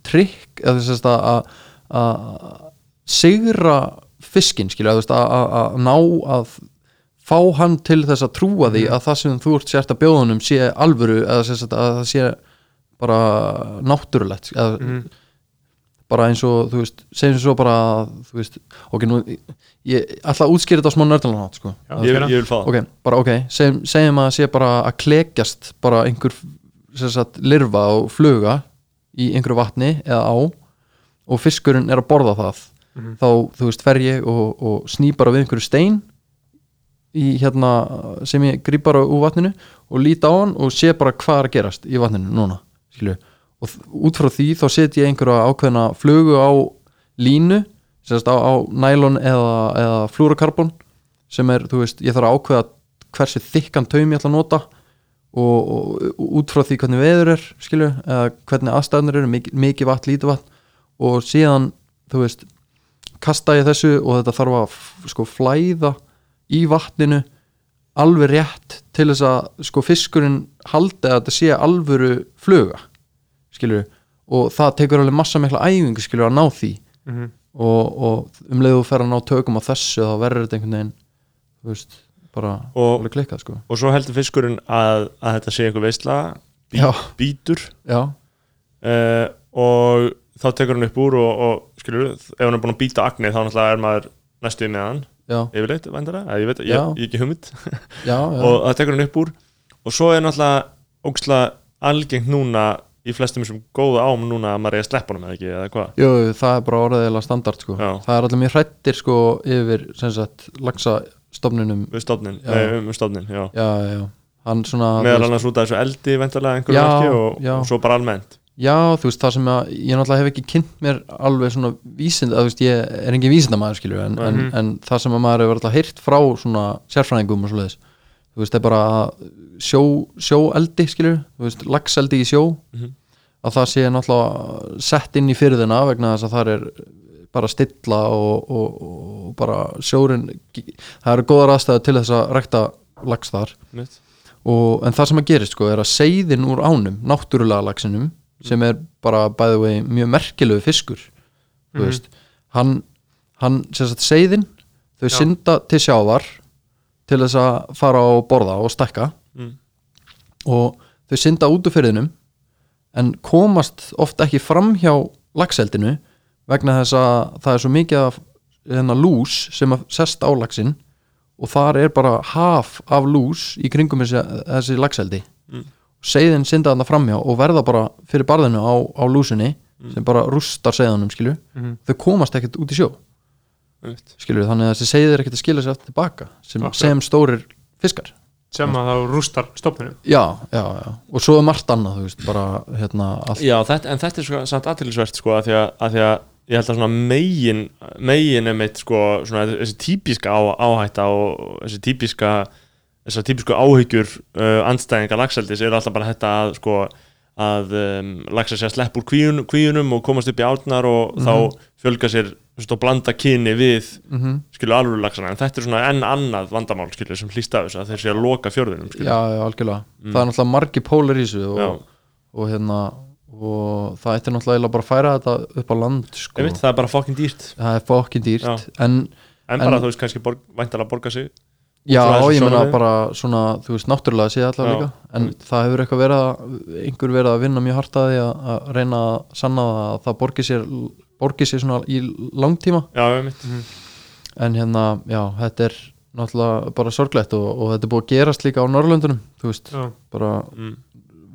Speaker 4: trikk eða að að- sigra fiskin skilja, að, ná að fá hann til þess að trúa því að það sem þú ert sért að bjóðunum sé alvöru eða sagt að það sé bara náttúrulegt eða
Speaker 2: Mhm.
Speaker 4: Bara eins og, þú veist, segjum svo bara þú veist, ok, nú ég ætla að útskýra þetta á smá nördalega nátt sko.
Speaker 2: Já,
Speaker 1: Ég,
Speaker 2: gera.
Speaker 1: ég vil fá það
Speaker 4: ok, bara ok, segjum, segjum að sé bara að klekjast bara einhver sem sagt, lirfa og fluga í einhverju vatni eða á og fiskurinn er að borða það
Speaker 2: Mhm.
Speaker 4: þá, þú veist, fer ég og, og sný bara við einhverju stein í hérna sem ég gríp bara úr vatninu og lít á hann og sé bara hvað er að gerast í vatninu núna, skilju og út frá því þá set ég einhverja ákveðna flugu á línu sérst á, á nælon eða, eða flúrokarbon sem er, þú veist, ég þarf að ákveða hversu þykkan taum ég ætla að nota og, og, og út frá því hvernig veður er skilju, eða hvernig aðstæðnir eru mikið, mikið vatn, lítið vatn. Og síðan, þú veist kasta ég þessu og þetta þarf að sko flæða í vatninu alveg rétt til þess að sko fiskurinn haldi að þetta sé alvöru fluga skilur og það tekur alveg massa mikla æfingu skilur að ná því.
Speaker 2: Mhm.
Speaker 4: og, og um leiðu þú fer að ná tökum á þessu þá verður þetta einhvern veginn veist, bara
Speaker 1: og,
Speaker 4: klikkað sko.
Speaker 1: og svo heldur fiskurinn að, að þetta sé einhver veistla bí,
Speaker 4: Já.
Speaker 1: bítur.
Speaker 4: Já,
Speaker 1: uh, og þá tekur hann upp úr og, og skilur, ef hann er búin að býta agnið þá náttúrulega er maður næstuði með hann. Yfirleitt, vendara, ég veit, ég, ég, ekki
Speaker 4: já.
Speaker 1: og það tekur hann upp úr. Og svo er náttúrulega ógslag algengt núna í flestum sem góða ám núna að maður er að sleppa honum eða ekki, eða hvað
Speaker 4: Jú, það er bara orðiðilega standard sko
Speaker 1: Já.
Speaker 4: það er allir mjög hrættir sko yfir sem sagt lagsa stofnunum
Speaker 1: við stofnin,
Speaker 4: Já.
Speaker 1: nei, um stofnin, já
Speaker 4: já, já, hann svona
Speaker 1: meðal annars út af þessu eldi vendarlega einhverju
Speaker 4: Já,
Speaker 1: marki og,
Speaker 4: já.
Speaker 1: og svo bara almennt
Speaker 4: Já, þú veist, það sem að ég náttúrulega hef ekki kynnt mér alveg svona vísind, að þú veist, ég er engin vísindamaður skilju, en, en,
Speaker 2: Mhm.
Speaker 4: en það sem að maður hefur alltaf heyrt frá svona sérfræðingum og svoleiðis, þú veist, það er bara sjó, sjóeldi skilju, þú veist, lagseldi í sjó.
Speaker 1: Mhm.
Speaker 4: að það sé náttúrulega sett inn í fyrðina vegna þess að það er bara stilla og, og, og bara sjórin það eru góðar aðstæðu til þess að rekta lags þar. Og, en það sem að gerist sko er að seiðin úr ánum, náttúrulega lagsinum sem er bara bæði vegi mjög merkilegu fiskur þú
Speaker 2: Mhm.
Speaker 4: veist, hann, hann seiðin, þau
Speaker 2: Já.
Speaker 4: synda til sjávar til þess að fara og borða og stekka
Speaker 1: Mm.
Speaker 4: og þau synda út úr fyrðinum en komast oft ekki fram hjá lagseldinu vegna þess að það er svo mikið af hérna, lús sem að sest á lagsin og þar er bara haf af lús í kringum þessi, þessi lagseldi
Speaker 1: Mm.
Speaker 4: seiðin synda þarna framhjá og verða bara fyrir barðinu á, á lúsinni sem bara rústar seiðanum skilju
Speaker 2: Mhm.
Speaker 4: þau komast ekkert út í sjó skilju þannig að þessi seiðir ekkert að skila sér aftur tilbaka sem,
Speaker 2: Akkurat.
Speaker 4: sem stórir fiskar
Speaker 2: sem að þá rústar stofnunum
Speaker 4: já, já, já. Og svo er margt annað þú veist bara hérna allt.
Speaker 1: Já, þetta, en þetta er sko, samt aðtilsvert sko, að því að, að því að ég held að svona megin megin er meitt sko, svona þessi típiska á, áhætta og þessi típiska þessar típisku áhyggjur uh, andstæðinga lagseldis er alltaf bara þetta að sko að um, lagsa sér að slepp úr kvíun, kvíunum og komast upp í átnar og þá fjölga sér og blanda kyni við
Speaker 4: mm
Speaker 1: skilur alveg lagsana, en þetta er svona enn annað vandamál skilur sem hlýst af þessu að þeir sé að loka fjörðunum skilur.
Speaker 4: já, já, algjörlega. Það er náttúrulega margi pólar í þessu
Speaker 1: Mm.
Speaker 4: Og, og hérna og það ætti náttúrulega bara að færa þetta upp á land sko.
Speaker 1: Einmitt, það er bara fokkin dýrt.
Speaker 4: Það er fokkin dýrt. En
Speaker 1: en bara
Speaker 4: En-
Speaker 1: þú veist kannski borg, væntalega borga sig
Speaker 4: já,
Speaker 1: þessu
Speaker 4: ég
Speaker 1: sjónarmiði.
Speaker 4: bara svona þú veist, náttúrulega sé allavega
Speaker 1: Já,
Speaker 4: líka. En það hefur eitthvað verið að einhver verið að vinna mjög hart að að, reyna að sanna að það borgi sér borgi sér svona í langtíma
Speaker 1: já, einmitt.
Speaker 4: En hérna, já, þetta er náttúrulega bara sorglegt og, og þetta er búið að gerast líka á Norrlöndunum, þú veist
Speaker 2: Já.
Speaker 4: bara,
Speaker 1: mm.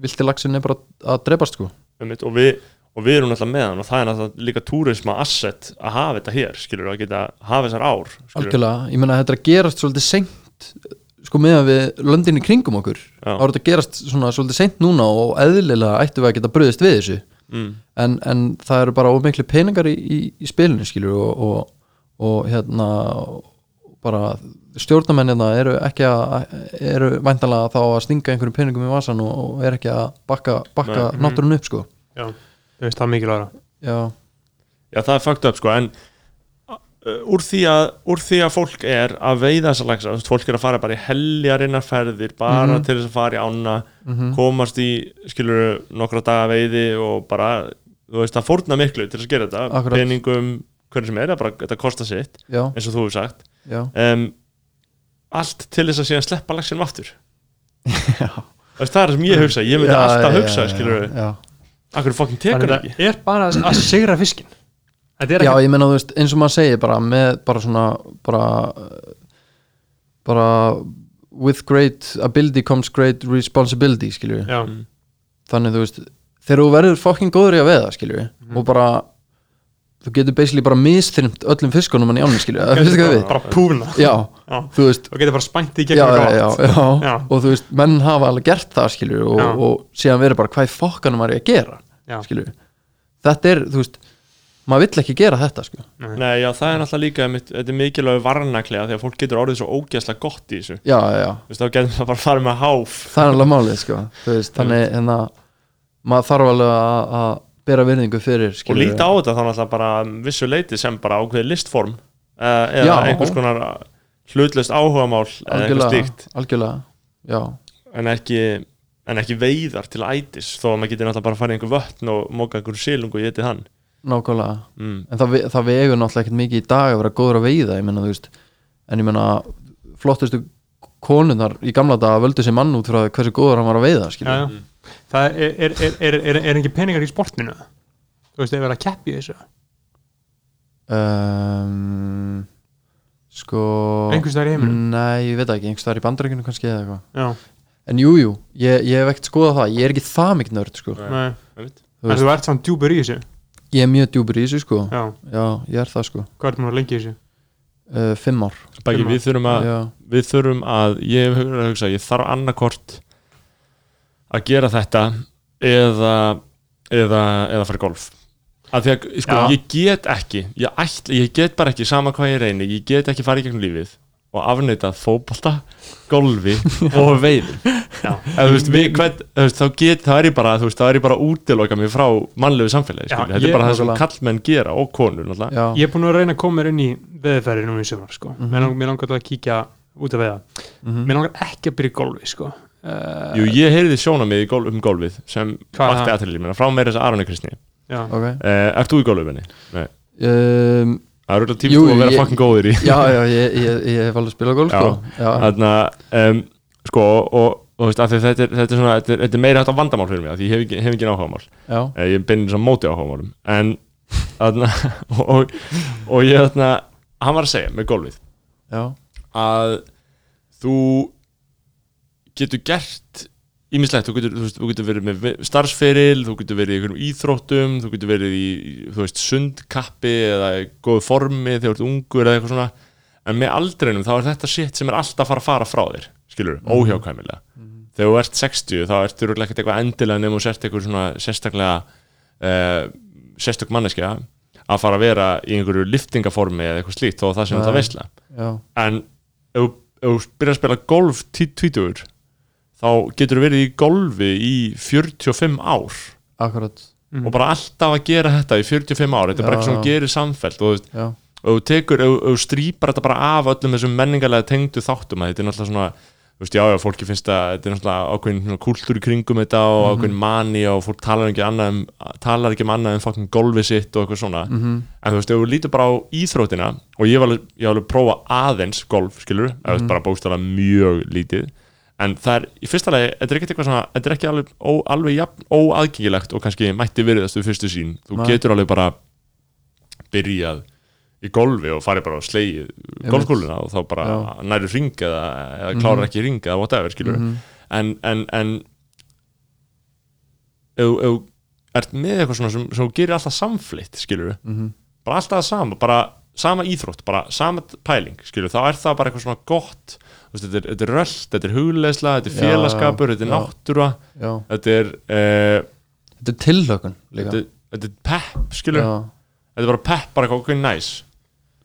Speaker 4: vilti lagsin er bara að drepast sko.
Speaker 1: Einmitt, og, við, og við erum náttúrulega með hann og það er náttúrulega líka túrisma asset að hafa þetta hér, skilur að geta hafa þessar ár skilurðu.
Speaker 4: algjörlega, ég meina þetta er að gerast svolítið seint sko meðan við löndin í kringum okkur. Er þetta að gerast svona svolítið seint núna og eðlilega ættum við að geta bröðist við þessu
Speaker 1: mm.
Speaker 4: en, en það eru bara ómikli peningar í, í, í spilinu skilur og, og, og hérna bara stjórnamennina eru ekki að eru væntanlega þá að stinga einhverjum peningum í vasan og, og er ekki að bakka, bakka náttúrun upp sko.
Speaker 2: Já, það er mikilvægra
Speaker 4: já,
Speaker 1: já, það er fucked up sko en úr því, að, úr því að fólk er að veiða þú veist, fólk er að fara bara í heljarinnar ferðir, bara
Speaker 4: Mhm.
Speaker 1: til þess að fara í ána
Speaker 4: mm
Speaker 1: komast í, skilur nokkra daga veiði og bara þú veist, það fórna miklu til þess að gera þetta
Speaker 4: Akkurat.
Speaker 1: peningum, hvernig sem er, bara, þetta kostar sitt
Speaker 4: já,
Speaker 1: eins og þú hefur sagt. Um, allt til þess að síðan sleppa lagsinum aftur. Veist, það er það sem ég hugsa, ég myndi alltaf hugsa skilur akkur fokkin tekur það ekki?
Speaker 2: er bara að að sigra fiskin er
Speaker 4: Já,
Speaker 2: ekki
Speaker 4: ég meina, þú veist, eins og maður segir bara með bara svona bara, bara with great ability comes great responsibility, skilju
Speaker 2: já,
Speaker 4: þannig, þú veist, þegar þú verður fucking góður í að veða, skilju og bara þú getur basically bara misþyrmt öllum fiskunum hann í ánni, skilju, það finnst ekki við?
Speaker 2: bara púna
Speaker 4: Já,
Speaker 2: Já.
Speaker 4: þú veist.
Speaker 2: Og getur bara spænti í gegnum
Speaker 4: já, já, já,
Speaker 2: Já.
Speaker 4: og þú veist, menn hafa alveg gert það, skilju og, og síðan verður bara hvað fokkanum var ég að gera, skilju þetta er, þú veist, maður vill ekki gera þetta, sko.
Speaker 1: Nei, já, það er náttúrulega líka þetta er mikilvæg varnaklega því að fólk getur orðið svo ógeðslega gott í þessu.
Speaker 4: Já, já, já.
Speaker 1: Þú veist, þá getur það bara farið með háf.
Speaker 4: Það er alveg málið sko. Þú veist, þannig hérna maður þarf alveg að, að bera virðingu fyrir
Speaker 1: og
Speaker 4: skilurðu.
Speaker 1: líta á þetta þá náttúrulega bara um vissu leiti sem bara ákveðið listform uh, eða
Speaker 4: Já.
Speaker 1: einhvers konar hlutlust áhugamál eða eitthvað
Speaker 4: algjörlega,
Speaker 1: stíkt
Speaker 4: algjörlega já,
Speaker 1: en ekki, en ekki veiðar til ætis þó að maður getur náttúrulega bara að fara í einhver vötn og móka einhver silung og getið hann
Speaker 4: nákvæmlega.
Speaker 1: Mm.
Speaker 4: en það, það vegur náttúrulega ekkert mikið í dag að vera góður að veiða, ég menna veist. En ég menna flottustu konunar í gamla daga völdu sér mann út frá hversu góður hann var að veiða
Speaker 2: já, já. það er, er, er, er, er, er ekki peningar í sportinu? Þú veist, ef við erum að keppi þessu?
Speaker 4: Um, sko
Speaker 2: einhvers staðar í heiminum?
Speaker 4: Nei, ég veit það ekki, einhvers staðar í bandarækjunum kannski eða eitthvað.
Speaker 2: Já,
Speaker 4: en jújú, jú, ég, ég hef ekkert skoðað það ég er ekki það mikið nörd sko.
Speaker 2: nei, en þú ert samt djúpur í þessu
Speaker 4: ég er mjög djúpur í þessu sko.
Speaker 2: já,
Speaker 4: já, ég er það sko.
Speaker 2: Hvað er það lengi í þessu?
Speaker 4: Uh, fimm ár.
Speaker 1: Bæki,
Speaker 2: Fimm
Speaker 1: við þurfum að við þurfum að, ég að hugsa ég þarf annarkort að gera þetta eða eða, eða fara í golf. Af því að sko, ég get ekki ég, ætla, ég get bara ekki sama hvað ég reyni ég get ekki farið í gegnum lífið og afneitað fótbolta, golfi og veiðum þá get, það er ég bara þú veist, það er ég bara að útiloka mig frá mannlegu samfélagi
Speaker 2: Já,
Speaker 1: þetta er bara það sem kallmenn gera og konur
Speaker 2: ég er búin að reyna að koma mér inn í veðferði nú í sömur sko. Mér, lang, mér langar til að kíkja út af veða
Speaker 4: mhm.
Speaker 2: mér langar ekki að byrja í golfi sko. uh,
Speaker 1: Jú, ég heyrði sjónamið í golf, um golfið sem vakti
Speaker 2: það?
Speaker 1: mér frá meira þess að Arne Kristni.
Speaker 2: Já,
Speaker 4: ok.
Speaker 1: Uh, Ert þú í golfið Nei.
Speaker 4: Um,
Speaker 1: Það er auðvitað tímt
Speaker 4: Jú,
Speaker 1: þú að vera fucking góður í.
Speaker 4: Já, já, ég, ég, ég hef alveg spilað sko. já,
Speaker 1: Þannig að um, sko og, og veist, þetta er, þetta er svona þetta er, þetta er meira hægt á vandamál fyrir mig því ég hef ekki, hef ekki áhugamál.
Speaker 4: Já,
Speaker 1: uh, ég beinir svona móti áhugamálum. En þarna og, og, og ég þarna hann var að segja með golfið
Speaker 4: já,
Speaker 1: að þú getur gert ímislegt, þú getur, þú, þú getur verið með starfsferil, þú getur verið í einhverjum íþróttum, þú getur verið í, þú veist, sundkappi eða í góðu formi þegar þú ert ungur eða eitthvað svona. En með aldrinum þá er þetta shit sem er alltaf að fara að fara frá þér skilur,
Speaker 4: Mhm.
Speaker 1: óhjákvæmilega. Þegar þú ert 60 þá ertu örugglega ekkert eitthvað endilega nefnum og sért eitthvað svona sérstaklega uh, sérstök manneskja að fara að vera í einhverju liftingaformi eða eitthvað slíkt að það sem
Speaker 4: Nei.
Speaker 1: það veistla
Speaker 4: já,
Speaker 1: en ef þú- þú byrjar að spila golf tí- tvítugur þá getur þú verið í golfi í 45 ár.
Speaker 4: Akkurat.
Speaker 2: Mhm.
Speaker 1: og bara alltaf að gera þetta í 45 ár. Þetta er bara eitthvað sem
Speaker 4: já.
Speaker 1: gerir samfelt og þú þú tekur, þú strýpar þetta bara af öllum þessum menningarlega tengdu þáttum að þetta er náttúrulega svona þú veist, já, já, fólki finnst að þetta er náttúrulega ákveðin í kringum þetta og ákveðin mani og fólk talar ekki, annað um, talar ekki um annað en fucking golfi sitt og eitthvað svona.
Speaker 4: Mhm,
Speaker 1: en þú veist, ef þú lítur bara á íþrótina og ég var alveg, ég var alveg að prófa aðeins golf, skilur, mm
Speaker 4: Mhm.
Speaker 1: bara bókstala mjög lítið, en það er í fyrsta lagi, þetta er ekkert eitthvað svona þetta er ekki alveg, ó, alveg jafn, óaðgengilegt og kannski mætti virðast við fyrstu sín þú
Speaker 4: Nei.
Speaker 1: getur alveg bara byrjað í golfi og farið bara á sleið golfkúluna og þá bara
Speaker 4: Já.
Speaker 1: næri ring eða, eða klárar
Speaker 4: Mhm.
Speaker 1: ekki ring eða whatever, skilur
Speaker 4: mhm,
Speaker 1: en, en, en ef þú ert með eitthvað svona sem, sem gerir alltaf samflitt, skilur
Speaker 4: mhm,
Speaker 1: bara alltaf sama, bara sama íþrótt bara sama pæling, skilur, þá er það bara eitthvað svona gott, veist, þetta er, þetta er röld þetta er hugleðsla, þetta er félagskapur þetta er náttúra,
Speaker 4: já.
Speaker 1: þetta er uh,
Speaker 4: þetta er tillökun
Speaker 1: þetta, þetta er pepp, skilur
Speaker 4: já,
Speaker 1: þetta er bara pepp, bara okkur næs.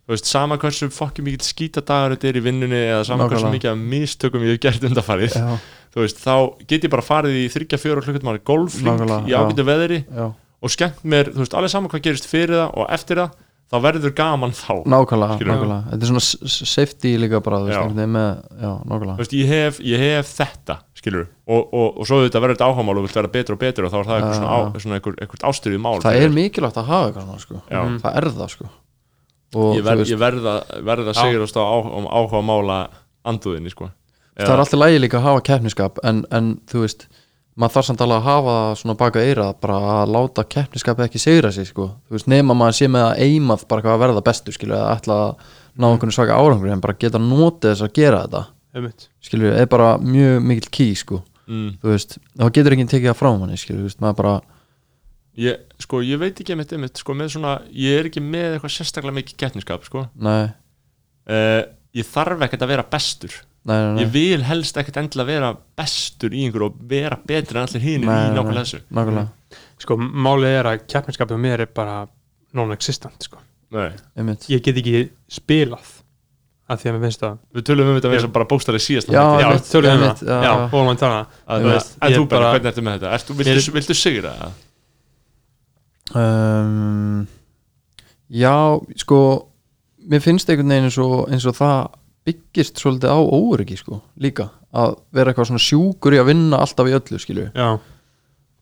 Speaker 1: Þú veist, sama hversu fokkin mikill skítadagur þetta er í vinnunni eða sama hversu
Speaker 4: Nákvæmlega.
Speaker 1: mikið af mistökum ég hef gert undarfarið
Speaker 4: já,
Speaker 1: þú veist, þá get ég bara farið í 3-4 klukkutum ári golfling
Speaker 4: Nákvæmlega,
Speaker 1: í
Speaker 4: já.
Speaker 1: ágætu veðri
Speaker 4: já,
Speaker 1: og skemmt mér, þú veist, alveg saman hvað gerist fyrir það og eftir það, þá verður gaman þá.
Speaker 4: Nákvæmlega, nákvæmlega. Þetta er svona safety líka bara þú veist, með, já,
Speaker 1: Þú
Speaker 4: nákvæmlega
Speaker 1: veist, ég hef, ég hef þetta, skilur og, og, og svo þetta verður þetta áhámál og vilt vera betur og betur og þá er það eitthvað svona, á, svona eitthvað, eitthvað ástyrðið mál
Speaker 4: það er mikilvægt að hafa eitthvað sko.
Speaker 1: Já.
Speaker 4: það er það sko. Og
Speaker 1: ég, ver, ég verða, verða
Speaker 2: Já.
Speaker 1: sigurast á um áhuga mála anduðinni, sko.
Speaker 4: Það er alltaf lægi líka að hafa keppniskap en, en þú veist maður þarf samt alveg að hafa svona baka eira bara að láta keppniskapi ekki segra sig sko. þú veist, nema maður sé með að eimað bara hvað að verða bestur, skilju, eða ætla að ná einhvern svaka árangur, en bara geta notið þess að gera þetta, skilju, er bara mjög mikil ký, sko,
Speaker 1: mm.
Speaker 4: þú veist þá getur ekki tekið það frá manni, skilju, þú veist, maður bara
Speaker 1: ég, sko, ég veit ekki einmitt, einmitt, sko, með svona, ég er ekki með eitthvað sérstaklega mikið keppniskap, sko.
Speaker 4: Nei,
Speaker 1: uh, ég þarf ekkert að vera bestur
Speaker 4: nei, nei, nei,
Speaker 1: ég vil helst ekkert endilega vera bestur í einhverju og vera betri en allir
Speaker 4: Nei,
Speaker 1: í nákvæmlega þessu.
Speaker 4: Nákvæmlega,
Speaker 2: sko, málið er að keppniskapið á mér er bara non-existent sko. Ég get ekki spilað af því að mér finnst það
Speaker 1: við tölum um þetta með þess að bara bókstæri síðast
Speaker 4: Já,
Speaker 2: já,
Speaker 4: einmitt,
Speaker 2: tölum við um það.
Speaker 4: já,
Speaker 2: fórum að tala.
Speaker 1: Að,
Speaker 2: Þú
Speaker 1: bara, hvernig ertu með þetta? Ertu, viltu,
Speaker 2: Mér-
Speaker 1: viltu sigra það?
Speaker 4: um, Já, sko mér finnst einhvern veginn eins og, eins og það byggist svolítið á óryggi sko, líka. Að vera eitthvað svona sjúkur í að vinna alltaf í öllu skilju
Speaker 2: já.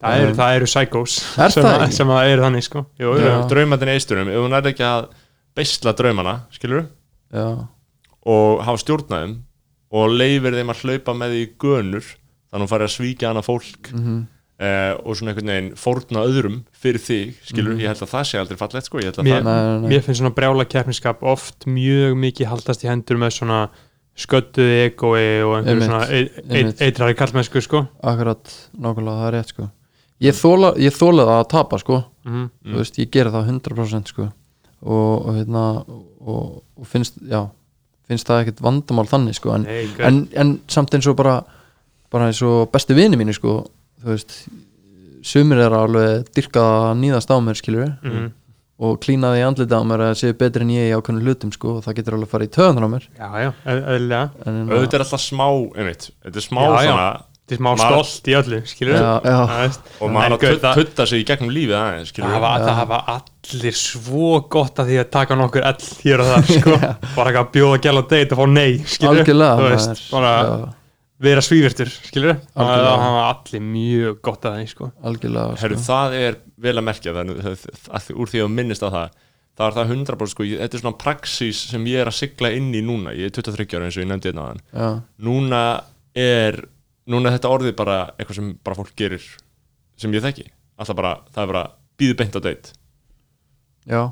Speaker 2: Það eru, það eru psychos
Speaker 4: Er
Speaker 2: sem,
Speaker 4: það
Speaker 2: að, sem að eru þannig sko. Jú,
Speaker 1: draumatin í eistunum, ef hún er ekki að beisla draumana, skilur
Speaker 4: já,
Speaker 1: og hafa stjórnaðum og leifir þeim að hlaupa með því gönur þannig að hún fari að svíkja hana fólk
Speaker 4: mhm,
Speaker 1: eh, og svona einhvern veginn fórna öðrum fyrir þig, skilur, ég held að það sé aldrei fallegt sko, ég held að
Speaker 2: Mér-
Speaker 1: það
Speaker 4: nei, nei, nei.
Speaker 2: mér finnst svona brjála keppniskap oft mjög mikið haldast í hendur með svona sköttuði egoi og einhverju svona e- e- eitrari kallmennsku sko.
Speaker 4: Akkurat, nákvæmlega, það er rétt sko. Ég þóla, ég þóla það að tapa sko.
Speaker 2: Mm.
Speaker 4: þú veist, ég gera það 100% sko. Og, og hérna og, og finnst, já finnst það ekkert vandamál þannig sko. En,
Speaker 2: Nei,
Speaker 4: en, en samt eins og bara bara eins og besti vini mínu sko þú veist, sumir er alveg dyrkað að nýðast á mér skilur
Speaker 2: mm.
Speaker 4: og klínaði í andlita á mér að séu betri en ég í ákveðnum hlutum sko og það getur alveg farið í töðunar á mér.
Speaker 2: Já, já, eðlilega.
Speaker 4: En, en,
Speaker 1: auðvitað er alltaf smá, einmitt þetta er smá
Speaker 2: Já, já.
Speaker 1: svona
Speaker 2: þetta er smá stolt í öllu, skilur
Speaker 4: já, já,
Speaker 1: og maður að tutta sig í gegnum lífið aðeins, skilur
Speaker 2: hafa,
Speaker 4: Já.
Speaker 2: það hafa allir svo gott að því að taka nokkur ell hér og það sko. bara ekki að bjóða gæla á date og fá nei skilur
Speaker 4: algjörlega
Speaker 2: Vera svívirtur skilur það
Speaker 4: Algjörlega.
Speaker 2: hafa allir mjög gott að því sko.
Speaker 4: algjörlega
Speaker 1: Herru,
Speaker 4: sko.
Speaker 1: það er vel að merkja þannig að, að, úr því að minnist á það það er það 100% sko, þetta er svona praxís sem ég er að sigla inn í núna ég er 23 ára eins og ég nefndi hérna þann
Speaker 4: já,
Speaker 1: núna er núna er þetta orðið bara eitthvað sem bara fólk gerir sem ég þekki alltaf bara, það er bara býðu beint á date
Speaker 4: já,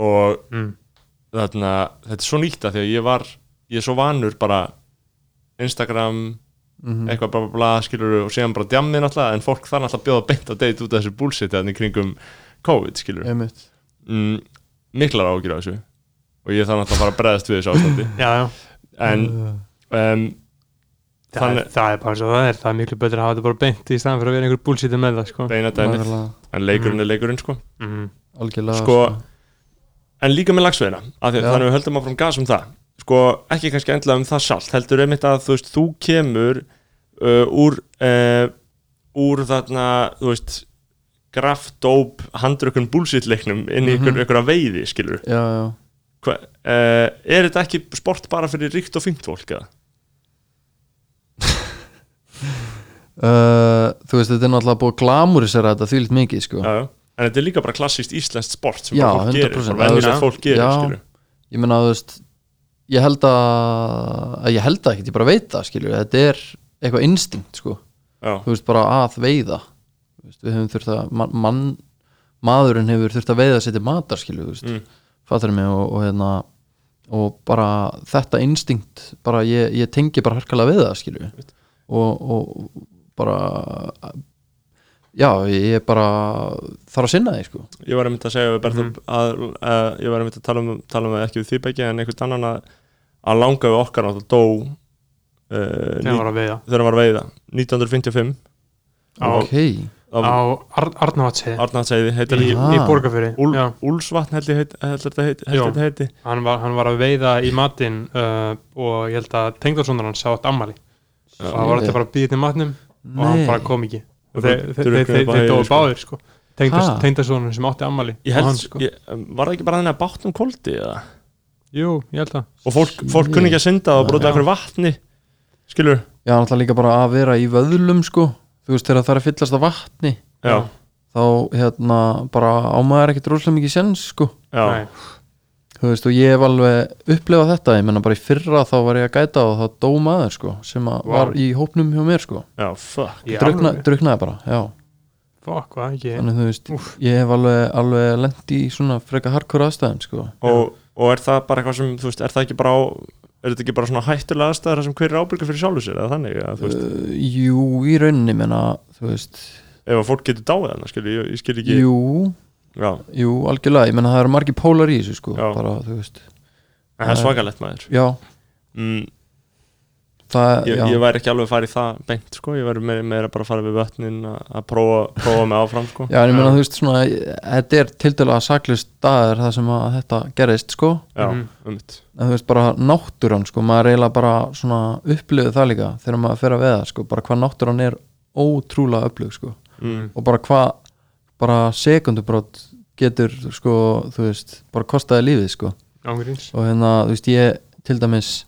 Speaker 1: og
Speaker 2: mm.
Speaker 1: þarna, þetta er svo nýtt að því að ég var ég er svo vanur bara Instagram,
Speaker 4: mhm,
Speaker 1: eitthvað bla bla bla skilur og síðan bara djammið náttúrulega en fólk þarf náttúrulega að bjóða beint á date út af þessu bullshit þannig kringum COVID skilur mm, miklar ágjur á þessu. Og ég þarf náttúrulega að fara að breðast við þessu ástandi.
Speaker 2: Já, já.
Speaker 1: En
Speaker 4: Uh,
Speaker 1: um,
Speaker 2: Það,
Speaker 1: Þannig-
Speaker 2: er, það er bara svo það er, það er miklu betur að hafa þetta bara beint í staðan fyrir að vera einhver bullshit með það sko.
Speaker 1: beina dæmið. En leikurinn er leikurinn sko.
Speaker 2: Mm.
Speaker 4: algjörlega
Speaker 1: Sko, en líka með lagsveðina af því að
Speaker 4: Já.
Speaker 1: þannig að við höldum áfram gas um það sko, ekki kannski endla um það sjálf heldur einmitt að þú veist, þú kemur uh, úr uh, úr þarna, þú veist graf, dóp, handrökkun bullshit-leiknum inn í
Speaker 4: Mhm.
Speaker 1: ykkur að veiði skilur,
Speaker 4: já, já
Speaker 1: Hva, uh, er þetta ekki sport bara fyrir ríkt og fínt fólk eða?
Speaker 4: Uh, þú veist, þetta er náttúrulega búið glamurisera þetta þvílitt mikið, sko
Speaker 1: Já, en þetta er líka bara klassíst íslenskt sport sem fólk gerir,
Speaker 4: 100%.
Speaker 1: bara venjulegt
Speaker 2: Já.
Speaker 1: fólk gerir.
Speaker 4: Ég meina, þú veist ég held að, að ég held að ekkert, ég bara veit það, skilju þetta er eitthvað instinkt, sko.
Speaker 1: Já,
Speaker 4: þú veist, bara að veiða. Veist, við höfum þurft að man, mann, maðurinn hefur þurft að veiða sér til matar, skilju, þú veist
Speaker 1: Mm.
Speaker 4: fattar mig og, og hérna og bara þetta instinkt bara ég, ég tengi bara harkalega við það skilju og, og bara já, ég bara þarf að sinna því sko.
Speaker 1: Ég var einmitt að segja við Bertha
Speaker 2: Mhm.
Speaker 1: að, að, ég var einmitt að tala um, tala um ekki við því begge en einhvern annan að, að langa við okkar náttúrulega dó uh,
Speaker 2: þegar hann var að veiða
Speaker 1: hann var að veiða 1955
Speaker 2: á,
Speaker 4: ok,
Speaker 1: á
Speaker 2: á Ar Arnavatsheið
Speaker 1: Arnarseiði heitir
Speaker 2: í,
Speaker 1: það
Speaker 2: í Borgarfyrir
Speaker 1: Úl,
Speaker 2: Já.
Speaker 1: Úlsvatn held ég heit, held þetta heit, held
Speaker 2: Já.
Speaker 1: þetta heiti
Speaker 2: hann var, hann var að veiða í matinn uh, og ég held að tengdarsónar hann sá þetta ammali og hann var þetta bara að býða til matnum og hann
Speaker 4: nei
Speaker 2: bara kom ekki og þeir, dói
Speaker 1: sko.
Speaker 2: báðir sko
Speaker 4: Ha?
Speaker 2: tengdarsónar sem átti ammali
Speaker 1: ég held,
Speaker 2: hann, sko.
Speaker 1: ég, var það ekki bara þannig að bátnum koldi eða?
Speaker 2: Jú, ég held að
Speaker 1: og fólk, fólk kunni ekki að synda og brota eitthvað vatni skilur.
Speaker 4: Já, náttúrulega líka bara að vera í vöðlum sko. Þú veist, þegar það er að fyllast af vatni
Speaker 1: já,
Speaker 4: þá hérna bara ámaður ekkert rosalega mikið sens sko.
Speaker 1: Já,
Speaker 2: Nei.
Speaker 4: þú veist, og ég hef alveg upplifað þetta. Ég menna bara í fyrra þá var ég að gæta og þá dó maður sko sem að
Speaker 2: Vá.
Speaker 4: var í hópnum hjá mér sko.
Speaker 1: Já, fuck.
Speaker 2: Í
Speaker 4: Drukna,
Speaker 2: alvöru?
Speaker 4: druknaði bara, já.
Speaker 2: Fuck, hvað ekki.
Speaker 4: Þannig þú veist,
Speaker 2: Úff.
Speaker 4: ég hef alveg, alveg lent í svona freka hardcore aðstæðum sko.
Speaker 1: og, og er það bara eitthvað sem, þú veist, er það ekki bara á er þetta ekki bara svona hættulega aðstæðar sem hver er ábyrgur fyrir sjálfu sér eða þannig, veist,
Speaker 4: uh, jú, í rauninni menna, þú veist,
Speaker 1: ef að fólk getur dáið þannig, skilur, ég, ég skil ekki
Speaker 4: jú.
Speaker 1: Já,
Speaker 4: jú, algjörlega, ég menna það eru margir pólar í þessu sko,
Speaker 1: Já.
Speaker 4: bara, þú veist.
Speaker 1: En það er svakalegt maður. Mm,
Speaker 4: það,
Speaker 1: ég, ég væri ekki alveg að fara í það beint, sko, ég væri meira, meira bara að fara við vötnin að að prófa, prófa mig áfram, sko.
Speaker 4: Já, en ég menna, þú veist, svona þetta er tildulega saklust staðar það sem að þetta gerist, sko.
Speaker 1: Já,
Speaker 2: Mhm.
Speaker 1: um mitt
Speaker 4: en þú veist, bara náttúran, sko, maður eiginlega bara svona upplifið það líka þegar maður fer að veða, sko, bara hvað náttúran er ótrúlega upplifið, sko.
Speaker 1: Mm,
Speaker 4: og bara hvað bara sekundubrót getur sko, þú veist, bara kostaði lífið sko.
Speaker 2: Ángríns
Speaker 4: og hérna, þú veist, ég til dæmis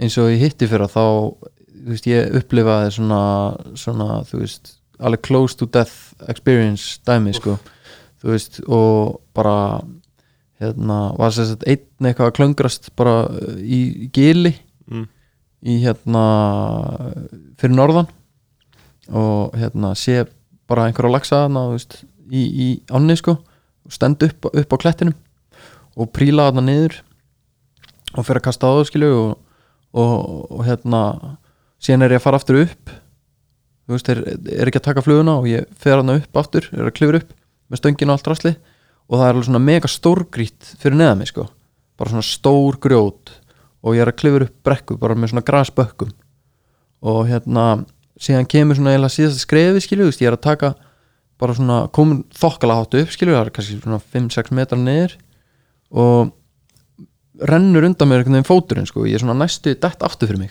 Speaker 4: eins og ég hitti fyrir þá þú veist, ég upplifaði svona, svona, þú veist alveg close to death experience dæmi, sko. Þú veist, og bara hérna, var sér sett einn eitthvað að klöngrast bara uh, í, gili
Speaker 1: mm.
Speaker 4: í hérna fyrir norðan. Og hérna sé bara einhverja lagsa þarna, þú veist, í, í ánni sko stend upp, upp á klettinum og príla þarna niður og fyrir að kasta á það skilju og, og, og hérna síðan er ég að fara aftur upp. Þú veist, er, er ekki að taka fluguna og ég fer þarna upp aftur, er að klifur upp með stöngin og allt rasli og það er alveg svona mega stórgrít fyrir neða mig sko. Bara svona stór grjót. Og ég er að klifur upp brekku bara með svona grasbökkum. Og hérna síðan kemur svona eiginlega síðast skrefi skilju, ég er að taka bara svona komin þokkala hátu upp skilju, það er kannski svona 5-6 metrar niður. Og rennur undan mér einhvern veginn fóturinn sko, ég er svona næstu dætt aftur fyrir mig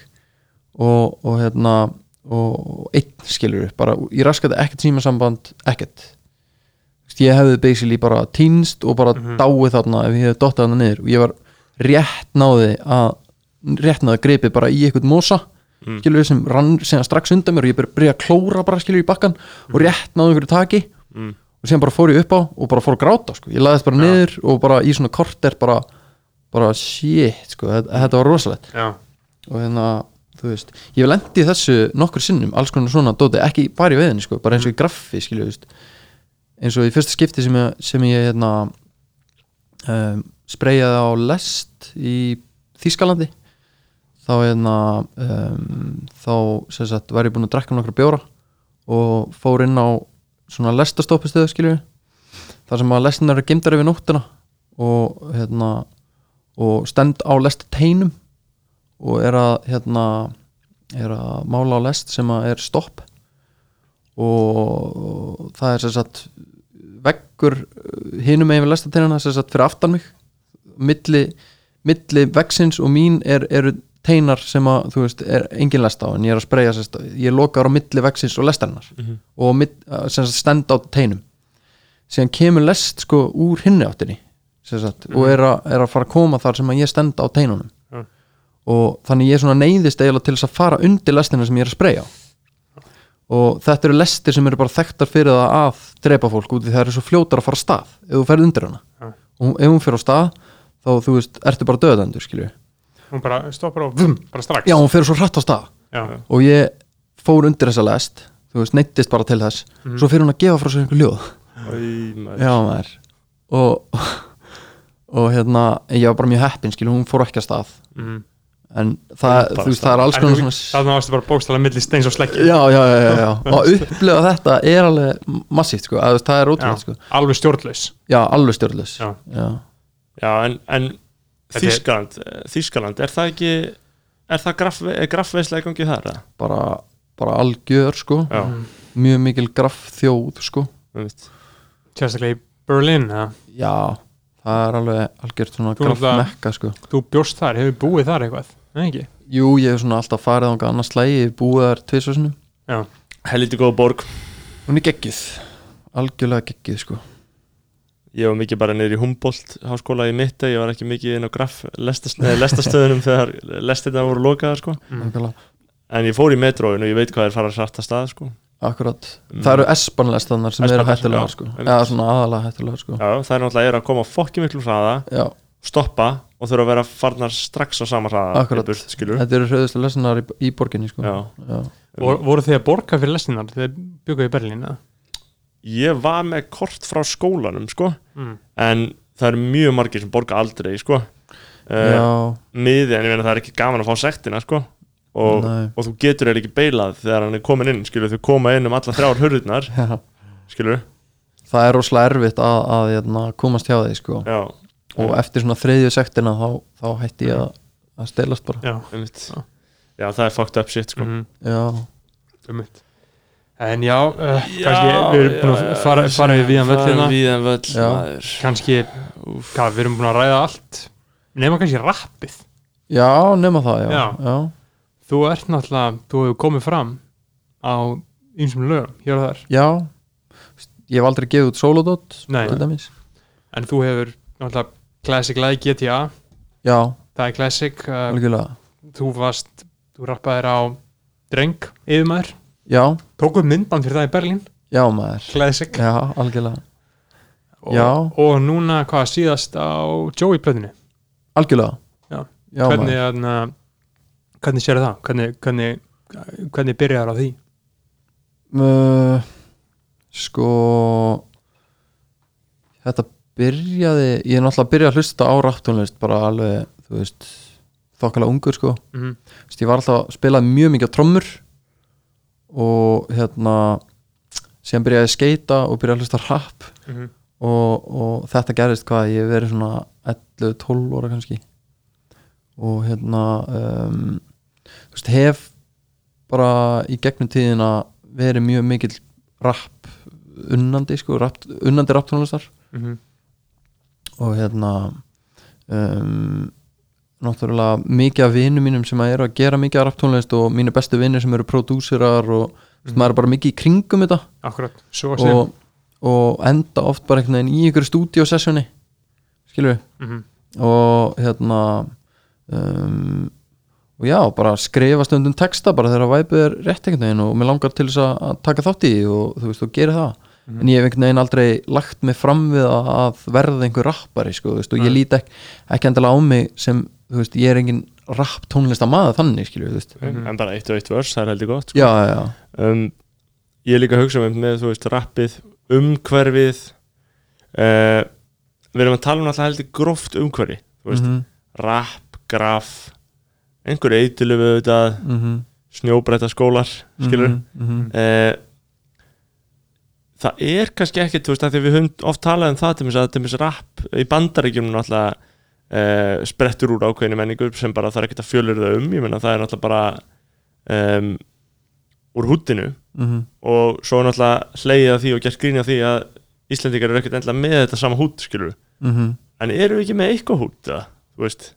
Speaker 4: og, og hérna og einn skilur upp, bara ég raskati ekkert símasamband, ekkert ég hefði basically bara týnst og bara
Speaker 2: Mhm.
Speaker 4: dáið þarna ef ég hefði dottað þarna niður og ég var rétt náði að rétt náði að greipi bara í eitthvað mosa
Speaker 1: Mm.
Speaker 4: skilur við sem rann sem strax undan mér og ég bara byrja að klóra bara skilur í bakkan og rétt náði einhverju taki
Speaker 1: Mm.
Speaker 4: og síðan bara fór ég upp á og bara fór að gráta sko. ég laðist bara
Speaker 2: Já.
Speaker 4: niður og bara í svona korter bara, bara shit sko. þetta, var rosalegt.
Speaker 2: Já,
Speaker 4: og hérna, þú veist, ég hef lendi í þessu nokkur sinnum, alls konar svona dóti, ekki bara í veðinni, sko, bara eins og í graffi skilju, veist, eins og í fyrsta skipti sem ég, sem ég hérna um, spreyjaði á lest í Þískalandi þá hérna um, þá sem sagt var ég búinn að drekka nokkra bjóra og fór inn á svona lestastópistöðu skilju þar sem að lestin eru gemdar yfir nóttina og hérna og stend á lestateinum og er að hérna er að mála á lest sem að er stopp. Og það er sem sagt veggur hinum megin við lestateinana sem sagt fyrir aftan mig. Milli, milli veggsins og mín er, eru teinar sem að þú veist er engin lest á en ég er að spreyja sérst, ég er lokaður á milli veggsins og lestarinnar
Speaker 1: Mhm.
Speaker 4: og mitt, sem sagt stend á teinum. Síðan kemur lest sko úr hinni áttinni sagt, og er, a, er að fara að koma þar sem að ég stend á teinunum.
Speaker 2: Já.
Speaker 4: og þannig ég svona neyðist eiginlega til þess að fara undir lestina sem ég er að spreyja á. Og þetta eru lestir sem eru bara þekktar fyrir það að drepa fólk út í það eru svo fljótar að fara af stað ef þú ferð undir hana.
Speaker 2: Já.
Speaker 4: og ef hún fer á stað þá þú veist, ertu bara döðendur skilju
Speaker 2: hún bara stoppar og vum, bara strax.
Speaker 4: Já, hún fer svo hratt á stað.
Speaker 2: Já,
Speaker 4: og ég fór undir þessa lest þú veist, neittist bara til þess.
Speaker 2: Mhm.
Speaker 4: svo fer hún að gefa frá sér einhver ljóð.
Speaker 1: Æ,
Speaker 4: já, maður. Og, og hérna, ég var bara mjög heppin skilju, hún fór ekki að stað
Speaker 2: mm.
Speaker 4: en það, þú veist, það er alls konar svona
Speaker 2: þarna varstu bara bókstala milli steins og sleggju
Speaker 4: já, já, já, já, já. og að upplifa þetta er alveg massíft, sko, að, það er ótrúlega sko.
Speaker 2: alveg stjórnlaus
Speaker 4: já, alveg stjórnlaus
Speaker 2: Já.
Speaker 4: já.
Speaker 1: Já, en, en Þískaland, eh, Þískaland, er það ekki er það graff, er graffveislega í gangi þar? eða?
Speaker 4: Bara, bara algjör sko
Speaker 1: Já,
Speaker 4: mjög mikil graff þjóð sko
Speaker 1: einmitt.
Speaker 2: sérstaklega í Berlin eða?
Speaker 4: já, það er alveg algjört svona
Speaker 2: náttúrulega-
Speaker 4: mekka sko
Speaker 2: þú bjóst þar, hefur búið þar eitthvað Nei, ekki?
Speaker 4: jú, ég hef svona alltaf farið á annars slægi, ég hef búið þar tvisvarsinum
Speaker 2: já,
Speaker 1: Helviti góð borg
Speaker 4: hún er geggjuð, algjörlega geggjuð sko
Speaker 1: Ég var mikið bara niður í Humboldt háskóla í mitta, ég var ekki mikið inn á nei, lestastöðunum þegar lestirna voru lokaðar sko.
Speaker 2: mm.
Speaker 1: En ég fór í metróin og ég veit hvað er fara að sarta stað sko.
Speaker 4: Akkurat
Speaker 1: Mm.
Speaker 4: það eru espanlestanar sem eru
Speaker 1: S-Bahn,
Speaker 4: hættulega
Speaker 1: já,
Speaker 4: sko eða svona aðalega hættulega sko
Speaker 1: Já, það er náttúrulega er að koma fokki miklu hraða
Speaker 4: já,
Speaker 1: stoppa og þurfa að vera farnar strax á sama hraða
Speaker 4: Akkurat.
Speaker 1: í burt, skilur
Speaker 4: þetta eru hröðustu lesanar í, í borginni sko
Speaker 1: Já.
Speaker 4: já.
Speaker 2: Vor, voru þið að borga fyrir lestinar þegar bygguðu í Berlín eða?
Speaker 4: Eh,
Speaker 1: Ég var með kort frá skólanum sko.
Speaker 2: Mm.
Speaker 1: en það eru mjög margir sem borga aldrei sko. uh,
Speaker 4: já,
Speaker 1: miði en ég meina það er ekki gaman að fá sektina sko. Og, og þú getur eða ekki beilað þegar hann er komin inn skilur, þau koma inn um alla þrjár hurðirnar
Speaker 4: já.
Speaker 1: skilur,
Speaker 4: það er rosalega erfitt að, að, að komast hjá því sko
Speaker 1: já,
Speaker 4: og eftir svona þriðju sektina þá, þá hætti ég að, að stelast bara
Speaker 2: já,
Speaker 1: einmitt
Speaker 2: Já.
Speaker 1: já, það er fucked up shit sko.
Speaker 2: mm.
Speaker 4: já,
Speaker 2: ummitt en já, uh, kannski við erum búin að fara, fara við viðan völlina
Speaker 1: viðan völl
Speaker 4: Já.
Speaker 1: maður.
Speaker 2: kannski, hvað, við erum búin að ræða allt nema kannski rappið
Speaker 4: já, nema það já,
Speaker 2: Já.
Speaker 4: já.
Speaker 2: Þú ert náttúrulega, þú hefur komið fram á ýmsum lögum hér og þar,
Speaker 4: já. ég hef aldrei gefið út solodot
Speaker 2: en þú hefur náttúrulega Classic Light GTA
Speaker 4: já,
Speaker 2: það er Classic, uh,
Speaker 4: algjörlega.
Speaker 2: þú varst þú rappaðir á dreng, yfirmaður.
Speaker 4: Já,
Speaker 2: tók upp myndband fyrir það í Berlín.
Speaker 4: Já maður.
Speaker 2: Classic.
Speaker 4: Já, algjörlega,
Speaker 2: og,
Speaker 4: Já.
Speaker 2: og núna hvað síðast á Joey plöðinu
Speaker 4: algjörlega.
Speaker 2: Já.
Speaker 4: já
Speaker 2: hvernig,
Speaker 4: maður.
Speaker 2: aðna, hvernig sér það hvernig, hvernig, hvernig byrjar á því
Speaker 4: Uh, sko þetta byrjaði ég er náttúrulega að byrja að hlusta á rapptónlist bara alveg, þú veist þokkalega ungur sko
Speaker 2: mm -hmm.
Speaker 4: Þú veist, ég var alltaf að spila mjög mikið á trommur og hérna síðan byrjaði að skeita og byrjaði að hlusta rap
Speaker 2: Mhm.
Speaker 4: og, og þetta gerist hvað ég verið svona 11-12 óra kannski og hérna um, veist, hef bara í gegnum tíðina verið mjög mikill rap unnandi sko, rap, unnandi rapptónlistar
Speaker 2: Mhm.
Speaker 4: og hérna um, náttúrulega mikið af vinum mínum sem að eru að gera mikið af rapptónlist og mínu bestu vinir sem eru prodúserar og mm. maður er bara mikið í kringum þetta.
Speaker 2: Akkurat,
Speaker 4: og, og enda oft bara einhvern veginn í ykkur stúdíosessjoni skilur við
Speaker 2: mm
Speaker 4: og hérna um, og já, bara skrifa stundum texta bara þegar væpið er rétt einhvern veginn og mér langar til þess að taka þátt í og þú veist, og gera það en ég hef einhvern veginn aldrei lagt mig fram við að, verða einhver rappari sko, þú veist, og ég
Speaker 2: Nei.
Speaker 4: lít ekki, endilega á mig sem, þú veist, ég er engin rapp tónlista maður þannig, skilju, þú veist
Speaker 2: Mhm.
Speaker 1: en bara eitt og eitt vers, það er heldur gott sko.
Speaker 4: já, já,
Speaker 1: um, ég er líka að hugsa um með þú veist rappið, umhverfið uh, við erum að tala um alltaf heldur gróft umhverfi þú veist,
Speaker 4: mhm,
Speaker 1: rapp, graf einhver eitilöf auðvitað.
Speaker 4: Mhm,
Speaker 1: snjóbreyta skólar skilur
Speaker 4: mhm, mhm,
Speaker 1: uh, það er kannski ekki þú veist að því við höfum oft talað um það til þess að til þess rapp í bandaríkjum náttúrulega uh, sprettur úr ákveðinu menningu sem bara það er ekkert að fjölur það um. Ég menna það er náttúrulega bara um, úr húttinu
Speaker 4: mhm,
Speaker 1: og svo er náttúrulega hlegið að því og gert grín að því að Íslandingar eru ekkert endilega með þetta sama hút skilur
Speaker 4: mhm.
Speaker 1: en eru við ekki með eitthvað hút eða, þú veist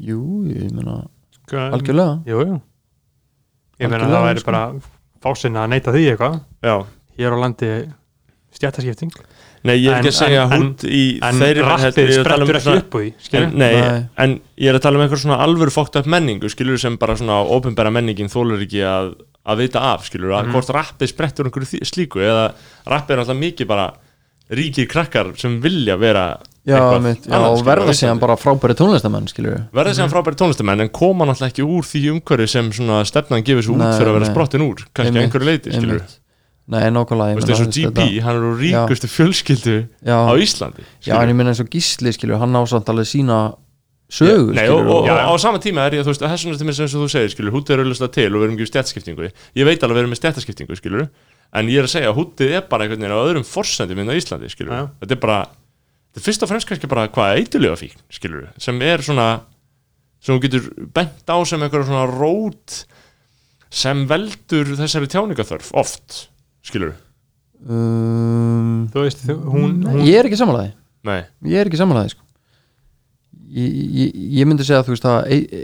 Speaker 4: jú, ég meina
Speaker 2: Sko,
Speaker 4: algjörlega,
Speaker 2: jú, jú ég meina það væri
Speaker 4: sko.
Speaker 2: bara fásinna að neyta því eitthvað
Speaker 1: já
Speaker 2: hér á landi stjættaskipting
Speaker 1: Nei, ég er ekki
Speaker 2: En-
Speaker 1: að segja
Speaker 2: en-
Speaker 1: hút í
Speaker 2: en
Speaker 1: þeirri
Speaker 2: rappið
Speaker 1: að tala um
Speaker 2: sprettur ekki upp úr því
Speaker 1: en, nei,
Speaker 4: Nei.
Speaker 1: en ég er að tala um einhver svona alvöru fókt upp menningu skilur sem bara svona ópenbæra menningin þólur ekki að, að vita af skilur að
Speaker 2: Mhm.
Speaker 1: hvort rappið sprettur einhverju slíku eða rappið er alltaf mikið bara ríkir krakkar sem vilja vera
Speaker 4: já, mitt, já,
Speaker 1: annað,
Speaker 4: og
Speaker 1: skilur,
Speaker 4: verða síðan bara frábæri tónlistamenn,
Speaker 1: verða síðan frábæri tónlistamenn en koma náttúrulega ekki úr því umhverju sem svona stefnan gefur svo út fyrir að vera sprottin úr kannski að einhverju leiti skilur
Speaker 4: nei, nákvæmlega,
Speaker 1: Þú veist eins og GP,
Speaker 4: þetta-
Speaker 1: hann er úr ríkustu fjölskyldu
Speaker 4: já,
Speaker 1: á Íslandi
Speaker 4: Já, en ég minna eins og Gísli, skilju, hann á samt alveg sína sögu,
Speaker 1: Nei, og, og,
Speaker 2: Já,
Speaker 1: og á sama tíma er ég, þú veist, þess vegna til mér eins og þú segir, skilur, hútið er auðvitað til og við erum ekki í stjættaskiptingu ég veit alveg að við erum með stjættaskiptingu, skilur en ég er að segja að hútið er bara einhvern veginn á öðrum forsendum inn á Íslandi, skilur
Speaker 2: Já.
Speaker 1: þetta er bara, þetta er fyrst og fremst kannski bara hvað eitulega fíkn, skilur sem er svona, sem þú getur bent á sem einhverja svona rót sem veldur þessari tjáningaþörf, oft skilur,
Speaker 4: um,
Speaker 2: þú veist, hún, hún
Speaker 4: Ég er ekki samanlæði
Speaker 1: nei.
Speaker 4: Ég er ekki samanlæði, sko Ég, ég, ég myndi segja þú veist að e, e,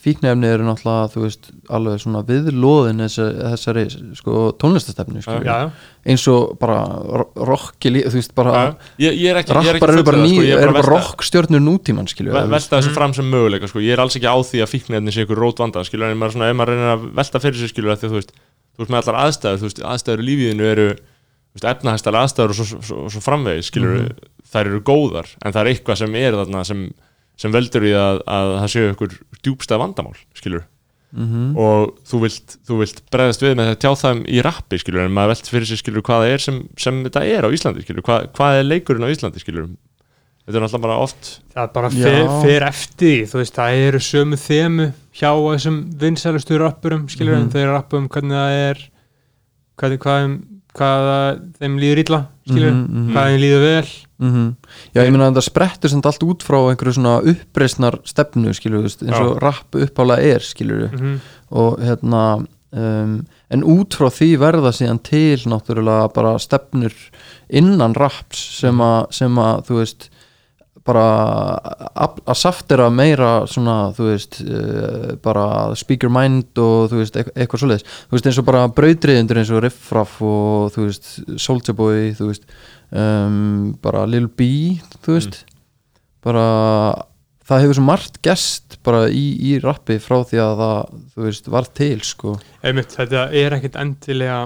Speaker 4: fíknefni eru náttúrulega þú veist alveg svona viðlóðin þessari, þessari sko, tónlistastefnu sko.
Speaker 2: já,
Speaker 4: eins og bara ro- rocki lí- þú veist bara
Speaker 1: ég, ég er ekki, ég er ekki
Speaker 4: rappar eru bara,
Speaker 1: sko, er bara að
Speaker 4: rockstjörnur nútíman skilju
Speaker 1: Ve- velta þessu fram sem möguleika sko. ég er alls ekki á því að fíknefni sé ykkur rót vanda skilur, en maður svona, ef maður reynir að velta fyrir að því, að þú veist, þú veist með allar aðstæður þú veist, aðstæður í lífiðinu eru efnahæstæðar aðstæður og svo, svo, svo, framvegis skilur, þær eru góðar en það er eitthvað sem er þarna sem, sem veldur í að, að það séu ykkur djúbstað vandamál skilur
Speaker 4: mm
Speaker 1: og þú vilt, þú vilt bregðast við með að tjá það í rappi skilur, en maður velti fyrir sér skilur hvað það er sem, sem þetta er á Íslandi skilur, hvað, hvað er leikurinn á Íslandi skilur þetta er náttúrulega bara oft
Speaker 2: það bara
Speaker 4: Já.
Speaker 2: fer, fer eftir því þú veist, það eru sömu þemu hjá þessum vinsælustu rappurum skilur,
Speaker 4: Mhm.
Speaker 2: en þeir rappa um hvernig það er hvernig, hvað, þeim- hvað það- þeim líður illa skilur,
Speaker 4: Mhm, mhm.
Speaker 2: hvað þeim líður vel.
Speaker 4: Mhm. Já, ég meina að þetta sprettur sem allt út frá einhverju svona uppreisnar stefnu, skilju, veist, eins og rapp uppálega er, skilju,
Speaker 2: mm
Speaker 4: og hérna um, en út frá því verða síðan til náttúrulega bara stefnur innan raps sem að, sem að þú veist bara að að saftera meira svona, þú veist uh, bara speaker mind og þú veist, eitthvað, svoleiðis, þú veist, eins og bara brautriðindur eins og Riffraff og þú veist Soulja Boy, þú veist um, bara Lil B, þú veist. Bara það hefur svo margt gest bara í, í rappi frá því að það, þú veist, var til sko.
Speaker 2: Einmitt, þetta er ekkit endilega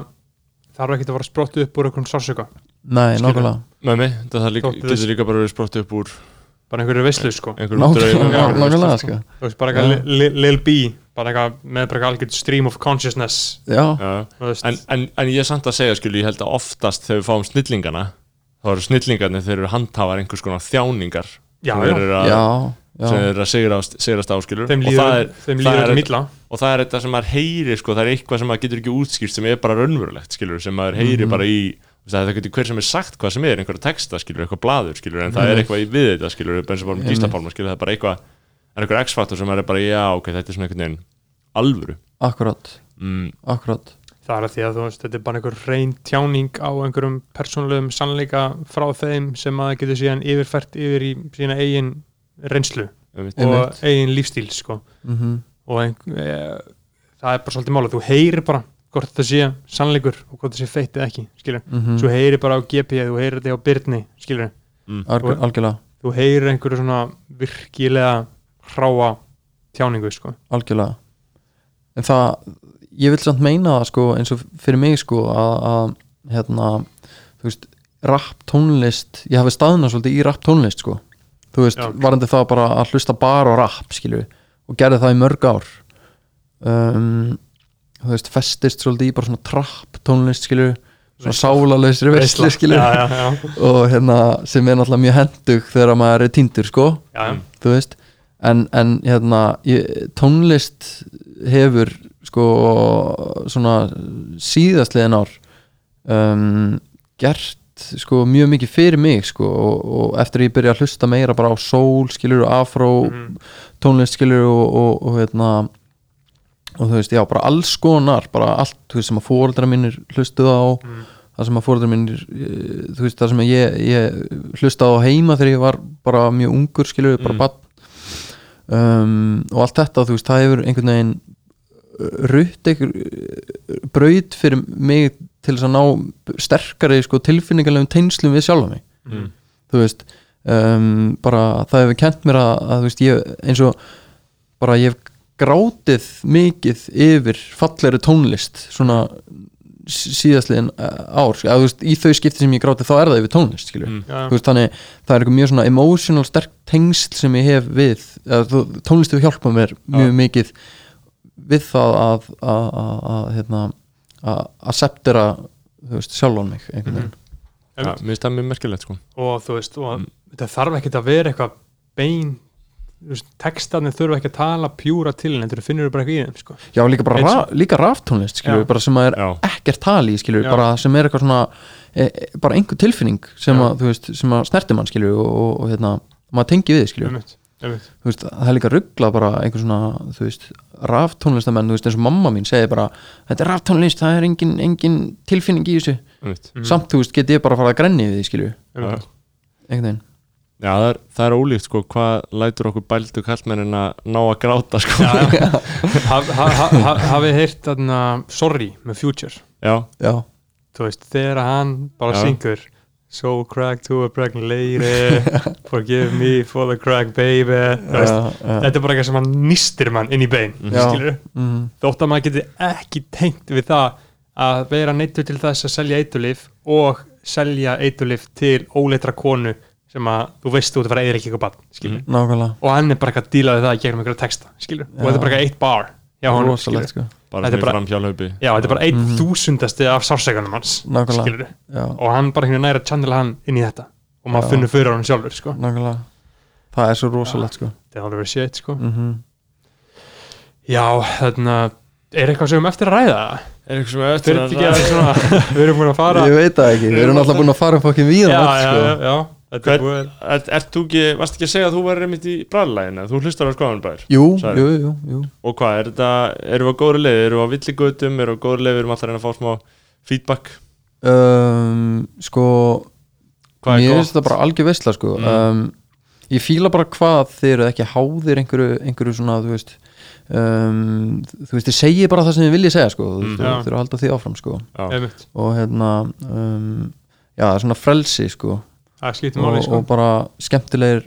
Speaker 2: þarf ekkit að vera sprottu upp úr einhverjum sársöka
Speaker 4: Nei, nákvæmlega.
Speaker 1: Með mig, það líka, getur líka bara verið sprottu upp úr
Speaker 2: bara einhverju veislu sko.
Speaker 4: Nákvæmlega, sko.
Speaker 2: Þú veist, bara eitthvað Lil- B bara eitthvað með bara eitthvað algjörð stream of consciousness.
Speaker 4: Já,
Speaker 1: en, en, en ég er samt að segja skilju, ég held að oftast þegar við fáum snillingana þá eru snillingarnir, þeir eru handhafar einhvers konar þjáningar
Speaker 2: já,
Speaker 1: sem eru að,
Speaker 4: já,
Speaker 1: sem
Speaker 4: já
Speaker 1: þeir eru að sigrast, sigrast á skilju
Speaker 2: þeim
Speaker 1: og það
Speaker 2: líður
Speaker 1: er, er-
Speaker 2: milla.
Speaker 1: og það er þetta sem maður heyri sko, það er eitthvað sem maður getur ekki útskýrt sem er bara raunverulegt skilur, sem maður heyri
Speaker 4: Mhm.
Speaker 1: bara í það getur hver sem er sagt hvað sem er, einhverja texta skilur, eitthvað blaður skilur, en það er
Speaker 4: Mhm.
Speaker 1: eitthvað í við þetta skilur, eins og bara með gíslapálma skilur, það er bara eitthvað, er eitthvað x-faktor sem er bara, já, ok, þetta er svona einhvern veginn alvöru.
Speaker 4: Akkurat,
Speaker 1: mm,
Speaker 4: akkurat.
Speaker 2: Það er að því að þú veist, þetta er bara einhver reyn tjáning á einhverjum persónulegum sannleika frá þeim sem að getur síðan yfirfært yfir í sína eigin reynslu
Speaker 1: einmitt.
Speaker 2: og eigin lífstíl sko.
Speaker 4: mm
Speaker 2: og ein, e, það er bara svolítið mála þú heyrir bara hvort þetta sé sannleikur og hvort þetta sé feitt eða ekki skilur.
Speaker 4: -hmm.
Speaker 2: svo heyrir bara á GP, þú heyrir þetta á Byrni skilur,
Speaker 4: Algjör, Algjörlega,
Speaker 2: þú heyrir einhverju svona virkilega hráa tjáningu sko.
Speaker 4: algjörlega En það, ég vil samt meina það sko eins og fyrir mig sko að, að hérna, þú veist rap tónlist, ég hafi staðna svolítið í rap tónlist sko þú veist,
Speaker 2: Já.
Speaker 4: varandi það bara að hlusta bara á rap skilju og gerði það í mörg ár um, þú veist, festist svolítið í bara svona trapp tónlist skilju svona sálalösri veistli skilju og hérna sem er náttúrulega mjög hendug þegar maður er týndur sko.
Speaker 2: Já, já.
Speaker 4: þú veist. En, en hérna ég, tónlist hefur sko svona síðastliðin ár um, gert sko mjög mikið fyrir mig sko. Og, og eftir að ég byrja að hlusta meira bara á soul skilur og afró
Speaker 2: Mhm.
Speaker 4: tónlist skilur og, og, og hérna og þú veist, já, bara alls konar bara allt, þú veist, sem að fóreldra mínir hlustuð á
Speaker 2: Mm.
Speaker 4: það sem að fóreldra mínir eh, þú veist, það sem að ég, ég hlustaði á heima þegar ég var bara mjög ungur skilur, bara
Speaker 1: Mm.
Speaker 4: bann um, og allt þetta, þú veist, það hefur einhvern veginn rutt einhver eh, braut fyrir mig til þess að ná sterkari sko, tilfinningarlegum teinslum við sjálfa mig
Speaker 1: Mm.
Speaker 4: þú veist um, bara það hefur kent mér að, að þú veist, ég, eins og bara ég hef grátið mikið yfir fallegri tónlist svona sí- síðastliðin uh, ár að, þú veist, í þau skipti sem ég grátið þá er það yfir tónlist
Speaker 1: Mm.
Speaker 4: veist, þannig það er eitthvað mjög svona emotional sterk tengsl sem ég hef við að, þú, tónlist hefur hjálpað mér mjög mikið við það að að, að, að hérna að acceptera þú veist, sjálfan mig einhvern veginn.
Speaker 1: Ja, mér finnst það mjög merkilegt sko.
Speaker 2: Og þú veist, og
Speaker 1: Mm.
Speaker 2: þetta þarf ekkert að vera eitthvað bein þú veist, textarnir þurfa ekki að tala pjúra til en þú finnur bara ekki í þeim sko.
Speaker 4: já, líka ra, líka bara sem er
Speaker 1: já,
Speaker 4: ekkert tali skilur, sem er eitthvað svona e, e, bara einhver tilfinning sem að, þú veist, sem að snerti mann skilur og, og, og hérna, maður tengi við skilur
Speaker 2: Einmitt, einmitt.
Speaker 4: þú veist, það er líka ruggla bara einhver svona, þú veist, raftónlistamenn þú veist, eins og mamma mín segir bara þetta er raftónlist, það er engin, engin tilfinning í þessu,
Speaker 1: einmitt.
Speaker 4: Samt, þú veist, get ég bara að fara að grenni við því, einhvern veginn
Speaker 1: Já, það er, það er ólíkt sko hvað lætur okkur bældu kallmennin að ná að gráta sko.
Speaker 2: Já, já. Haf- ha- ha- ha- hafið heyrt þarna Sorry með Future?
Speaker 1: Já,
Speaker 4: já,
Speaker 2: þú veist, þegar hann bara
Speaker 1: Já.
Speaker 2: syngur So crack to a pregnant lady Forgive me for the crack baby. Veist. Þetta er bara eitthvað sem hann nýstir mann inn í bein
Speaker 4: Mm,
Speaker 2: þótt að maður geti ekki tengt við það að vera neittur til þess að selja eitulif og selja eitulif til óleitra konu sem að þú veist þú ert að fara að eða ekki eitthvað bann skilur
Speaker 4: nákvæmlega,
Speaker 2: og hann er bara eitthvað að díla við það í gegnum einhverja texta skilur og þetta er bara eitthvað eitt bar já, honum, skilur.
Speaker 4: rosalegt, sko.
Speaker 1: Bara
Speaker 2: Þetta er bara-
Speaker 1: fram hjálaupi
Speaker 2: já, þetta er bara einn
Speaker 4: Mhm.
Speaker 2: þúsundasti af sársækanum hans
Speaker 4: Nákvæmlega.
Speaker 2: skilur
Speaker 4: já,
Speaker 2: og hann bara hérna næra að channela hann inn í þetta. Og maður finnur fyrir hann sjálfur sko.
Speaker 4: nákvæmlega. Það er svo rosalegt, sko.
Speaker 2: Þetta er alveg shit sko.
Speaker 4: mm
Speaker 2: já, þarna er eitthvað sem við höfum eftir að ræða?
Speaker 1: Er eitthvað sem er eftir
Speaker 2: að svona við erum búin að fara
Speaker 4: ég veit það ekki, við erum alltaf búin að fara um fokkin víðan
Speaker 1: þú ekki, varst ekki að segja að þú væri einmitt í bræðlæginu, þú hlustar á skoðanbær
Speaker 4: jú,
Speaker 1: Sagði.
Speaker 4: jú, jú, jú
Speaker 1: og hvað, er þetta, erum við á góðri leið erum við á villigötum, erum við á góðri leið við erum alltaf að reyna að fá smá feedback
Speaker 4: um, sko
Speaker 1: hvað er
Speaker 4: mér finnst þetta bara algjör veistla sko.
Speaker 1: Mm.
Speaker 4: um, ég fíla bara hvað þið eru ekki háðir einhverju, einhverju svona þú veist um, þú veist, þið segir bara það sem þið viljið segja sko.
Speaker 1: Mm.
Speaker 4: þú þurfa að halda því áfram sko.
Speaker 1: Já,
Speaker 4: og hérna um, já, það er svona frelsi sko. Og,
Speaker 2: máli sko.
Speaker 4: og bara skemmtilegir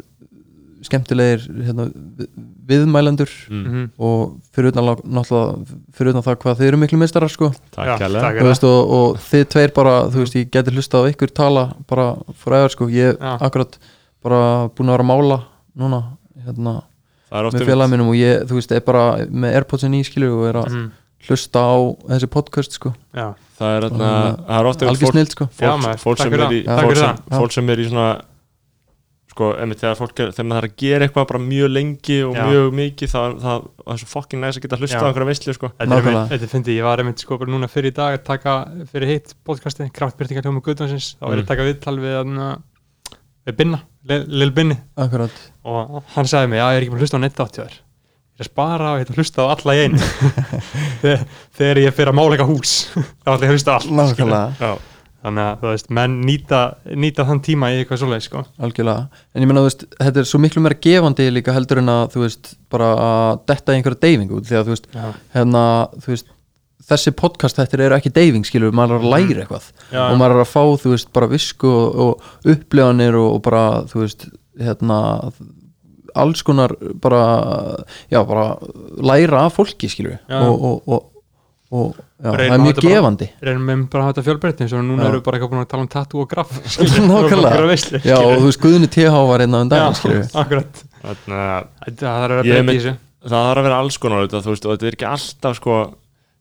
Speaker 4: skemmtilegir hérna, vi- viðmælendur
Speaker 1: mm.
Speaker 2: Mhm.
Speaker 4: og fyrir utan, fyrir utan það hvað þið eru miklu meistarar sko og, og þið tveir bara, þú veist, ég geti hlustað á ykkur tala bara forever sko, ég
Speaker 2: Já.
Speaker 4: akkurat bara búin að vera að mála núna, hérna,
Speaker 1: er
Speaker 4: með minnum og ég, þú veist, er bara með Airpodsin í skilju og er að
Speaker 2: Mhm.
Speaker 4: hlusta á þessi podcast sko,
Speaker 2: Já,
Speaker 1: Það er, þarna, það er ofta
Speaker 4: algjör snild sko
Speaker 1: fólk, sem er í,
Speaker 2: það.
Speaker 4: Já.
Speaker 1: fólk,
Speaker 2: Takk fyrir
Speaker 1: sem,
Speaker 2: það.
Speaker 1: fólk sem er í svona sko, einmitt þegar fólk er, þegar maður þarf að gera eitthvað bara mjög lengi og
Speaker 2: Já.
Speaker 1: mjög mikið það, það, það er svo fucking næst að geta hlusta á einhverja veistlu sko.
Speaker 2: Þetta er þetta fyndi, ég var einmitt sko bara núna fyrir í dag að taka fyrir hitt podcasti, kraftbyrtingar hljóma Guðdónsins, þá er ég
Speaker 1: Mm.
Speaker 2: að taka viðtal við, við Binna, Lil Binni og hann sagði mig, já ég er ekki að hlusta á neitt átt hjá þér ég er að spara og að hlusta á alla í einu. Þegar, ég fyrir að mála eitthvað hús þá ætla ég að hlusta
Speaker 1: Já.
Speaker 2: þannig að þú veist, menn nýta, nýta þann tíma í eitthvað svoleið sko.
Speaker 4: algjörlega, en ég meina þú veist þetta er svo miklu meira gefandi líka heldur en að þú veist, bara að detta einhverja deyfingu því að þú veist,
Speaker 2: já,
Speaker 4: hérna þú veist, þessi podcast þetta eru ekki deyfing skilur, maður er að læra eitthvað.
Speaker 2: Já,
Speaker 4: og maður er að fá, þú veist, bara visku og, og upplifanir og, og bara, þú veist, hérna alls konar bara já, bara læra af fólki, skilur
Speaker 2: Já.
Speaker 4: og, og, og, og já, það er mjög gefandi.
Speaker 2: reynum við bara að hafa þetta fjölbreytni eins og núna
Speaker 4: Já.
Speaker 2: erum við bara eitthvað búin að tala um tattoo og graf
Speaker 4: Nákvæmlega. já, og þú veist, Guðni TH var
Speaker 2: akkurat.
Speaker 1: Þannig að
Speaker 2: Þetta- það er
Speaker 1: þarf að vera alls konar þetta, þú veist, og þetta er ekki alltaf sko,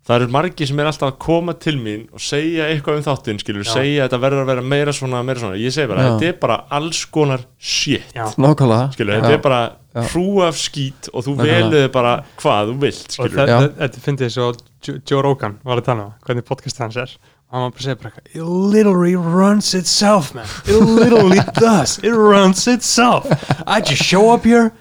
Speaker 1: það eru margir sem er alltaf að koma til mín og segja eitthvað um þáttinn skilur,
Speaker 2: Já.
Speaker 1: segja að þetta verður að vera meira svona, meira svona ég segi bara,
Speaker 4: Já.
Speaker 1: þetta er bara alls konar shit
Speaker 4: nákvæmlega
Speaker 1: skilur,
Speaker 4: Já.
Speaker 1: þetta er bara
Speaker 4: Já.
Speaker 1: hrú af skít og þú
Speaker 4: Nákvæmlega.
Speaker 1: veluði bara hvað þú vilt
Speaker 2: og
Speaker 1: skilur,
Speaker 2: þe-
Speaker 4: Já.
Speaker 2: þe- þetta finnst ég svo Jo- Joe Rogan var að tala um það, hvernig podcast hans er og hann var bara að segja bara eitthvað it literally runs itself man it literally does, it runs itself I just show up here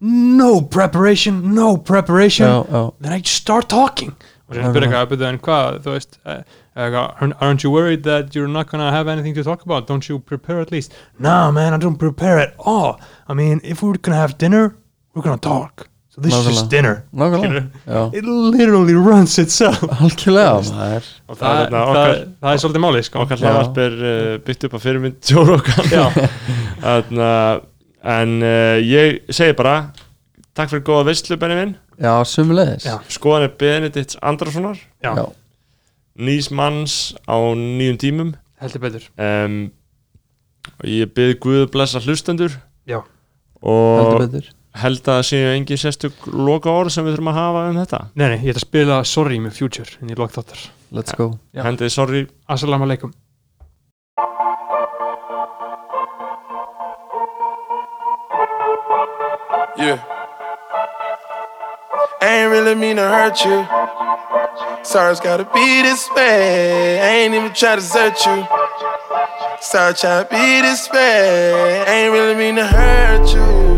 Speaker 2: no preparation no preparation
Speaker 4: já, já,
Speaker 2: then I just start talking og sem spyrir eitthvað, "Bíddu, en hvað, þú veist eh, "Aren't- you worried that you're not gonna have anything to talk about? Don't you prepare at least? No man, I don't prepare at all. I mean, if we're gonna have dinner we're gonna talk. So this is just
Speaker 4: Nákvæmlega.
Speaker 2: dinner.
Speaker 4: Nákvæmlega
Speaker 2: it literally runs itself.
Speaker 4: Algjörlega maður.
Speaker 1: Og það,
Speaker 2: það,
Speaker 1: er
Speaker 2: það,
Speaker 1: okkar,
Speaker 2: það er svolítið málið sko.
Speaker 1: okkar hlaðvarp er uh, byggt upp á fyrirmynd Joe Rogan
Speaker 2: Já.
Speaker 1: Þarna, en uh, ég segi bara takk fyrir góða veistlu Benni minn
Speaker 4: já, sumulegis
Speaker 1: skoðan er Benedikts Andrasonar
Speaker 2: Já,
Speaker 4: já,
Speaker 1: nýs manns á nýjum tímum.
Speaker 2: Heldur betur.
Speaker 1: Um, ég byrði Guð að blessa hlustendur.
Speaker 2: Já.
Speaker 4: heldur
Speaker 1: og
Speaker 4: betur.
Speaker 1: held að það séu engin sérstök loka orð sem við þurfum að hafa um þetta.
Speaker 2: Nei, nei, ég ætla að spila Sorry með Future en ég lók þáttar.
Speaker 4: Let's go.
Speaker 2: Já.
Speaker 1: hendið sorry.
Speaker 2: Assalamu alaikum.
Speaker 5: Yeah. I ain't really mean to hurt you. Sorry, it's gotta be this way. I ain't even try to desert you. Sorry, try to be this way. I ain't really mean to hurt you.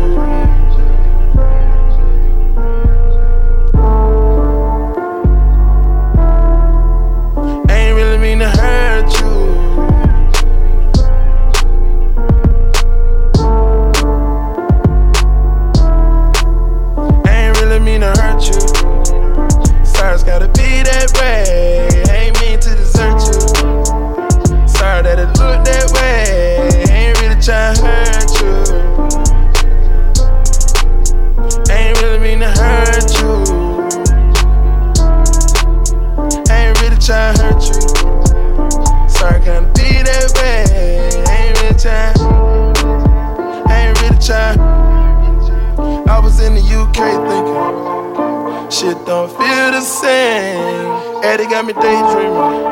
Speaker 5: Me daydreaming.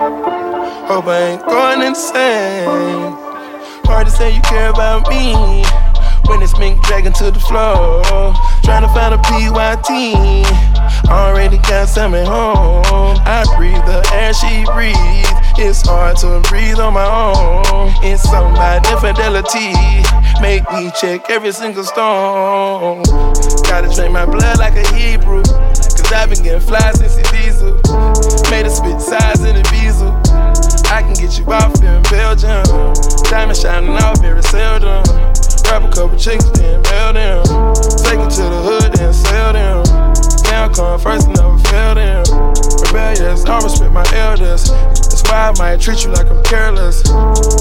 Speaker 5: Hope I ain't going insane. Hard to say you care about me when it's mink dragging to the floor. Trying to find a PYT. Already got some at home. I breathe the air she breathes. It's hard to breathe on my own. It's about infidelity. Make me check every single stone. Gotta drain my blood like a Hebrew. Cause I've been getting fly since diesel. Made a spit size in the diesel. I can get you off in Belgium. Diamond shining off very seldom. Grab a couple chicks, then mail them. Take them to the hood, then sell them. Now come first, and never fail them. Rebellious, I respect my elders. I might treat you like I'm careless.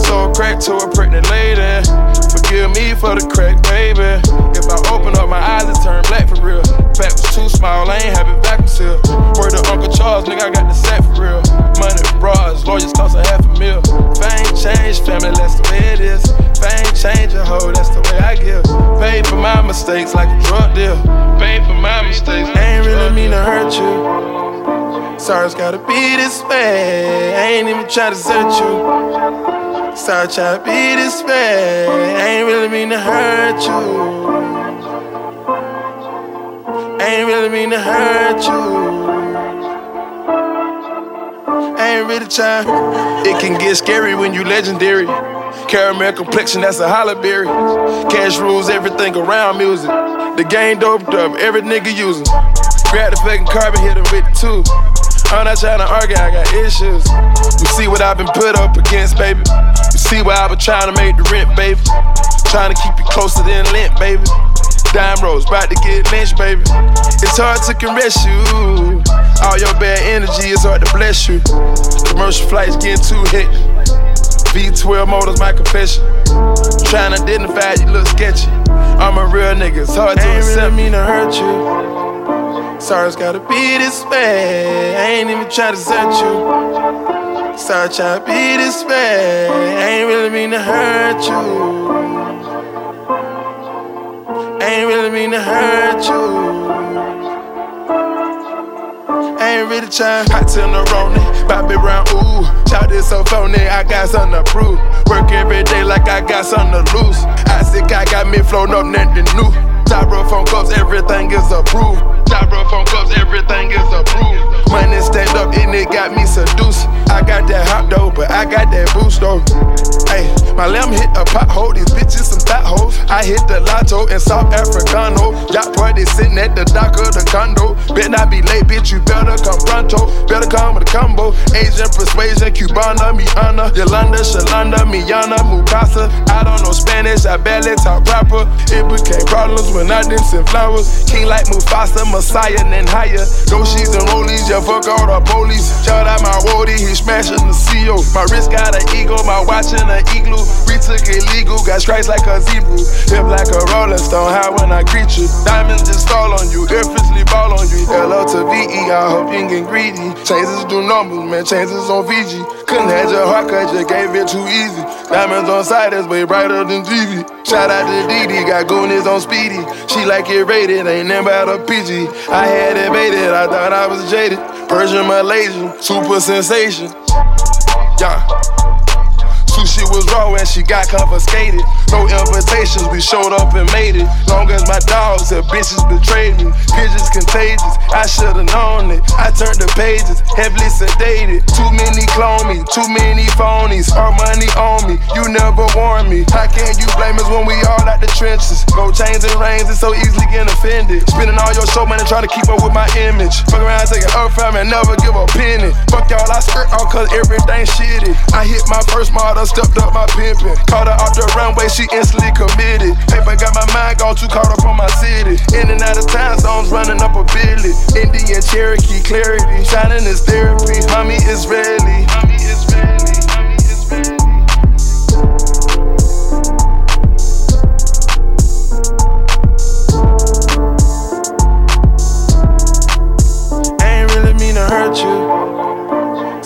Speaker 5: So crack to a pregnant lady. Forgive me for the crack, baby. If I open up my eyes, it turn black for real. Back was too small, I ain't have it back until. Word to Uncle Charles, nigga, I got the sack for real. Money, bras, lawyers cost a half a mil. Fame change, family, that's the way it is. Fame change a hoe, that's the way I give. Paid for my mistakes like a drug deal. Paid for my mistakes. I ain't really mean to hurt you. Sorry, it's gotta be this way. I ain't even try to hurt you. Sorry, try to be this way. I ain't really mean to hurt you. I Ain't really mean to hurt you. I Ain't really trying. It can get scary when you legendary. Caramel complexion, that's a hollerberry. Cash rules everything around music. The game doped up, every nigga using. Grab the fucking carbon, hit him with it too. I'm not trying to argue, I got issues. You see what I've been put up against, baby. You see what I've been trying to make the rent, baby. Trying to keep you closer than lint, baby. Dime rolls, about to get lynched, baby. It's hard to caress you. All your bad energy is hard to bless you. Commercial flights getting too hectic. V12 motors, my confession. Trying to identify you look sketchy. I'm a real nigga, it's hard to
Speaker 3: Ain't
Speaker 5: accept.
Speaker 3: really
Speaker 5: mean to hurt you. Sorry, it's gotta be this way. I ain't even trying to hurt you. Sorry, try to be this way. I ain't really mean to hurt you. I Ain't really mean to hurt you. I Ain't really trying. Hot till the rolling, Bobby round, ooh. Shout this so phony, I got something to prove. Work every day like I got something to lose. I sick, I got me flown up, nothing new. Styrofoam cups, everything is approved. Styrofoam cups, everything is approved. Money stand up, and it got me seduced. I got that hot dough, but I got that boost though. Hey, my lamb hit a pothole, these bitches some fat hoes. I hit the lotto in South Africano. Yacht party sitting at the dock of the condo. Bet not be late, bitch, you better come pronto. Better come with a combo. Asian persuasion, Cubana, Miana, Yolanda, Shalanda, Miana, Mukasa. I don't know Spanish, I barely talk proper. It became problems when I didn't send flowers. King like Mufasa, Messiah, and higher. Go she's and rollies, yeah, fuck all the police. Shout out my roadie, he smashing the CO. My wrist got an ego, my watch in an igloo. We took illegal, got stripes like a zebra. Hip like a rolling stone, high when I greet you. Diamonds just fall on you, effortlessly ball on you. Hello to VE, I hope you get greedy. Changes do numbers, man, changes on VG. Couldn't have your heart, cause you gave it too easy. Diamonds on side, that's way brighter than TV. Shout out to Didi, got goonies on speedy. She like it rated, ain't never out a PG. I had it baited, I thought I was jaded. Persian Malaysian, super sensation. Yeah. Sushi was raw and she got confiscated. No invitations, we showed up and made it. Long as my dogs and bitches betrayed me. Pigeons contagious, I should've known it. I turned the pages, heavily sedated. Too many clone me, too many phonies. Our money on me, you never warned me. How can you blame us when we all out the trenches? Go chains and reins, it's so easily getting offended. Spending all your show money trying to keep up with my image. Fuck around, take it up from and never give a penny. Fuck y'all, I skirt all cause everything shitty. I hit my first model, stepped up my pimpin'. Caught her off the runway, she instantly committed. Paper got my mind gone too caught up on my city. In and out of time zones, running up a billy. Indian Cherokee, clarity. Shining is therapy. Mommy is ready. Mommy is ready.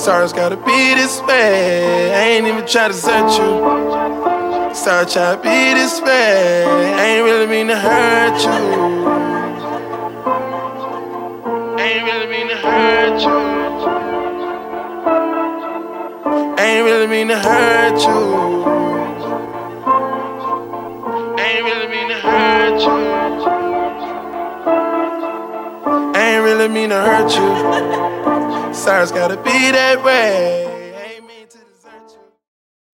Speaker 5: Sorry, it's gotta be this way. I ain't even try to hurt you. Sorry, try to be this way. I ain't really mean to hurt you. I Ain't really mean to hurt you. Ain't really mean to hurt you. Ain't really mean to hurt you. I ain't really mean to hurt you. Sorry, it's gotta be that way.